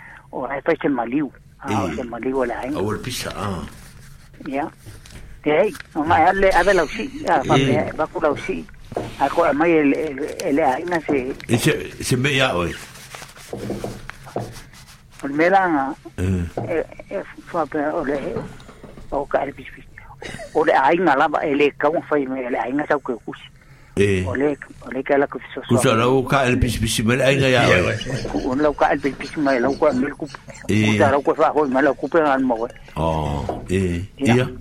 og oh, etter Maliu. Ah, Ehi, Maliu la hain. Awar pisa, ah. Ya. Ehi, ma alle ave la usi, ah, eh, va con la usi. Ako ah, ama el el aina se Ese se me ya hoy. Por me dan eh, eh, eh fa ole o carpis. Ole aina la ele kaun fa me ele aina sa ku kusi. وليك وليك لك في السوسو وصل لو كال بيس بيس ما لا يا ولا لو كال بيس بيس ما لو كال ملكو ولا لو كال فاهو ما لو كوبين عن مو اه ايه يا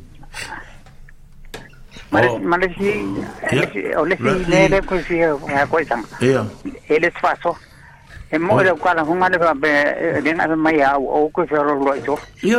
Malesi, olesi nele kusi ya koisang. Iya. Eles faso. Emo le kala hunga le ba be dena be maya o ko fero loito. Iyo.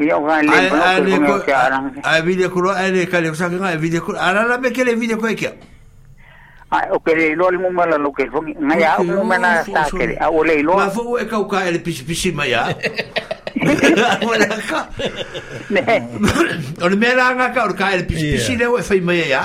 Ia o gale bloke ko ke ko a le kale o sake ngai video ko. Ara la me le video ko ke. A o ke le lo le mumba la lo ke fo ngai a mumba na sta ke. A o le lo. Ma fo e ka ka ele pisi pisi mai a. Ora ka. Ne. O le me nga ka o ka ele pisi pisi le o e fai mai a.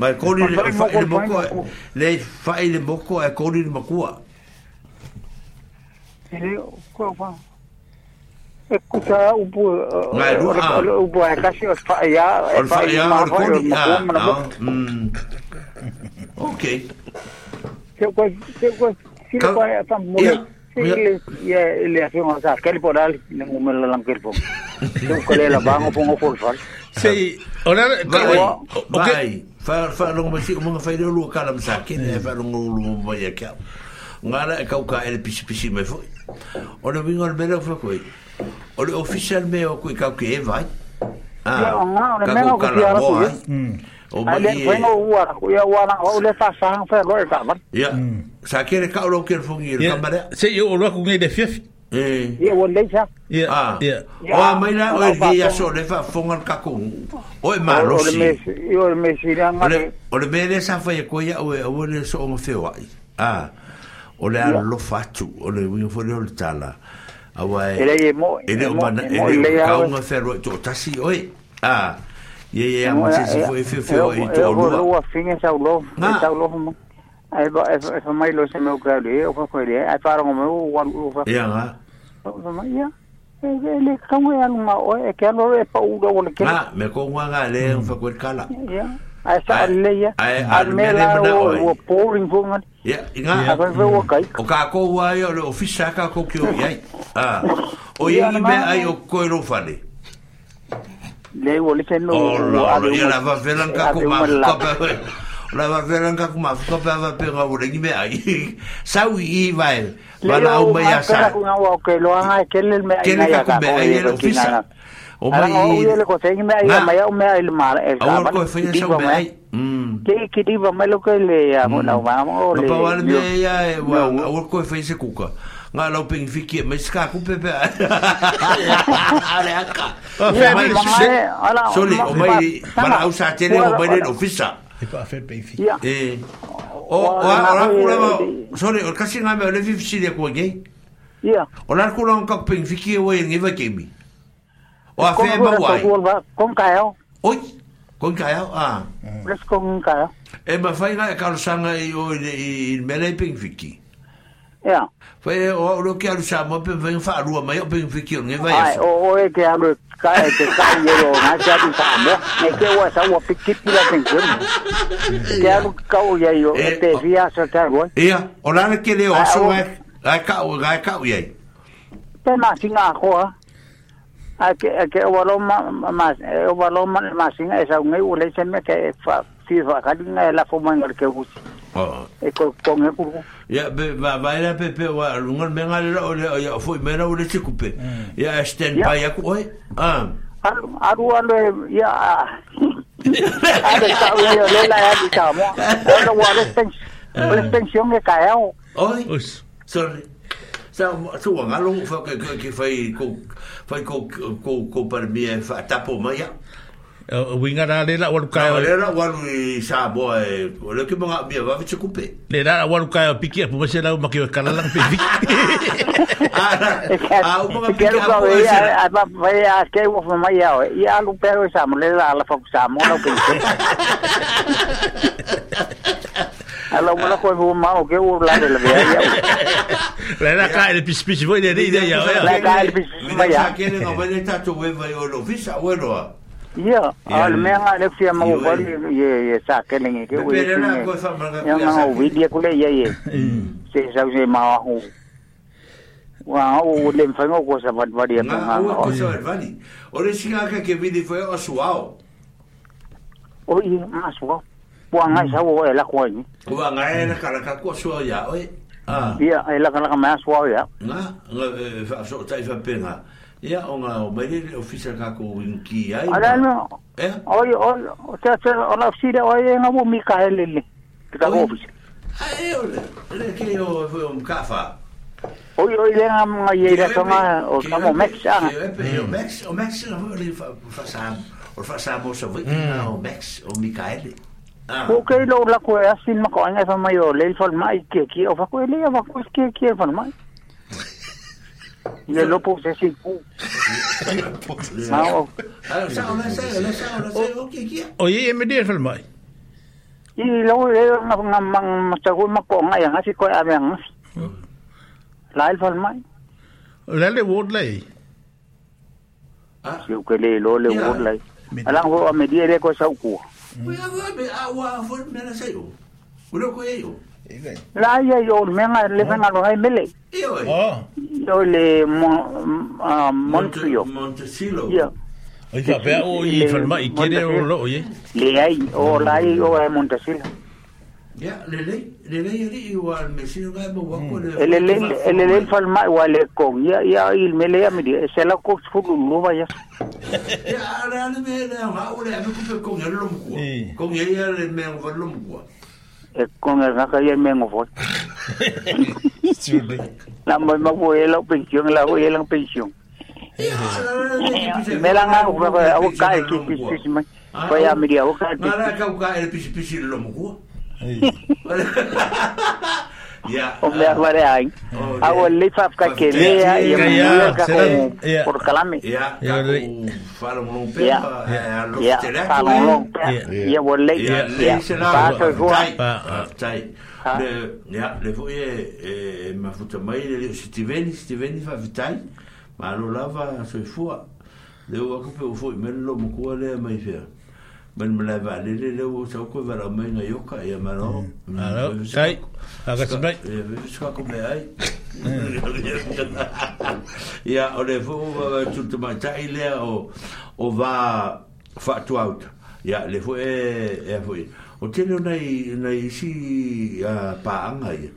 Mai kori eh. le fai le moko le fai le moko e kori le makua. Ele ko va. E kuta u bu. Mai lu a. Ah. U bu e eh, kasi o fai ya. Eh, o fai ah, ah, hmm. ya o kori ya. Ok. Se ko se ko si le pai ata mo. Ele ya ele afi mo sa kali por al le mo me la lam kali Se ko le la bango pongo por fal. Sei. Ora. Vai. fa fa longa masi o mga faile lu kala msa kene e eh. fa longa lu mo ya kia ngara e kau ka el pisi pisi me foi o le vingo le mera fa koi o le official me o koi kau ke e vai ah o meu mm. o meu o mai e o ua ko ia ua na o le fa fa fa lo e ka man ya mm. sa o ka lo ke fungi le kamera se yo lo ku ngai de fief y o leisa. ah ya O a mai na o e ia so le fa fonga ka Oye, O e malo si. O le mesira O le o o so o feo ai. Ah. O le a lo o le fo le tala. Awa e. Ele mo. o mana ele ka un fero to el oi. Ah. el ia el se el fo e feo e to lo. O fin fine sa lo. Sa lo ai ba ai fa mai lo se me ka le o ka ko le ai para ngo me o wa o fa ya nga o mai ya e, e le ka ngo ya ma o e ke lo e pa u do o le ke ma me ko wa ga le hmm. o fa ko kala ya ai sa le ya ai me la o o pouring fo ngan ya nga a ko o hmm. kai o ka ko wa yo le ofisa ka ko ki [LAUGHS] o ya ah o ye me ai o ko ro e fa le le o le ke no o la va velan ka ko ma ka la va vera ka kuma ko pa va pe ga ure me ai sa wi vai va la o me ya sa una que ke lo ha ke le me ai ya ka ai el ofisa o mai ai le ko te me ai ma ya me ai ma el ka ba ko fe ya sa me ai mm. ke ke di va me lo ke le ya mm. mo na va mo le pa va me ya wa o ko fe se kuka nga lo ping fiki me ska ku pepe [LAUGHS] ale aka o mai sole o mai para usa tele o mai ofisa E ko afer pe fi. E. O o e ora kula ma. Sorry, or kasi nga me le fi si de ko ge. Yeah. Ora kula un kok pe fi ki o en eva ke mi. O afer ba wa. Kon ka yo. Oi. Kon ka yo. Ah. Mm. Les kon ka yo. E ma fai nga e ka sanga i o i mele pe fi ki. Yeah. Fa e o lo ke alu sama pe ven fa alu mai o pe fikir nge vai. Ai o e ke alu ka e ke ka ye o na ja di fa mo. Me ke wa sa wa piki pila ken ke. Ke alu ka o e te via sa ta go. Ia, o la ke le o e. Ai ka o ai ka o ye. Pe ma singa ko. Ai ke o lo ma ma o lo ma ma singa esa ngai u le me ke fa FIFA kadinga la fo mangar ke usi. É ko ponga ku ya be va va era pe pe wa ngon me ngale o ya foi me na o le tikupe mm. ya stand by ya ku oi ah aru ale ya ada sa o le la ya di sa mo ona [LAUGHS] wa le pen le pension ke ka ya oi sorry sa tu wa ngalo fa ke ke fai ko fai ko ko ko par mi fa tapo ma ya Eh, winga na le la waru kai le la waru i sa bo e le le la kai o piki la kala la pe a piki a va e [LAUGHS] ke pero sa mo la la sa mo [LAUGHS] la pe de la el pis de ya. La e e no tu Ia, al menga le fia mau kali ye ye sa kelingi ke we. Yang mau video kule ye ye. Se sa se mau hu. Wa o le fango ko sa vad vad ye menga. O ko sa vad vani. O le singa ka ke vidi foi o suao. O ye ma suao. Wa ngai sa o la ko ni. Wa ngai na kala ka ko suao ya. Ia, ah. ela eh, kala ka ma suao ya. Nga, nga eh, fa so tai fa penga. Ah. ia o nga o mai le ofisa ka ko ki ai ala no eh oi oi o te te o la o oi e nga mo mi ka ele Ki te ka ofisa ai e, o le le ki o o mkafa oi oi le nga nga ye ra toma o ka mo mex hmm. a o mex o mex o le fa sa o fa sa mo so vi o mex o mikael Ah. ke lo la ko e asin ma ko anga fa mai o le fol mai ke ki o fa ko le fa ko ke ke fol mai. [LAUGHS] Le lopo se siku. O ye me der fel mai. I lo le na na mang ta go ma ko nga ya ngasi ko a bang. Oh. Lail fel mai. Le le wod le. Ah, yo ke le lo le wod le. Alang ho a me dire ko sa ku. Ko ya be a wa fo me na sa yo. Ko lo ko ye yo. La ya yo me le ah. a hay mele. Oh. Yo. le Montesilo. Ya. Oye, quiere oye. Le hay o la hay o Montesilo. Ya, le le le le igual me que mm. el guapo le. Le le le ya ya me le ya me la cox fulu lo vaya. Ya, me la hago me con el con le con nga ka la may ngofot. Namoy magpuhilaw pensyon, pension pensyon. Mela nga ako pa ako ka kikisis man. Kaya mi dia ako ka. Mara ka ka el pisi pisi lo mo ko omeakware ang awo leifaf ka kelea ye por kalame ya falo mo pe ya ya oh, ya le pa so ko ya le fu ye eh, ma futa mai le si ti veni si ti veni fa vitai ma lo lava so fu le wa ko pe fu me lo mo ko le mai fer mana mana va le le le o sau ko va la mai na yoka e ma no na ro sai a ga sai e ve sua ko ai ya mm. o le fu va tu tu mai tai le o o va fa tu out ya le fu e e fu o te le nei nei si a pa anga ya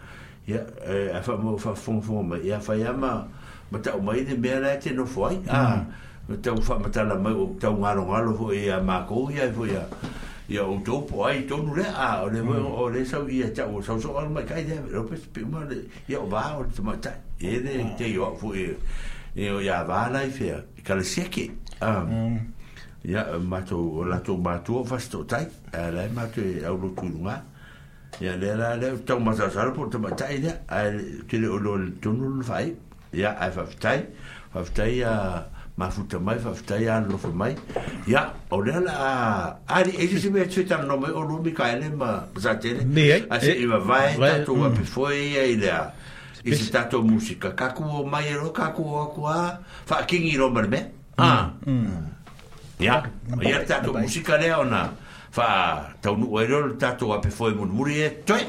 ya e, a fa mo fa fon fon ma ya fa ya ma ma ta o mai de mea la te no foi mm. ah me tau fa mata la mai o tau ngaro ngalo fo e a ma ko ia fo ia e ia o to ai to nu a o le mo o le sa u ia tau sa so al mai kai de ro pe pe ma le ia o ba e o te ma e de te yo fo e e o ia va la fe ka le seke a ia ma to la to ma to fa sto tai a le ma to e au lo tu nga ia le la le tau ma sa sa ro te ma ta e de a te le o lo to nu fai ia a fa tai a ma futa mai fa futa ya no fa mai ya olela a ari e jisi me tsuta no me olu mi ka ele ma zatele a se iba vai tatu wa mm. pe foi ya idea e se tatu musika kaku o mai ero kaku o akua fa king i romer me a ya o ya tatu musika le ona fa tau nu ero tatu wa pe foi mun muri e toi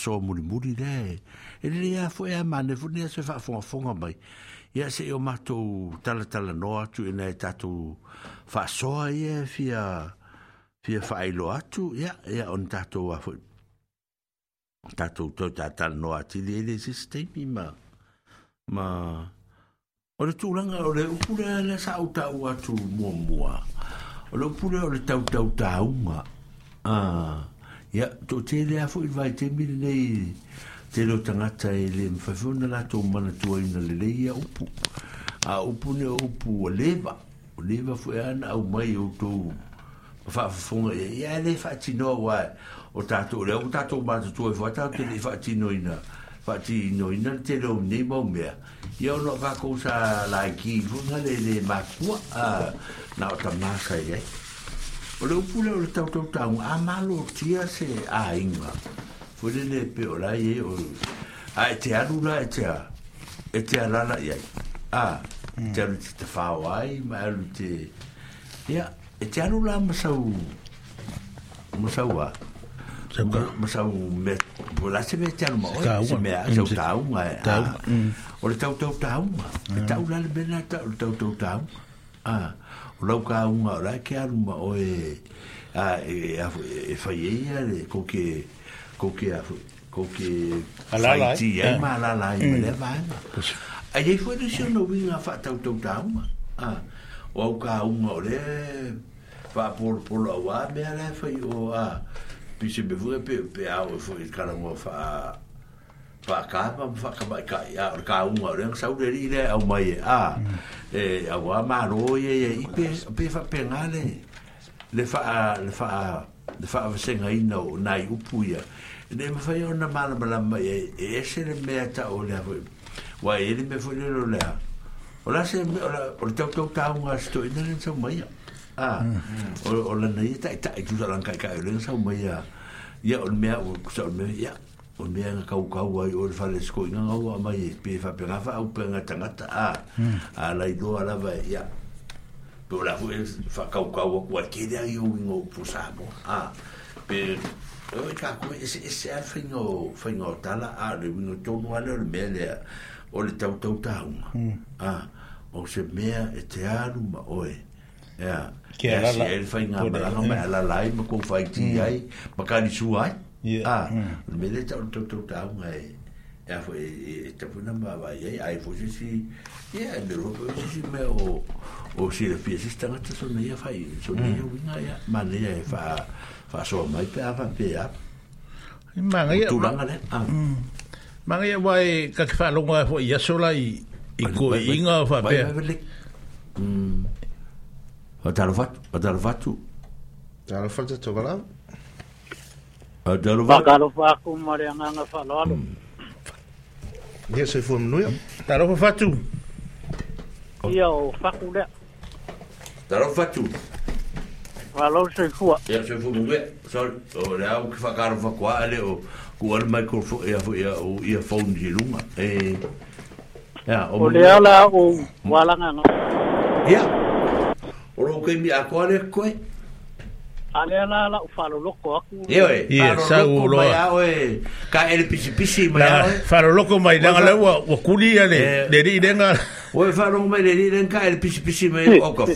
so muri muri re. E re rea fo e a mane, fo ne se fo fonga fonga mai. Ia se e o matou tala tala no atu e nei tatou wha soa e fia fia wha ailo atu. Ia, ia on tatou a fo. Tatou tau tala no atu li e le ziste mi ma. Ma. O le tūranga o le upule le sa utau atu mua mua. O le upule o le tau tau taunga. Ah ya tu te le a foi vai te mi nei te lo tanga te le fa fona la to mana to i na le le ya upu a upu ne upu leva o leva foi e ana au mai o to fa fona ya e, le fa ti no wa o ta to le o ta to ma to e fa ta te le fa ti no ina fa ti no ina te lo ne ba o mea ya no va ko sa la ki fona le le ma kwa na ta ma sa ye o le upu lea o le tautau tagu amalotia se aiga foi lele pe o lai e o a e te alu la e te e te alala i ai a e te alu te tafao ai ma e alu te ia e te alu la masau masau a masau me la se me te alu ma oi se me a mm, se o taunga e a mm. o le tautau taunga e tau la le bena tau tautau taunga a o lau ka unga o rai ke aruma o e, e a e fai e ia le ko ke ko ke a ko ke alalai e eh. ma alalai e le mm. vaenga a jei fwe du si o no vinga fa tau tau ta unga a o au ka unga o le fa por por la wa me ala fai o a pi se bevure pe pe e a o fwe kala mo fa a whakapa, whakapa i kai, a ora ka unga, ora ngā saure ri re, au mai e, a, e, a wā maro i e, e, i pē, pē wha pē ngā le, le wha, le wha, le wha avasenga ina o nai upu ia, ne ma whai ona mana malama i e, e se le mea ta o lea, wā e le me fwai le lo lea, o la se, o le tau tau ta unga sto ina e le nsau mai a, a, o la nai e tai tai, tu sa lang kai kai, o le nsau mai a, ia o le mea, o le mea, ia, o me ana kau kau ai o fa les ko nga o ma ye pe fa pe rafa o pe ngata ngata a a la do a la ba ya pero la fue fa kau kau o kwaki de ai o ngo pu sa mo a pe o ka ku es es a fino fino tala a le no to no ale le mele o le tau tau tau a o se mea e te aru ma oe ya ke ala fa nga ma ala lai ma ku fa ti ai ma ka ni su ai Yeah. Ah, mm. to to to down way. Ya fo va e, e, e ye ai fo si si. Yeah, me ro fo o o si le pies sta na ta son ye fa fa so mm. mai pe ava pe ya. Ma ne ye. Tu la ngale. fa lo ngwa fo ya so i i ko inga fa pe. Mm. Ba tarvat, ba tarvatu. A taro va. Taro va ku marenga fa lalo. Ia se fo mnu ia. É? fa fatu. Ia é? o fa ku le. Taro fatu. Valor se fua. Ia se fo mnu ia. Sol o le au ki fa karo fa kwa le o ku al microphone ia fo ia o ia phone di lunga. Eh. É. Ya, o le ala o walanga. Ia. O lo ke mi akore koe. ale ala ala falo loko aku iyo iyo sa u lo ya we ka el pisi pisi ma ya falo loko ma ina ala wa wa kuli eh. [LAUGHS] [LAUGHS] ya ne de ri de nga ya. we falo ma de ri de nga ya, el pisi pisi ma o ko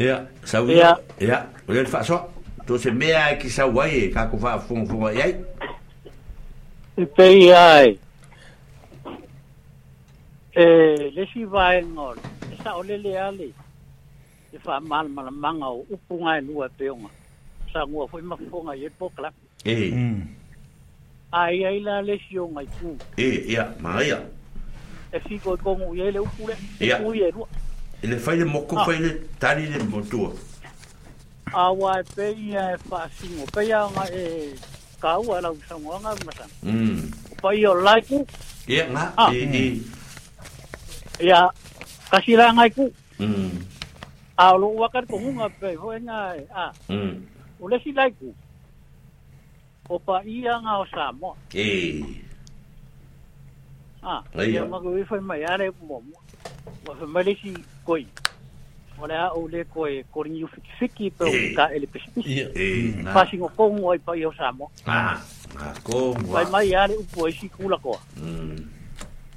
ya sa u ya ya we el faso to se mea e ki sa wa ye ka ku fa fon fon ya e pei ai eh e le si va el nor sa ole le ale te wha mal mal manga o upunga e lua peonga. Sa ngua fwe ma fonga e pokla. E. Mm. Ai e ai la le si o ngai pū. E, ea, ma ea. E fiko e kongu i ele upule. E ea. Ui e le fai le moko fai ah. le tari le motua. A wa e pei e wha singo. Pei a ngai e kaua la usa ngua ngai masan. Mm. Pai o laiku. Ea, ngā. Ah. E, e. Ea, kasi la ngai pū. Mm a lo wa kar ko hunga pe ho e nga a hmm. o le si lai ku o pa ia nga o sa mo a le ia ma ko wi fo mai are mo mo wa fo mai si koi o le a o le ko e ko ni fi fi pe o ka ele pe spi ia e na pa si mo ai pa ia o sa mo Ah, a ko mo mai mai are u po si kula la ko mm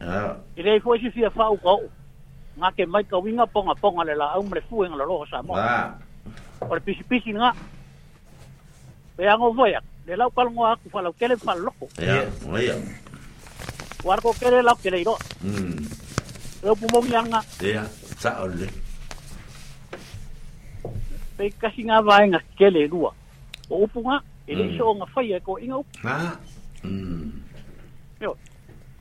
Ah. I le foi si fia fau ko. Nga ke mai ka winga ponga ponga le la au mre fueng lo lo sa mm. mo. Ah. Or pisi pisi nga. Pe ango voya. Le lau pal ngoa ku falau kele fal loko. Ya, ya. War ko kele lau kele iro. Mm. Lo pumong yang nga. Ya, sa ole. Pe kasi nga vai nga kele rua. O upunga, ele so nga fai ko inga. Oh". Ah. Mm. Yo,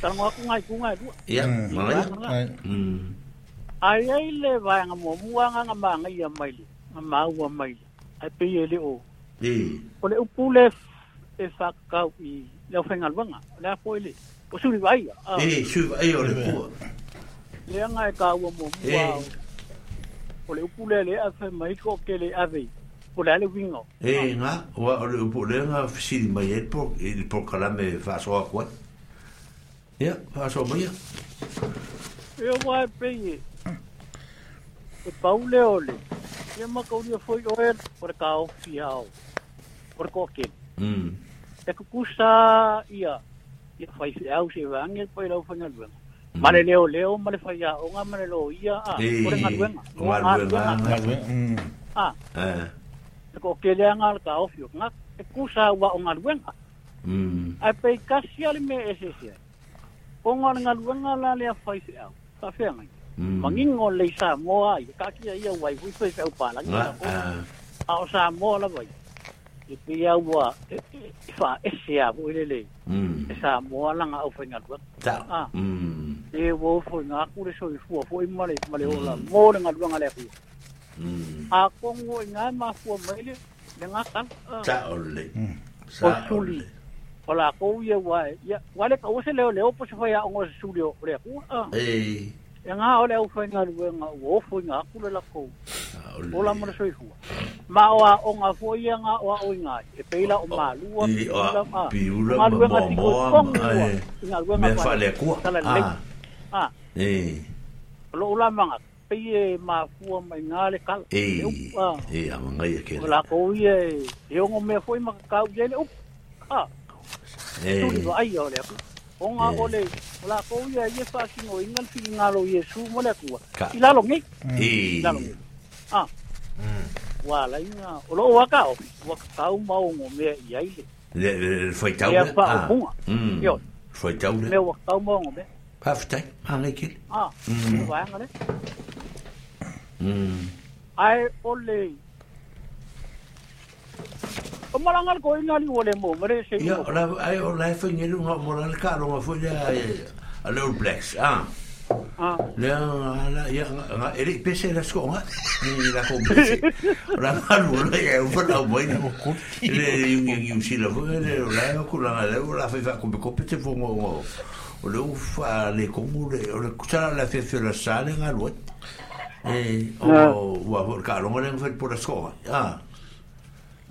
tanga ku ngai ku ngai rua ia mai ai ai le vai nga mo mua nga nga ma nga ia mai le nga ma ua mai le ai pe ele o e o le upu le e fa ka i le fenga lwanga le po ele o suri vai e suri vai o le po le nga ka ua mo mua o le upu le le a fe mai ko ke le ave o le ale wingo e nga o le upu le nga fisi mai e po e po kala me fa so akwa Ia, pā sō mai ia. Ia e mai pēi e. E pau le ole. Ia ma kauria fōi oe o re kāo fi hao. O re kōke. E kukusa ia. Ia fai se au se wangi e pai rau fanga luenga. Ma mm. le leo leo, ma le fai a onga, ma le lo ia. O re ngā luenga. O ngā luenga. E kōke lea ngā le kāo fi o ngā. E kusa wa o ngā luenga. Ai pei kasi ali me e se se. Ia. o hmm. ngol ngal wanga la le fai se au ta fe ngai mangi ngol le sa mo ai ka ki ia wai fu fe se au pa la ngai a ah, ah. o sa mo la wai i pe ia wa fa e se a bo le le sa mo la nga au fe ngal wa ta a ah. hmm. e wo fu nga ku le so i fu fu i ma le ma le o la hmm. mo ngal wanga le ku a kongo nga ma fu mai le le nga kan ta o le sa o le o la kou ia ua ia ua le kou se leo leo po se fai a ongo se suri o le kou a e e ngā o le au fai ngā rue ngā u ofu i ngā kule la kou o la mora soi fua ma o a o ngā fua ia ngā o a o i ngā e peila o mā lua piula ma ngā rue ngā tiko kongu i ngā rue ngā fai le kua tala le a e lo ula manga pei e mā fua mai ngā le kala e e a mangai e kena o la kou ia e e ongo mea fua i makakau ia le upa a tung lo ai yo le ku o nga o le la ko ye ye fa si no ingan fi nga lo ye su mo le ku i la lo ngi i la lo ah wa la inga o lo wa ka o wa ka u ma o mo me ia i le le foi tau le ah yo foi tau le me wa ka u mo me pa ftai ha ngi ki ah ai o le O malanga ko ina ni wole mo, mare se. Ya, ora ai o la fe ngelu nga mora le karo nga fo ya a little blacks, ah. Le ala ya nga ele pese la sko nga. Ni la ko pese. Ora na lu le ya u fa la boi na ko. Le yu ngi ngi usi la fo le la no ku la le la fe fa ko be ko pete fo mo. O le u fa le ko mo le o le ku sala la fe fe la sale nga lu. Eh, o wa ka lo mo le fo por sko. Ah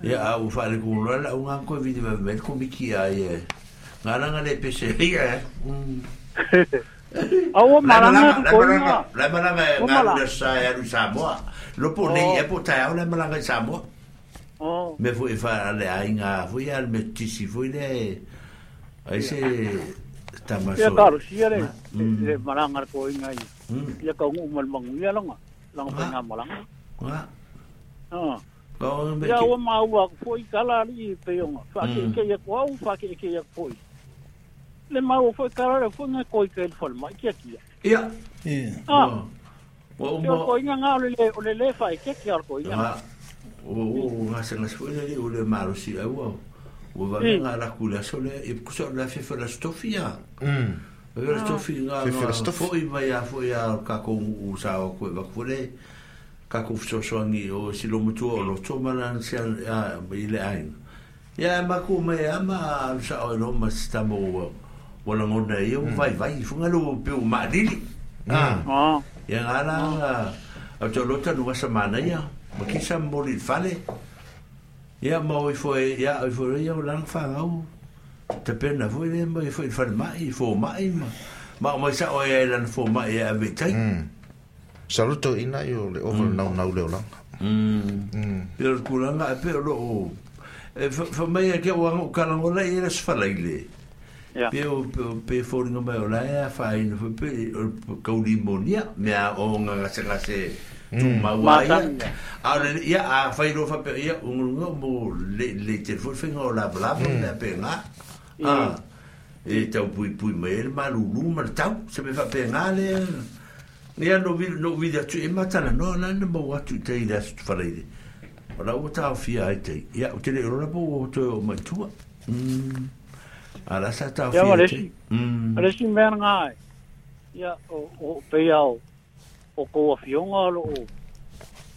ya e eh? mm. [LAUGHS] au fa le kun la un an ko vi de mel ko mi ki ai na na le pe se ri ya au ma na na ko na la ma na ma de sa ya lu sa bo lo po ne e po oh. ta au la ma na sa bo me fu fa le ai nga fu ya le me ti si fu le ai se ta ma so ya ka ro si ya le le mm. ma na ngar ko inga ya mm. ka ngu mal mang ya lo nga lang pa nga ma lang oh. ha ha Ya o ma wa ko i kala ri pe yo. Fa ke ke ye ko au fa ke ke ye ko. Le ma wo fo kala ri fo ne ko ke fo ma ki ki. Ya. Ya. Ah. Wo mo. Ko i nga le le le le fa ke ke ar ko i. Ah. O o ma se na fo ne ri o le ma ro si la wo. Wo va nga la ku la so le e ku so la fe fo la stofia. Mm. Fe fe la stofia. Fe fe Fo i va ya fo ya ka ko u sa ko va ko le. ka ku sosoangi o silomutua o loto malan sian i le aina ia e maku me ama sa o lo ma stamo wala ngona ia o vai vai funga lo pe o malili ia ngala a to lo tanu wasa mana ia ma kisa mori fale ia ma o fo ia o fo ia o lang fa ngau te pena fo ia ma i fo i fale mai fo mai ma ma o sa o ia lan fo mai ia vetai saluto ina yo le over mm. now now le ola mm per mm. kulanga e eh, per lo e fa mai e ke wa kala ola e ira sfala ile yeah. pe o pe for no me ola e fa ina fa pe ka u limonia me a onga ga se ga se tu ma wa ya a le ya a fa ro fa pe ya un ngo mo le le te fo fe ngo la bla mm. na pe na mm. ah. e tau pui pui mai e malu lu mar tau se me fa pe ngale ne ya no vi no vi da tu e mata na no na no bo watu te i das tu fare de ora o ta fi ai te ya o te ora bo o te o ma tu mm ala sa ta fi ala si me nga ai ya mm. o o pe ya o o ko o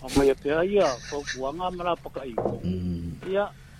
o ma ya pe ai ya fo wa nga ya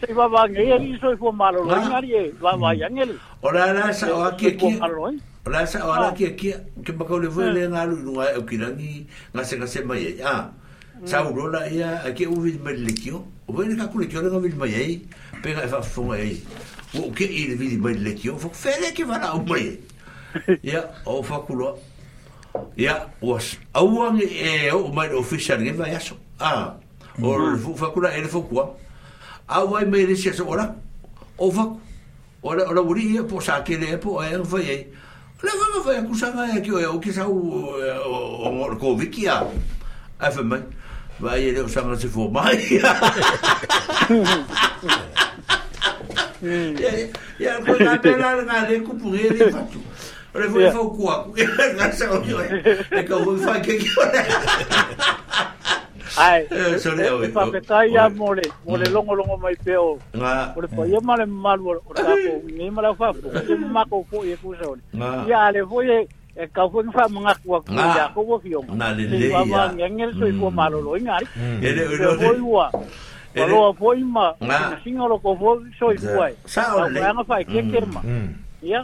se va va ngai i so fo malo lo ngari e va va ya ngeli ora la sa o ki ki ora sa ora ki ki ke ba ko le vo le ngalu no e ki rangi nga se nga se mai ya sa u rola ya ki u vi me le ki o o ve ka ku le ki ora vi mai ai pe ga fa fo ai o ke i vi me le ki o fo fele ki va lá o mai ya o fa ku lo ya was awang e eh, o mai official ngi va ya so ah o fu fa ku la ele fo ku au vai mai resi olha ora o vaku ora ora uri e po sa kere e po e vai ai ora vanga vai akusanga e ki o ki sa u o ngor ko vikia ai fa mai vai ele o sanga se fo mai [LAUGHS] ya ko na pela na le ku pure le fatu ora foi fa o kuaku e na [LAUGHS] sa o que e ka o fa ke ki [LAUGHS] Ai, sore o. Pa pe kai ya mole, mole mm. longo longo mai peo. Nga. Por pa yo male mal o [LAUGHS] tapo, ni mala fa po, ni ma ko fo e ku sore. Ya le fo e e ka fo ni fa mga ku ku ya ko bo fio. Na le le ya. Ba mm. mm. ma ngel so i ko malo lo ngar. E le lo le. E lo fo i ma, si no lo ko fo so i ku ai. Sa o le. Ba nga Ya.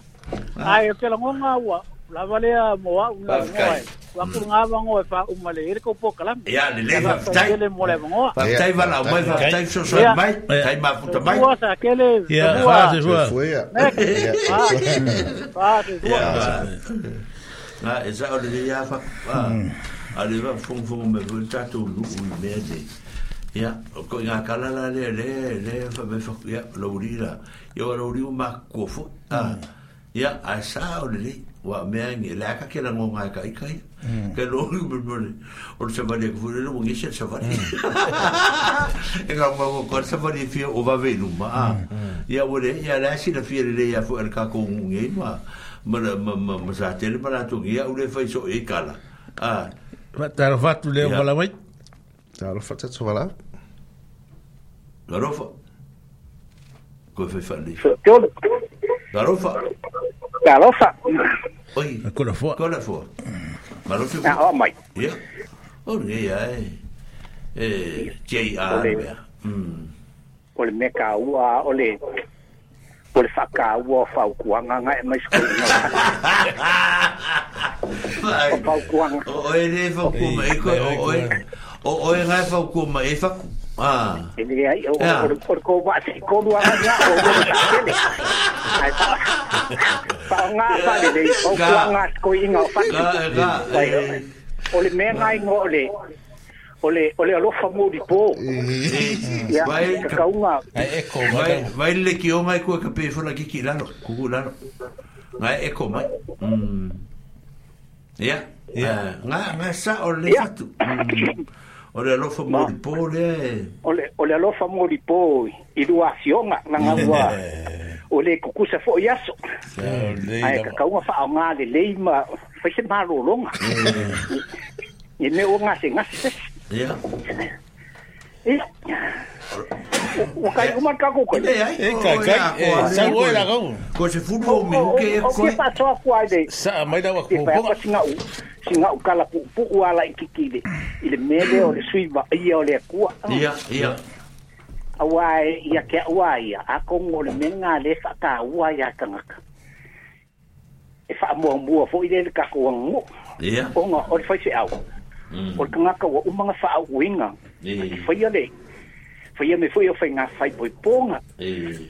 Ai, ke lo ngo ngawa. La valea moa, una moa. wa ku nga wa ngo fa u male ir ko po kala ya le vai va tai vai mole vai vai va tai vai vai va va vai, so so mai tai ma puta mai wa sa kele ya va de joa va de joa na esa vai le ya fa ale va fong fong me volta to lu u me de ya ko nga kala la le le vai fa me fa ya lo urira yo lo uriu ma ko fo ya asa o le wa me ngi la ka ke la ngo ngai kai kai mm. ke lo ru bu bu or se va de ku ru mo ngi se se va e ga mo ko se va de fi o va ve nu ma ya mm. wo de ya la si la fi de ya fo el ka ko ngi ma ma ma ma sa te ma la tu ngi ya u de fa so e ka la a va ta ro va tu le va la mai ta ro fa ta so va la ro fa ko fe fa li ta ro fa Ka lofa. Oi. Ko la fua. Ko la fua. Ma lofi. Ah, oh my. Ya. O re ya. Eh, JR. Mm. O le meka ua, o le o le faka ua o fau kuanga ngai mai skuri ngai. [LAUGHS] O fau kuanga. O e re fau kuanga. O e ngai fau kuanga. E fau kuanga. Ini ha. dia perkobak ya. siko dua banyak orang tak sini. Tak ngapa dia dia kau kurang asko ingat fakir. Oleh mengai ngoleh oleh oleh alo famu di po eh, ya vai ka unga eko vai vai le ki o oh, mai ku ka pe fola ki kilano ku ku lano nga eko mai hmm. ya ya nga ha, nga sa ole fatu ya. hmm. o le alofa mo di po eh. le o le alofa mo di po i lua fionga na nga ua [LAUGHS] o le kukusa fo i aso a e kakaunga fa au ngā le leima fai se maro longa i [LAUGHS] me o ngase ngase ya Wakari kuma kako koe. Eh, eh, kai, kai. Sa oe la kau. Ko se fulu o meu ke koe. O ke pasoa kua de. Sa, mai da wako. Ke pai apa singa u. Singa u kala pu pu uala i kiki de. I le mele o le suiva ia o le kua. Ia, ia. Awa ia ke awa ia. A kong o le menga le fa ka awa ia tangaka. E fa mua mua fo i le kako wangu. Ia. Onga o le se au o le tagaka ua uma ga faaauʻuiga i faia le faia me foi o faiga fai poipoga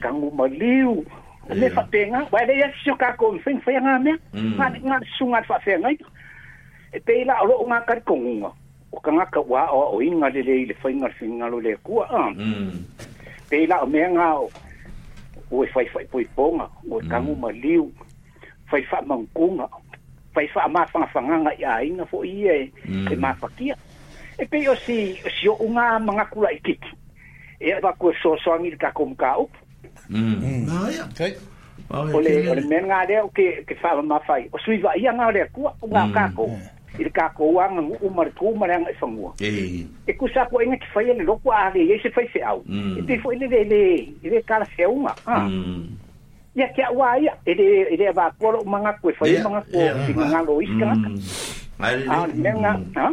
kagu maliu le faapega ua lei asi o kakou me faiga faiaga mea gale suga le faafeagaina e pei la o loo gakali koguga o kagaka ua aʻoaʻoiga lelei le faiga le figalo le akua a pei la o mea gao ue fai faipoipoga ue kagu maliu fai faamaukuga pai fa ma fa fa nga ya ina fo ie mm. e ma fa kia e pe yo si si o nga manga kula ikiki e va e ko so so ngi ka kom ka up mm na ya kai o ole men nga de o ke ke fa ma fa o sui va ia nga de ku o nga mm. ka ko ir ka ko wa nga u mar ku mar nga e fa ngua e e ku sa ko ina ki fa ye lo ku a ye se fa se au mm. e te fo ile de ile ile ka se u ma ah ya kia wa ya ele ele va por manga ko fa yeah, manga ko yeah, singa ngalo iska mm. nga ha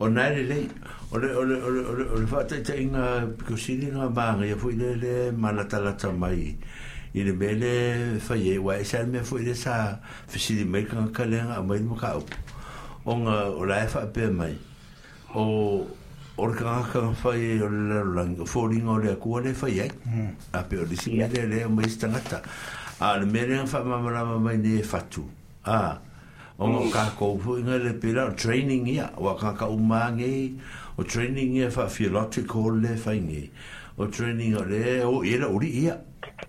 o na ele Ole ole ole ole ole fa te tinga kusini nga bari fu ile le malata la tamai ile bele fa ye wa sa me fu ile sa fisi me kan kalen a mai mo e, e ka o nga ola fa pe mai o o le kagaka fai o le lalolagi o le akua le fai ai hmm. a pe o le sia lealea o mai se a le mea lega faamamalama mai ne e fatu a oga o hmm. kakou foi ga le pela o training ia ua kakau magei o training ia faafiological le faige o training o le o era uri uli ia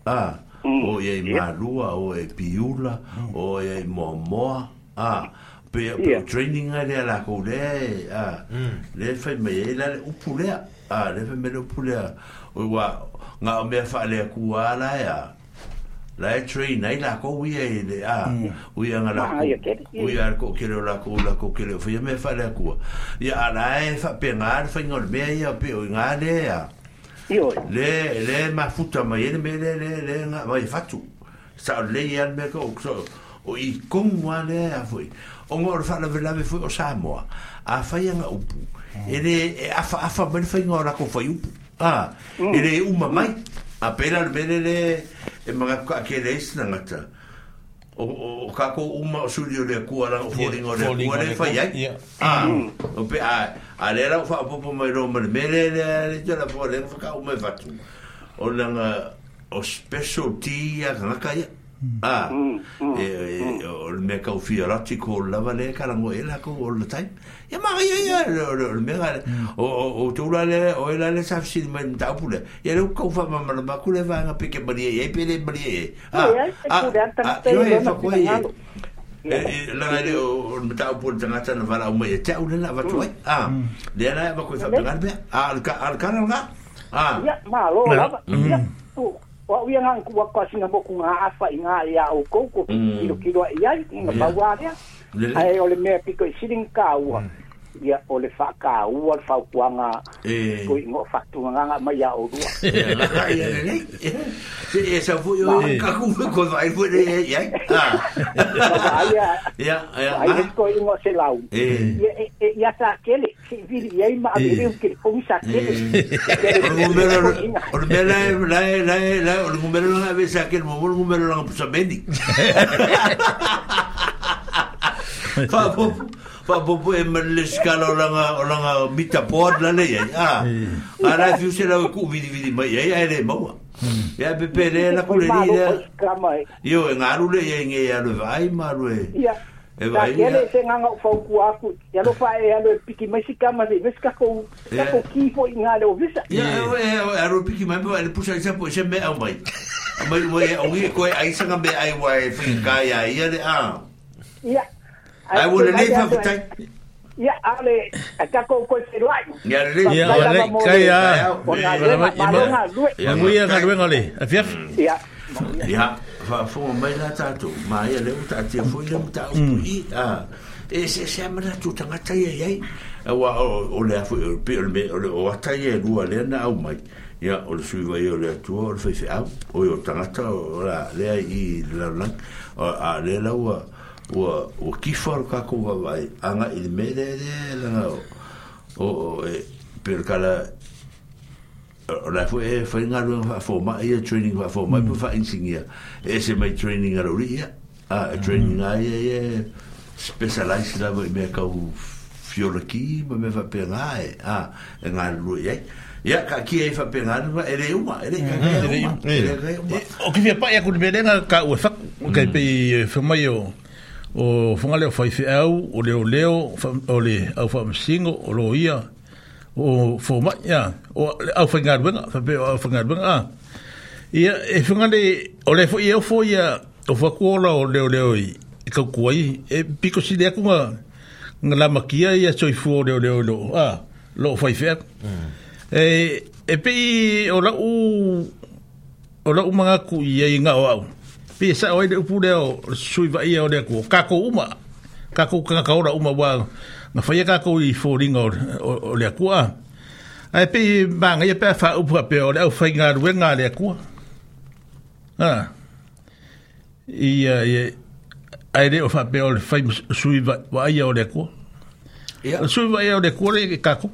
a hmm. o e ia i malua o e piula o ia e i moamoa a be yeah. training ai la ko le a mm. le fa me la u pulea a le fa me le pulea o wa nga me fa le ku ya la train ai la ko wi ai le a wi nga la ku wi ar ko ke la ku la ko ke e le fa me fa le ku ya ala e fa pe nga ar fa ngol me ya pe o nga le ya le le ma futa ma ye me le le le nga vai fa tu sa le ya me ko so o i kongwa le a foi o ngor fa la vela fu o samoa a fa yanga upu ele a fa a fa ben fa ngora ko fa upu a ele u mamai a pela le bele le e ma ka ke le isna ngata o o ka ko u ma su le ku ala o fori ngore ku ala fa ya a o pe a a le ra fa po po mai ro mer mele le le tela fo le fa ka u me fa tu o nanga o special tea ngaka ya Ah, e, o le mea kau fia rati ko lava le karango e lako all the time. Ia maa ia ia, o le mea, o tūra le, o e la le safsi ni mai mtaupu e le. Ia leo kau wha mamara maku le vanga peke maria e, e pere maria e. Ah, e. Ah, ah, yo e whakoe e. Langa le o mtaupu le tangata na wala umai e tau le la watu ai. Ah, le ana e whakoe wha mangana mea. Ah, alkana nga. Ah, ia maa lo lava. Ia, wa uia nga ku wa singa mo ku nga afa inga ya o ko ko mm. kilo kilo ya nga ya ai ole me piko i ka wa mm. ya o le whakaua le whaupuanga fa eh. ngō whaktuanganga mai a [LAUGHS] eh. e o se e ko vai de ah. [LAUGHS] ya ya ya ya ah. ko i se ya [LAUGHS] fa bo bo e me le scala la la la mita por la le ya ah ara fiu se la e ku vidi vidi ma ya ya le mo ya be pe le la cole di ya io en aru le ya nge ya le vai ma lo e ya e-, e vai ya le se nga fa ku aku ya lo fa ya le piki ma si kama se ves ka ko ka ko ki fo in ale o visa ya o e aru piki ma be le pusha sa po e se me au mai mai mai o ngi ko ai sa nga be ai wa e fi ka ya ya le ah ya ai wona nei fa fitai ya ale ta ko ko se lai ya le ya ale kai ya ona ma ma ya mu ya ka wen ale a fiaf ya ya fa fo mai la ta tu ma ya le uta ti fo le uta u i a e se se ma la tu tanga ta ye ye wa o le fo o pe le o ta ye lu ale na au mai ya o le sui vai o le tu o le fe fe au o yo tanga ta o la le i la la a le la wa ua ua kifaro kakou hawai anga i le melere langa o o o e pere kala o la fu e whainga rung wha fōma i a training wha fōma i pu wha insingia e training aro ria hmm. e a e training hmm. a ia ia specialised lava i mea kau fiora ki ma mea wha pe e a e ngā rung i ei ia ka kia e wha pe ngā rung e, e re uma e hmm. e o ki fia pa ia kuri mea ka ue whak o kai pe i whamai o o fonga leo fai au o leo leo o le au fa singo o lo ia o foma ya o au fa ngar benga fa pe au fa ngar benga ia e fonga le o le fo ia fo ia o fa kola o leo leo i ka kuai e piko si le kunga ngala makia ia choi fo leo leo lo a lo fai fai mm. e e pe o la u o la u manga ku ia inga o au pi sa o de pu de sui va ia o de ko ka ko uma ka ko ka ka ora uma wa na fa ia ka ko i fo ringo o le ko a ai pe bang ia pe fa upu pe o le au fa nga ru nga le ko ah ia ia ai de o fa pe o le fa sui va ia o le ko ia sui va ia o le ko le ka ko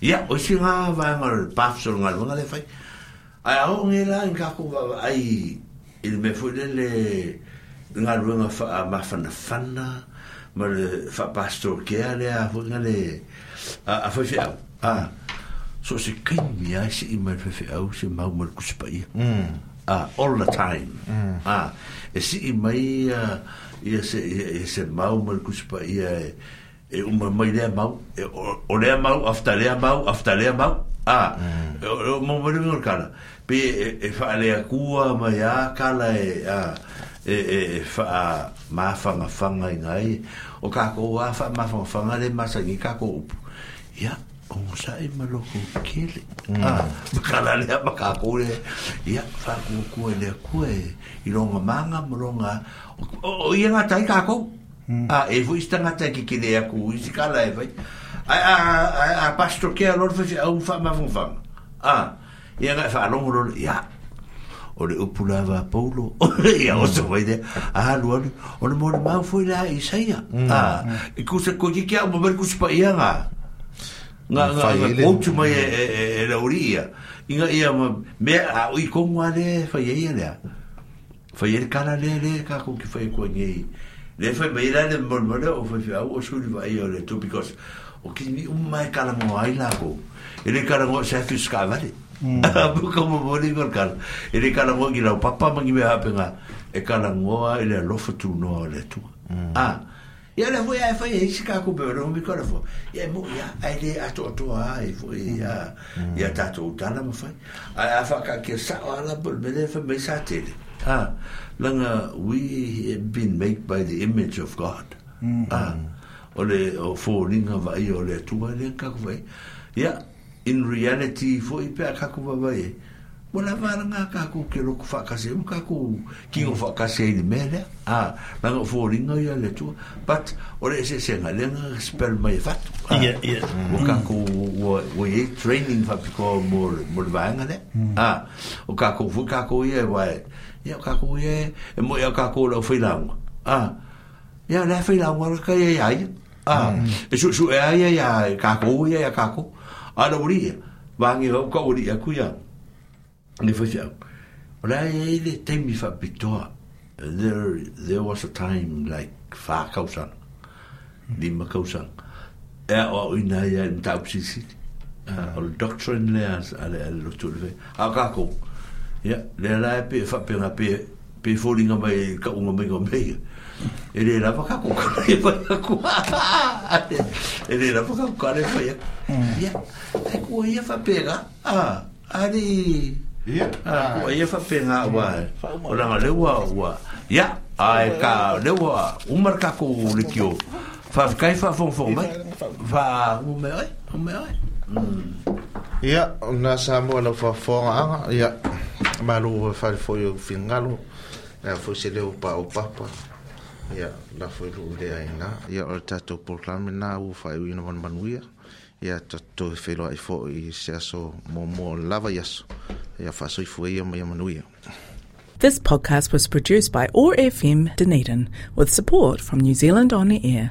ya o si nga va nga le pafso nga nga le fai ai a nga la en ka ku va ai il me fu le le nga lu nga fa ma fa na fa na ma le fa pastor ke a le a nga le a fa fi a so se kin mi a si i me fa fi a si ma mo ku spa i mm. a all the time mm. a e si i mai ia se ia se ma mo ku spa i a e uma mai le mau e o mau afta mau afta mau a mm. o mo mori le cara pe e fa le akua mai a kala e a e e fa e mm. ma fa ma fa mai nai o ka ko wa fa ma fa fa le ma sa ni ka ko ya o sa e ma lo ko kele a kala le ma ka ko le ya fa ko ko le ko e i lo ma ma mo lo nga o ia nga tai ka ko a ah, e vo istanga te ki kile aku isi ka lai vai a a a a pastor ke alor é, é fa au fa ma vo fa a ia nga fa longo lor ia o le upulava paulo ia o so vai de a lo o le mor ma foi la isaia a e ku se ko ki ke au mer ku spa ia nga nga nga ko tu mai e e la oria inga ia me a i ko ngale fa ia ia fa ia kala le le ka ko ki fa ko ngi le fa me ira le mol mol o fa fa o su va io le to because o ki mi un um mai kala mo ai la go e le kala mm. [LAUGHS] mo sa fi ska va le bu como mo le gol kala e le kala mo gi la papa ma gi me ha pena e kala mo ai le lo fa tu no le tu mm. a ah, ia le voia e foi isso que acabou no microfone e mo ia aí ele ato ato aí e foi e ia mm. ia tá tudo tá na mão foi aí a faca que sa lá por beleza foi bem satisfeito ah langa we have been made by the image of God. Mm -hmm. Ah, ole o fōringa vai o le tua le kaku vai. Yeah, in reality, fō i pē a kaku vai e. Wala wāra ngā kaku ke roku whakase, un kaku ki ngō mm-hmm. whakase i ni mele. Ah, langa o fōringa i a le tua. But, ole e se se ngā le ngā spēl mai e fatu. Ah, yeah, yeah. O mm-hmm. kaku o e training whapiko mō le vāenga le. Mm-hmm. Ah, o kaku fō kaku i e wai. Yeah, ia ka ku e e mo ia ka ku lo fai lang a ia le fai lang wa ka ia ia a e su su ia ia ia ka ku ia ia ka ku a lo ri va ngi ho ka uri ia ku ia ni fai ia ola ia le temi fa pitoa there there was a time like fa kausan lima kausan e o ina ia mtau sisi al doctrine le al al lo tu le a ka ku ya le la e pe fa pe na pe pe fo linga mai ka un mai ngom lei e le la vaka ko [LAUGHS] e pa ko e le la vaka ko le fa ya mm. ya e ko ia fa pe ga a ari ya ko ia fa pe na wa mm. o la le wa wa ya ai e ka le wa un marka ko le kio fa kai fa fo fo mai fa un mai un mai mm. ia ona sa mo lau faafoagaaga ia malo fale foi ou figalo ia foi se lē upa au papa ia lafo i luu leaina ia o le tatou programe na ua faaiuina manumanuia ia tatou e feiloaʻi foʻi se aso momoa o le lava i aso ia faasoifua ia ma ia manuia This podcast was produced by ORFM Dunedin with support from New Zealand On The Air.